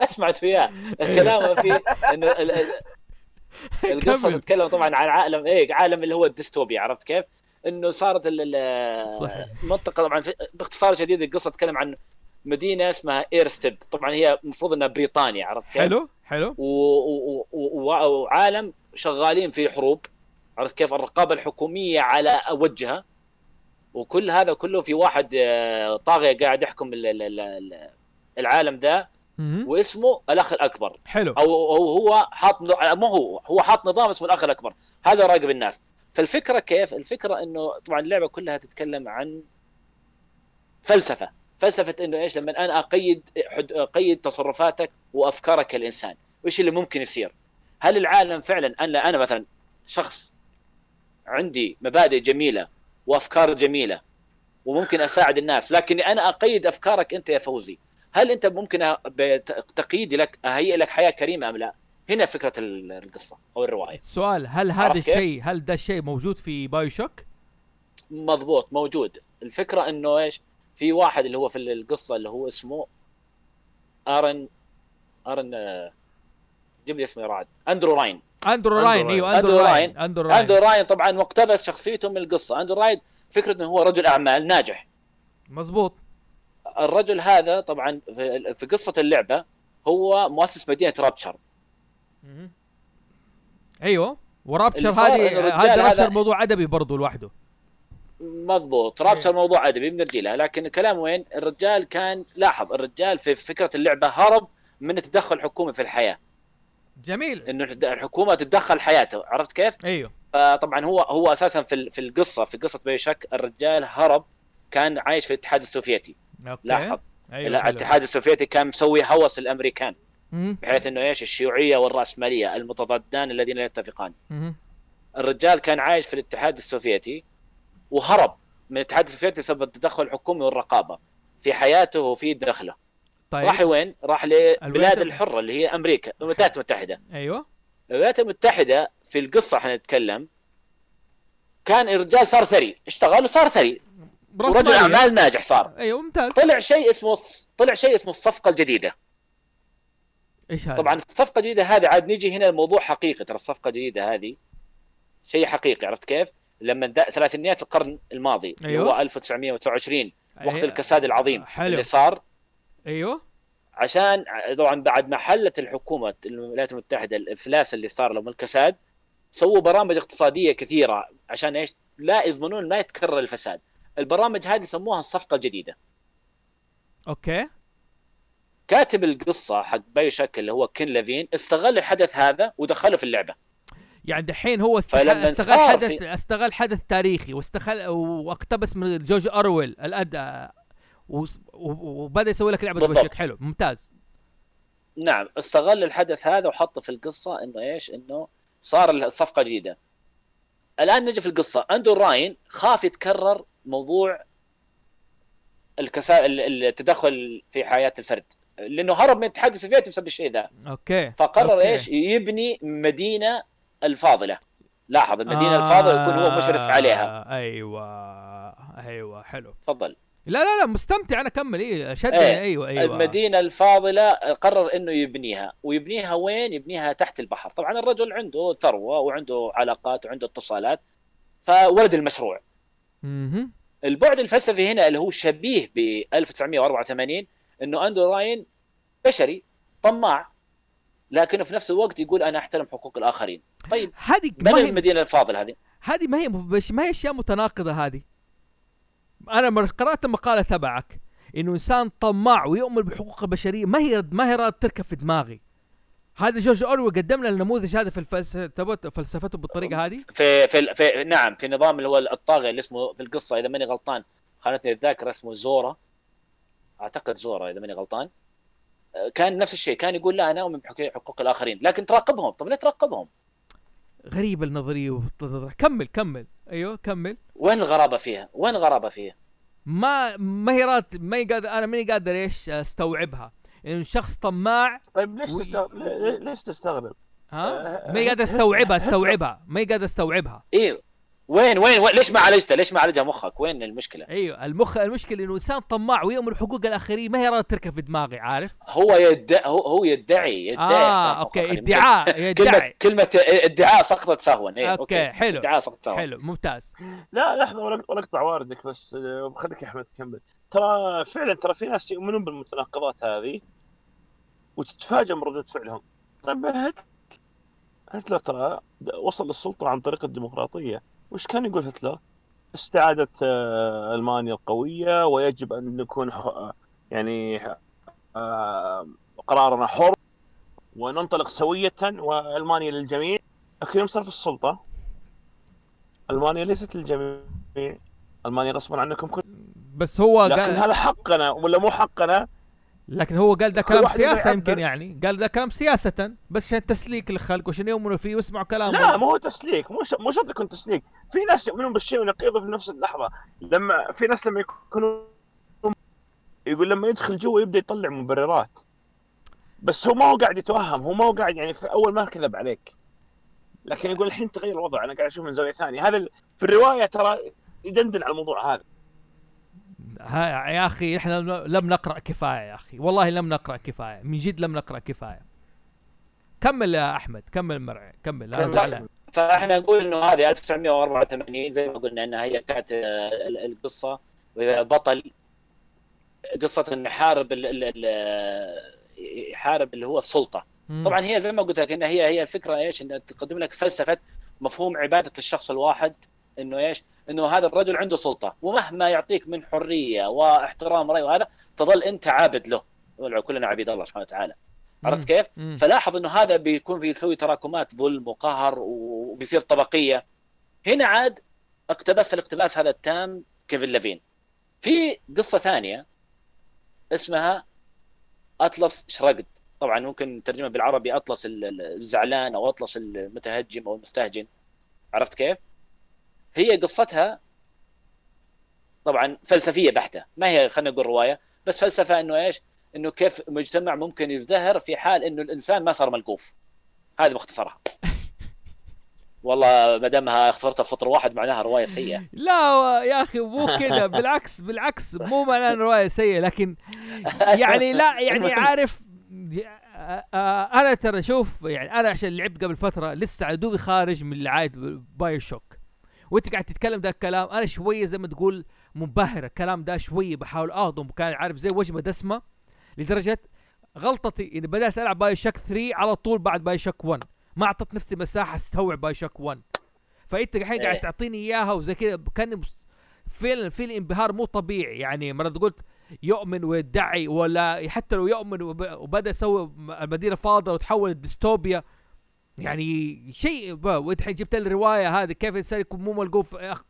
أسمعت وياه الكلام في انه ال- ال- <laughs> القصة. تتكلم طبعا عن عالم إيه عالم اللي هو الديستوبيا عرفت كيف؟ إنه صارت ال- ال- صحيح. المنطقة طبعا باختصار شديد القصة تتكلم عن مدينة اسمها ايرستيب طبعا هي المفروض إنها بريطانيا عرفت كيف؟ حلو حلو. و- و- و- و- وعالم شغالين في حروب عرفت كيف؟ الرقابة الحكومية على وجهها. وكل هذا كله في واحد آه، طاغية قاعد يحكم ال- ال- ال- ال- العالم ذا. واسمه الأخ الأكبر. حلو. أو هو حاط مو هو هو حاط نظام اسمه الأخ الأكبر. هذا راقب الناس. فالفكرة كيف؟ الفكرة إنه طبعا اللعبة كلها تتكلم عن فلسفة. فلسفة إنه إيش؟ لما أنا أقيد أقيد تصرفاتك وأفكارك كالإنسان. وإيش اللي ممكن يصير؟ هل العالم فعلا أنا أنا مثلا شخص عندي مبادئ جميلة وأفكار جميلة وممكن أساعد الناس لكني أنا أقيد أفكارك أنت يا فوزي. هل أنت ممكن بتقييدي لك أهيئ لك حياة كريمة أم لا؟ هنا فكرة ال- القصة أو الرواية السؤال هل هذا؟ الشيء هل ده الشيء موجود في BioShock؟ مضبوط موجود الفكرة إنه إيش؟ في واحد اللي هو في القصة اللي هو اسمه آرن آرن آه، جيب لي اسمه يا رعد أندرو راين أندرو أندرو راين. أيوه أندرو أندرو راين. أندرو راين اندرو راين طبعا مقتبس شخصيته من القصة أندرو راين فكرة إنه هو رجل أعمال ناجح مظبوط الرجل هذا طبعا في في قصة اللعبة هو مؤسس مدينة رابتشر. أيوه. ورابتشر هذه هذا رابتشر موضوع أدبي برضه لوحده. مضبوط. رابتشر موضوع أدبي بنرجع لها لكن الكلام وين؟ الرجال كان لاحظ الرجال في فكرة اللعبة هرب من التدخل الحكومي في الحياة. جميل. إنه الحكومة تتدخل حياته. عرفت كيف؟ أيوه. فطبعا هو هو أساسا في ال- في القصة في قصة بيشك الرجال هرب كان عايش في الاتحاد السوفيتي. أوكي. لاحظ. حلو. الاتحاد السوفيتي كان مسوي هوس الامريكان. بحيث إنه إيش؟ الشيوعية والرأسمالية المتضادان الذين لا يتفقان. الرجال كان عايش في الاتحاد السوفيتي وهرب من الاتحاد السوفيتي بسبب التدخل الحكومي والرقابة في حياته وفي دخله. طيب. راح وين؟ راح للبلاد الحرة اللي هي أمريكا الولايات المتحدة. أيوه. الولايات المتحدة في القصة إحنا نتكلم كان الرجال صار ثري اشتغل وصار ثري. ورجل مالية. اعمال ناجح صار. أيوه ممتاز. طلع شيء اسمه طلع شيء اسمه الصفقة الجديدة. إيش هذا طبعا الصفقه الجديده هذه عاد نيجي هنا الموضوع حقيقي ترى الصفقه الجديده هذه شيء حقيقي عرفت كيف؟ لما ثلاثينيات القرن الماضي اللي أيوه. هو 1929 وقت أيوه. الكساد العظيم حلو. اللي صار أيوه عشان طبعا بعد ما حلت الحكومة الولايات المتحدة الإفلاس اللي صار لهم الكساد سووا برامج اقتصادية كثيرة عشان إيش؟ لا يضمنون ما يتكرر الفساد. البرامج هذه سموها الصفقه الجديده. أوكي كاتب القصة حق BioShock اللي هو كين لافين استغل الحدث هذا ودخله في اللعبة. يعني دحين هو استغل, استغل حدث في- استغل حدث تاريخي واستغل واقتبس من جورج وس- و- وبدأ يسوي لك لعبة بالضبط. بشكل حلو ممتاز نعم استغل الحدث هذا وحطه في القصة إنه إيش؟ إنه صار الصفقة الجديدة. الآن نجي في القصة أندرو راين خاف يتكرر موضوع الكسا... ال- التدخل في حياة الفرد لأنه هرب من الاتحاد السوفيتي بسبب الشيء ذا. okay. فقرر okay. إيش؟ يبني مدينة الفاضلة. لاحظ المدينة آه الفاضلة يكون هو مشرف عليها. أيوه. أيوه حلو. تفضل. لا لا لا مستمتع أنا كمل. إيه شدني إيه، أيوه أيوه. المدينة الفاضلة قرر إنه يبنيها. ويبنيها وين؟ يبنيها تحت البحر. طبعا الرجل عنده ثروة وعنده علاقات وعنده اتصالات. فولد المشروع. مهم. البعد الفلسفي هنا اللي هو شبيه ب 1984 إنه أندرو راين بشري طماع لكنه في نفس الوقت يقول أنا أحترم حقوق الآخرين. طيب هذه ما هي المدينة الفاضلة هذه؟ هذه ما هي مش ما هي أشياء متناقضة هذه؟ أنا قرأت المقاله تبعك إنه إنسان طماع ويؤمن بحقوق البشرية ما هي ما هي راد تركب في دماغي؟ هذا جورج أورويل قدم لنا النموذج هذا في الفلسفه فلسفته بالطريقة هذه؟ في في في نعم في نظام اللي هو الطاغية اللي اسمه في القصة إذا ماني غلطان خانتني الذاكرة اسمه زورا. أعتقد زورا إذا ماني غلطان. آه، كان نفس الشيء كان يقول لا أنا أؤمن بحقوق الآخرين لكن تراقبهم. طب ليه تراقبهم؟ غريبه النظرية. كمل كمل. أيوه كمل. وين الغرابة فيها؟ وين الغرابة فيها؟ ما ما هي راد ما هي قادر أنا ماني قادر إيش أستوعبها. انه شخص طماع طيب ليش وي- تستغرب ليش تستغرب؟ ها؟ آه، ما هي قادر هتلر- أستوعبها أستوعبها. ما هي قادر أستوعبها. إيه. وين وين, وين ليش ما عالجتها ليش ما عالجها مخك وين المشكلة؟ أيوه المخ المشكلة إنه إنسان طماع ويؤمن بحقوق الآخرين ما هي راد تركب في دماغي عارف؟ هو يدعي هو, هو يدعي يدعي. آه okay حقوق. ادعاء كلمه يدعي. كلمة ادعاء سقطت سهوا إيه okay. حلو. ادعاء سقطت سهوا. حلو ممتاز. لا لحظة ولا ولا أقطع واردك بس آه، خليك يا أحمد تكمل ترى فعلا ترى في ناس يؤمنون بالمتناقضات هذه وتتفاجئ من ردود فعلهم. طيب هت- هتلر ترى وصل للسلطة عن طريق الديمقراطية. وش كان يقول هتلر؟ استعادة آه، ألمانيا القوية ويجب أن نكون ح- يعني آه، قرارنا حر وننطلق سوية وألمانيا للجميع. لكن يوم صار في السلطة. ألمانيا ليست للجميع. ألمانيا غصبا عنكم كل بس هو لكن قال هذا حقنا ولا مو حقنا؟ لكن هو قال ده كل كلام سياسة يمكن. يعني. قال ده كلام سياسة بس عشان تسليك للخلق وعشان يؤمنوا فيه ويسمعوا كلامه. لا ما هو تسليك. مو ش- مو شرط يكون تسليك. في ناس يؤمنون بالشيء ونقيضه في نفس اللحظة. لما في ناس لما يكونوا يقول لما يدخل جوا يبدأ يطلع مبررات. بس هو ما هو قاعد يتوهم. هو ما هو قاعد يعني في أول ما كذب عليك. لكن يقول الحين تغير الوضع. أنا قاعد أشوف من زاوية ثانية. هذا في الرواية ترى يدندن على الموضوع هذا. يا أخي إحنا لم نقرأ كفاية يا أخي. والله لم نقرأ كفاية. من جد لم نقرأ كفاية. كمل يا أحمد كمل مرعي كمل. أنا. زعلان فإحنا نقول إنه هذه 1984 زي ما قلنا إنها هي كانت آه، ال- القصة. بطل قصة إنه يحارب يحارب اللي هو السلطة. مم. طبعا هي زي ما قلت لك إنها هي هي الفكرة إيش؟ إنها تقدم لك فلسفة مفهوم عبادة الشخص الواحد إنه إيش؟ إنه هذا الرجل عنده سلطة. ومهما يعطيك من حرية واحترام رأي وهذا تظل أنت عابد له. كلنا عبيد الله سبحانه وتعالى. عرفت كيف؟ مم. فلاحظ إنه هذا بيكون بيسوي تراكمات ظلم وقهر وبيصير طبقية. هنا عاد اقتبس الاقتباس هذا التام كيفن لافين. في قصة ثانية اسمها أطلس شرقد. طبعا ممكن ترجمة بالعربي أطلس ال- ال- الزعلان أو أطلس المتهجم أو المستهجن. عرفت كيف؟ هي قصتها طبعا فلسفية بحتة. ما هي خلينا نقول رواية بس فلسفة إنه إيش؟ إنه كيف مجتمع ممكن يزدهر في حال إنه الإنسان ما صار ملقوف. هذا باختصارها <laughs> والله ما دامها اخترتها في سطر واحد معناها رواية سيئة. لا يا أخي مو كذا <laughs> بالعكس بالعكس مو معناه إن رواية سيئة. لكن <laughs> يعني لا يعني عارف أنا ترى شوف يعني أنا عشان لعبت قبل فترة لسه على دوبي خارج من لعايه بايو شوك وانت قاعد تتكلم ذا الكلام أنا شوية زي ما تقول منبهر. الكلام ده شوية بحاول أهضم كان عارف زي وجبة دسمة لدرجة غلطتي اني بدأت ألعب بايو شوك 3 على طول بعد بايو شوك 1 ما أعطيت نفسي مساحة أستوعب بايو شوك 1 فأنت الحين قاعد إيه. تعطيني إياها وزي كذا كان فعلا في الانبهار مو طبيعي. يعني مرات قلت يؤمن ويدعي ولا حتى لو يؤمن وب- وبدأ يسوي المدينة فاضله وتحولت ديستوبيا يعني شيء الحين جبت لي الرواية هذه كيف الإنسان يكون مو ملقوف أخ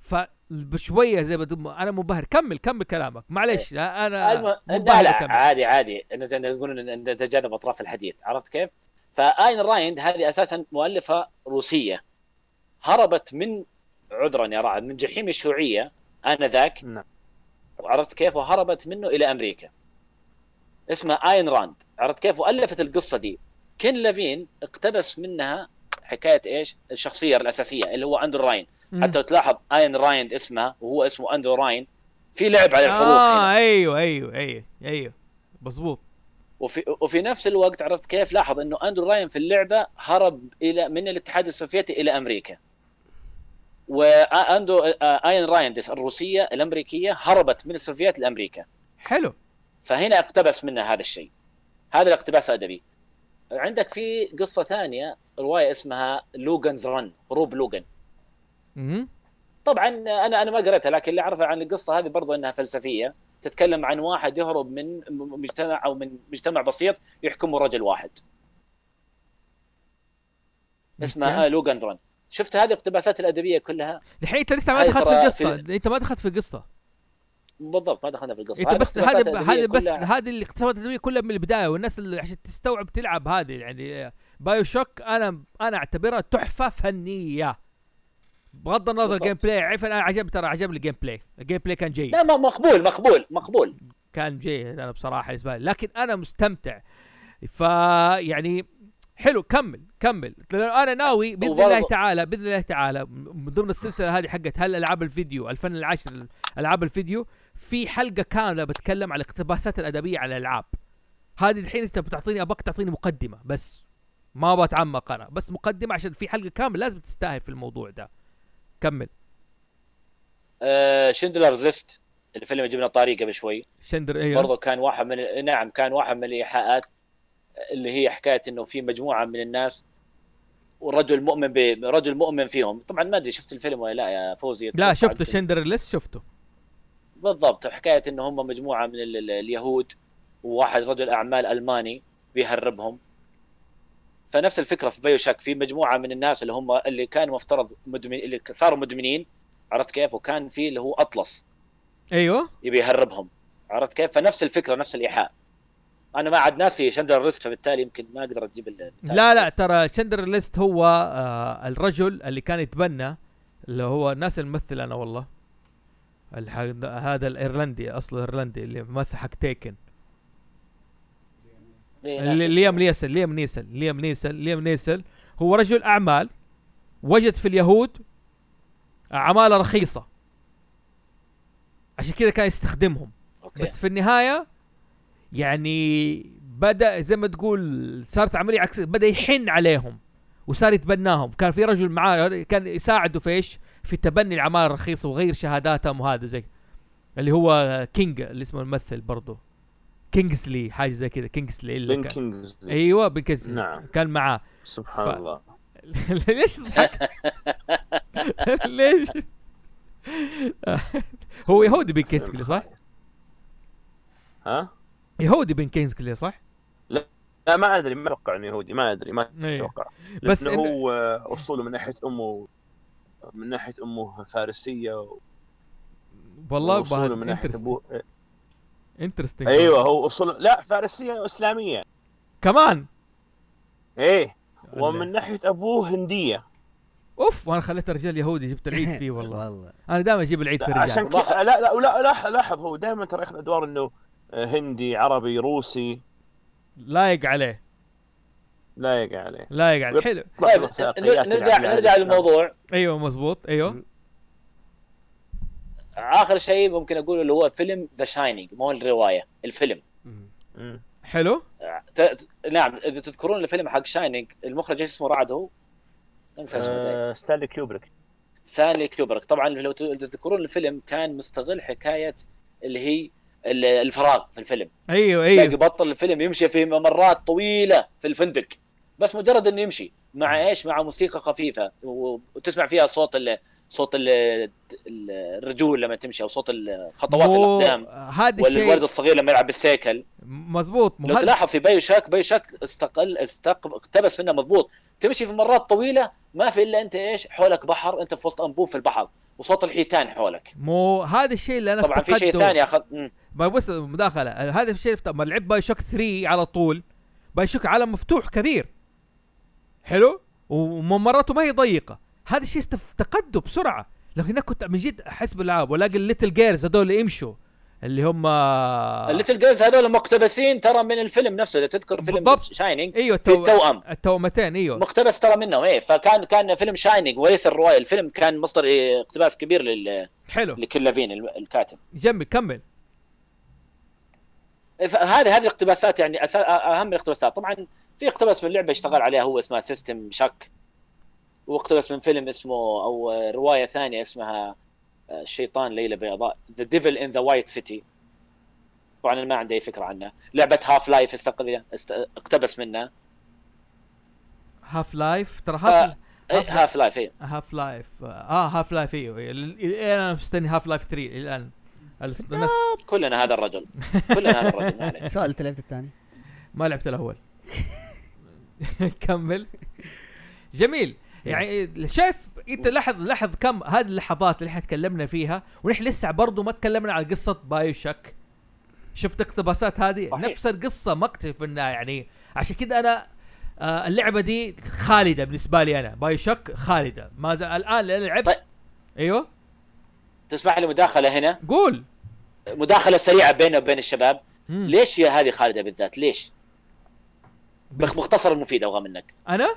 فبشويه زي ما أنا منبهر. كمل كمل كلامك. معلش أنا الم... لا لا كمل. عادي عادي. تقولون نتجنب أطراف الحديث. عرفت كيف؟ فآين راند هذه أساسا مؤلفة روسية. هربت من عذرا يا رعد من جحيم الشيوعية آنذاك. نعم. وعرفت كيف؟ وهربت منه إلى أمريكا. اسمها آين راند. عرفت كيف؟ وألفت القصة دي. كين ليفين اقتبس منها حكاية إيش؟ الشخصية الأساسية اللي هو أندرو راين. مم. حتى لو تلاحظ آين راند اسمها وهو اسمه أندرو راين في لعب على الحروف هنا. آه أيوه أيوه أيوه أيوه. مظبوط. وفي وفي نفس الوقت عرفت كيف؟ لاحظ إنه أندرو راين في اللعبة هرب إلى من الاتحاد السوفيتي إلى أمريكا. وأندرو آين راين دي الروسية الأمريكية هربت من السوفيات لأمريكا. حلو. فهنا اقتبس منها هذا الشيء. هذا الاقتباس الادبي عندك في قصة ثانية رواية اسمها لوغانز رن هروب لوغان. مم. طبعا أنا أنا ما قريتها لكن اللي أعرفه عن القصة هذه برضو إنها فلسفية. تتكلم عن واحد يهرب من مجتمع أو من مجتمع بسيط يحكمه رجل واحد. اسمها لوغان رن. شفت هذه الاقتباسات الأدبية كلها؟ الحين أنت لسه ما دخلت في القصة. أنت ما دخلت في القصة. بالضبط ما دخلنا في القصة. انت بس الأدبية هذه بس هذه الاقتباسات الأدبية كلها من البداية والناس اللي عشان تستوعب تلعب هذه يعني بايو شوك أنا أنا أعتبرها تحفة فنية. بغض النظر. ال gameplay عارف أنا عجب ترى عجبني ال gameplay ال gameplay كان جيد. لا ما مقبول مقبول مقبول. كان جيد أنا بصراحة بالنسبة لي لكن أنا مستمتع. فيعني حلو كمل كمل. أنا ناوي بإذن وبرضه- الله تعالى بإذن الله تعالى من ضمن السلسلة هذه حقت هل ألعاب الفيديو الفن العاشر ألعاب الفيديو في حلقة كاملة بتكلم على الاقتباسات الأدبية على الألعاب. هذه الحين أنت بتعطيني أبغاك تعطيني مقدمة بس ما بتعمق أنا. بس مقدمة عشان في حلقة كاملة لازم تستاهل في الموضوع ده. كمل. آه شندلرز ليست الفيلم اللي جبنا طاري قبل شوي. شندر أيوه برضو كان واحد من نعم كان واحد من الإيحاءات اللي هي حكاية إنه في مجموعة من الناس ورجل مؤمن ب... رجل مؤمن فيهم. طبعا ما أدري شفت الفيلم ولا لا يا فوزي؟ لا شفته شندر ليست شفته. بالضبط حكاية إنه هم مجموعة من ال... ال- اليهود وواحد رجل أعمال ألماني بيهربهم. فنفس الفكرة في بايو شاك في مجموعة من الناس اللي هم اللي كانوا مفترض مدمن اللي صاروا مدمنين عرفت كيف؟ وكان في اللي هو أطلس. أيوه. يبي يهربهم. عرفت كيف؟ فنفس الفكرة نفس الإيحاء. أنا ما عاد ناسي Schindler's List فبالتالي يمكن ما أقدر أجيب لا لا ترى Schindler's List هو آه الرجل اللي كان يتبنى اللي هو ناس الممثل أنا والله. هذا الإيرلندي اصله إيرلندي اللي ممثل حق تيكن. إيه،. ليام نيسل ليام نيسل ليام نيسل ليام نيسل. هو رجل أعمال وجد في اليهود عماله رخيصة. عشان كذا كان يستخدمهم. okay. بس في النهاية يعني بدأ زي ما تقول صارت عملية عكس بدأ يحن عليهم وصار يتبناهم. كان في رجل معاه كان يساعده في إيش؟ في تبني العماله الرخيصة وغير شهاداتهم وهذا زي اللي هو كينج اللي اسمه الممثل برضه كينجزلي حاجة زي كذا كينجزلي اللي كان كينجزلي أيوه بن كينجزلي نعم. كان معاه سبحان ف- الله <laughs> ليش تضحك؟ <laughs> ليش؟ هو يهودي بن كينجزلي صح؟ ها يهودي بن كينجزلي صح؟ لا ما أدري ما أتوقع إنه يهودي ما أدري ما إيه. أتوقع بس إن- هو أصوله من ناحية أمه من ناحية أمه فارسية والله وأصوله من ناحية أبوه. انترستنج أيوه هو اصوله لا فارسية وإسلامية. كمان؟ إيه ومن ناحية أبوه هندية. أوف وأنا خليت الرجال يهودي جبت العيد <laughs> فيه والله. والله. أنا دائما أجيب العيد في عشان الرجال كذا لا لا لا لاحظ لاحظ هو دائما ترى ياخذ أدوار إنه آه، هندي عربي روسي. لايق عليه. لا لايق عليه. لايق عليه. حلو. طيب وثائقيات نرجع العدل نرجع على للموضوع. أيوه مزبوط أيوه. آخر شيء ممكن أقول اللي هو فيلم The Shining مو الرواية الفيلم. حلو. ت... ت- نعم إذا تذكرون الفيلم حق Shining المخرج إيش اسمه؟ رعد هو؟ انسى اسمه. آه، ستانلي كيوبريك ستانلي كيوبريك طبعا لو تذكرون الفيلم كان مستغل حكاية اللي هي ال- الفراغ في الفيلم. أيوه أيوه. بطل الفيلم يمشي في ممرات طويلة في الفندق. بس مجرد إنه يمشي مع إيش؟ مع موسيقى خفيفة وتسمع فيها صوت ال صوت ال ال- الرجول لما تمشي أو صوت خطوات الأقدام هذا والولد الشيء الصغير لما يلعب بالسيكل. مزبوط لو تلاحظ في بايو شوك بايو شوك استغل استغ... اقتبس منه مضبوط. تمشي في ممرات طويلة ما في إلا أنت إيش؟ حولك بحر أنت في وسط أنبوب في البحر وصوت الحيتان حولك. مو هذا الشيء اللي أنا طبعا في شيء. ثاني آخذ بس مداخلة. هذا الشيء لما لعبت بايو شوك 3 على طول. بايو شوك عالم مفتوح كبير. حلو؟ وممراته ما هي ضيقة. هذا الشيء افتقده بسرعة. لكن هناك كنت من جد أحس بالألعاب والاقي ال little girls هذول يمشوا اللي هم الليتل جيرلز هذول مقتبسين ترى من الفيلم نفسه إذا تذكر فيلم بالضبط. Shining أيوه في التو... التوأم. التوأمتين أيوه. مقتبس ترى منهم إيه. فكان كان فيلم Shining وليس الرواية الفيلم كان مصدر اقتباس كبير لل... حلو. لكين ليفين الكاتب. جنبي كمل. إيه، فهذه هذه الاقتباسات يعني أسا... أهم الاقتباسات. طبعا في اقتبس من لعبة اشتغل عليها هو اسمها System Shock واقتبس من فيلم اسمه أو رواية ثانية اسمها آه، الشيطان ليلة بيضاء The Devil in the White City طبعا أنا ما عندي أي فكرة عنها. لعبة Half-Life. اقتبس منها. Half-Life ترى Half Half-Life إيه. Half-Life آه Half-Life أيوه أنا مستني Half-Life 3 الآن. الناس كلنا هذا الرجل. كلنا هذا الرجل. <laughs> سؤال أنت لعبت الثاني؟ ما لعبت الأول. <laughs> <laughs> كمل. جميل. يعني شايف إنت لاحظ لاحظ كم هذه اللحظات اللي إحنا تكلمنا فيها ونحن لسه برضو ما تكلمنا على قصة بايو شك شفت اقتباسات هذه؟ صحيح. نفس القصة ما أكتشف إنها يعني عشان كذا أنا آه اللعبة دي خالدة بالنسبة لي أنا. بايو شك خالدة. ما الآن لأن لعبت. طيب. أيوه. تسمح لي مداخلة هنا؟ قول. مداخلة سريعة بيننا وبين الشباب. مم. ليش هي هذه خالدة بالذات؟ ليش؟ بس مختصر المفيد أبغى منك. أنا؟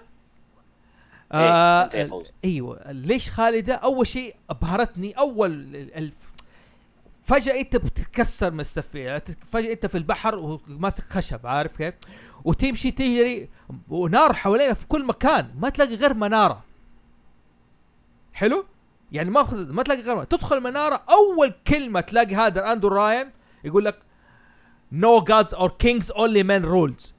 إيه، أنت يا فوز. أيوه. ليش خالدة أول شيء أبهرتني أول ال- الف فجأة أنت بتتكسر من السفينة فجأة أنت في البحر وماسك خشب عارف كيف؟ وتمشي تجري ونار حوالينا في كل مكان ما تلاقي غير منارة. حلو؟ يعني ما أخذ- ما تلاقي غير منارة. تدخل منارة أول كلمة تلاقي هذا أندرو راين يقول لك no gods or kings only men rules.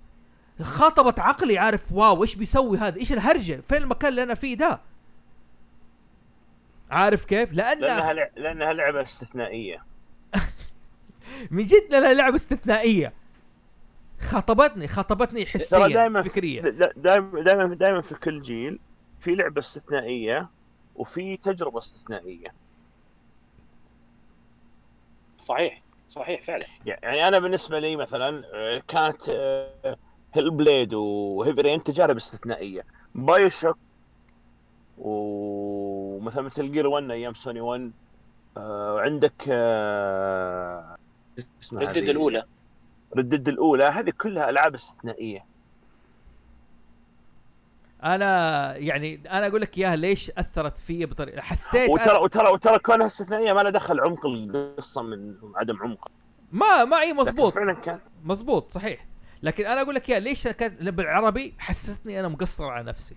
خاطبت عقلي عارف واو إيش بيسوي هذا؟ إيش الهرجة؟ فين المكان اللي أنا فيه ده؟ عارف كيف؟ لأنها لأن لع- لأنها لعبة استثنائية. <laughs> من جد لها لعبة استثنائية. خاطبتني خاطبتني حسيا دائما فكريا. دائما دائما دائما في كل جيل في لعبة استثنائية وفي تجربة استثنائية. صحيح صحيح فعلا. يعني أنا بالنسبة لي مثلا آه، كانت Hellblade و Heavy Rain تجارب استثنائية. BioShock ومثلا Metal Gear 1 أيام سوني 1 آه، عندك آه، Red Dead الأولى. ردد الأولى. هذه كلها ألعاب استثنائية. أنا يعني أنا أقول لك إياها ليش أثرت في بطريقه حسيت وترى وترى وترى كونها استثنائية ما له دخل عمق القصة من عدم عمق. ما ما إي لكن مزبوط فعلا كان مزبوط صحيح. لكن أنا أقول لك اياها ليش كانت بالعربي حسستني أنا مقصر على نفسي؟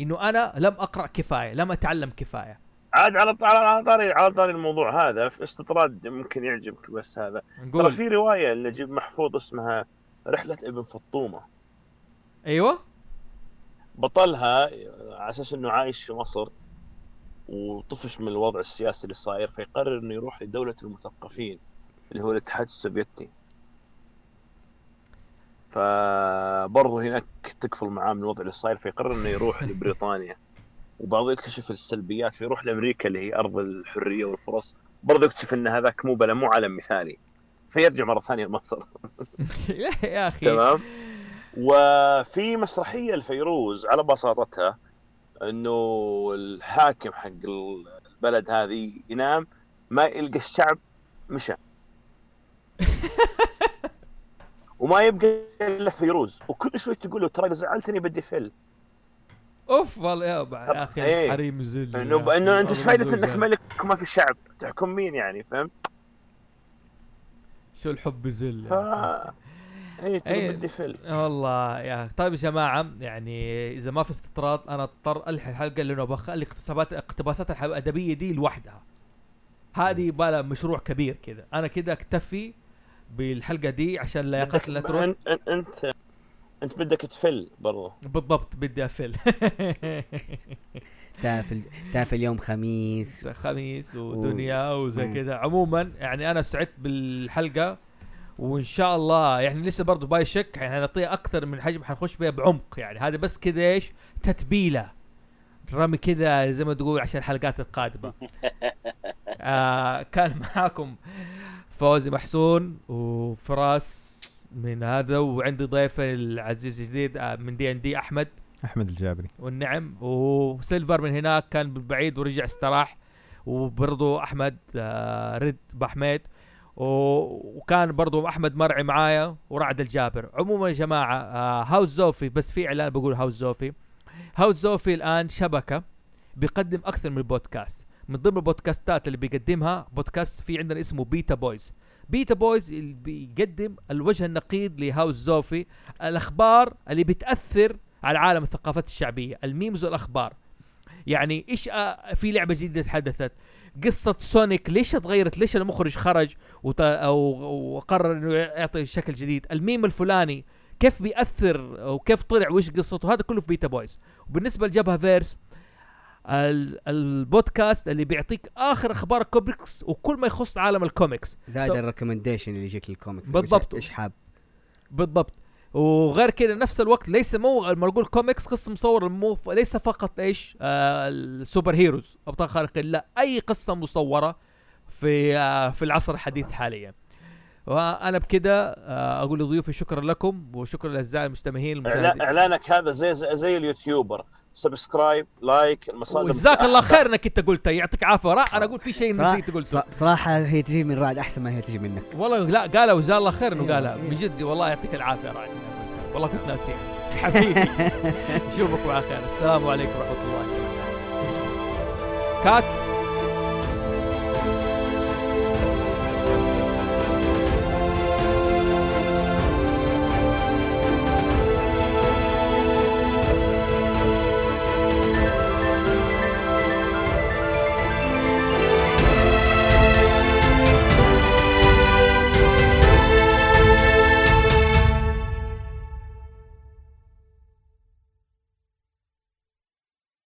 إنه أنا لم أقرأ كفاية لم أتعلم كفاية. عاد على على على طاري على طاري الموضوع هذا في استطراد ممكن يعجبك بس هذا. ترى في رواية لنجيب محفوظ اسمها رحلة ابن فطومة. أيوه. بطلها على أساس إنه عايش في مصر وطفش من الوضع السياسي اللي صاير فيقرر إنه يروح لدولة المثقفين اللي هو الاتحاد السوفيتي. فبرضه هناك تقفل معاه من الوضع اللي صاير فيقرر إنه يروح <laughs> لبريطانيا. وبعضه يكتشف السلبيات فيروح لأمريكا اللي هي أرض الحرية والفرص. برضه يكتشف إن هذاك مو بلا مو عالم مثالي. فيرجع مرة ثانية لمصر. <laughs> لا يا أخي. تمام؟ وفي مسرحية الفيروز على بساطتها إنه الحاكم حق البلد هذه ينام ما يلقى الشعب مشى. <laughs> وما يبقى إلا فيروز. وكل شوي تقول له ترى إذا زعلتني بدي فل أوف والله يا, أخي إيه. الحريم زل. إنه إنه أنت إيش فائده إنك. ملك وما في شعب؟ تحكم مين يعني فهمت؟ شو الحب زل ف تقول إيه. بدي فل والله يا طيب يا جماعة يعني إذا ما في استطراد أنا أضطر الحي الحلقة لأنه بخلي اقتباسات اقتباسات الأدبية دي لوحدها. هذه بلا مشروع كبير كذا. أنا كذا أكتفي بالحلقة دي عشان لياقتنا لا تروح. انت انت انت, بدك تفل برضه بالضبط بدي أفل. <laughs> تعرف تعرف اليوم خميس. خميس ودنيا وزي. كذا. عموما يعني أنا سعدت بالحلقة وإن شاء الله يعني لسه برضه باي شك يعني هنعطيها أكثر من حجم حنخش فيها بعمق. يعني هذا بس كذا إيش؟ تتبيلة. رمي كذا زي ما تقول عشان الحلقات القادمة. <laughs> آه كان معاكم فوزي محسون وفراس من هذا وعندي ضيفي العزيز الجديد آه، من دي ان دي أحمد. أحمد الجابري. والنعم. وسيلفر من هناك كان بعيد ورجع استراح. وبرضو أحمد آه، رد بحميد وكان برضو أحمد مرعي معايا ورعد الجابر. عموما يا جماعة آه، هاوس زوفي بس في إعلان بقول هاوس زوفي. هاوس زوفي الآن شبكة بيقدم أكثر من بودكاست من ضمن البودكاستات اللي بيقدمها بودكاست في عندنا اسمه بيتا بويز بيتا بويز اللي بيقدم الوجه النقيض لهاوس زوفي الأخبار اللي بتأثر على عالم الثقافات الشعبية ال memes والأخبار. يعني إيش آه في لعبة جديدة تحدثت. قصة Sonic ليش تغيرت ليش المخرج خرج وط... وقرر إنه يعطي شكل جديد؟ الميم الفلاني كيف بيأثر وكيف طلع؟ وش قصته؟ هذا كله في Beta Boys وبالنسبة لجبهة فيرس. البودكاست اللي بيعطيك آخر أخبار الكوميكس وكل ما يخص عالم الكوميكس زائد So- ال recommendation اللي يجيك للكوميكس بالضبط. إيش حاب. بالضبط. وغير كده نفس الوقت ليس مو لما نقول كوميكس قصه مصوره مو ليس فقط إيش؟ آه ال superheroes أبطال خارقين لا أي قصة مصورة في آه في العصر الحديث حاليا. وأنا بكده آه أقول لضيوفي شكرا لكم وشكرا للاعزاء المستمعين المشاهدين. إعلانك هذا زي, زي ال YouTuber. subscribe like المصادر وجزاك الله خير إنك أنت قلتها يعطيك عافية. را أنا أقول في شيء نسيت قلته. صراحة- بصراحة هي تجي من رعد أحسن ما هي تجي منك. والله لا قالها وجزاه الله خير إنه إيه، قالها. إيه. بجد والله يعطيك العافية قلتها. والله كنت ناسيها. حبيبي. <laughs> نشوفكم على خير. السلام عليكم ورحمة الله وبركاته. كات.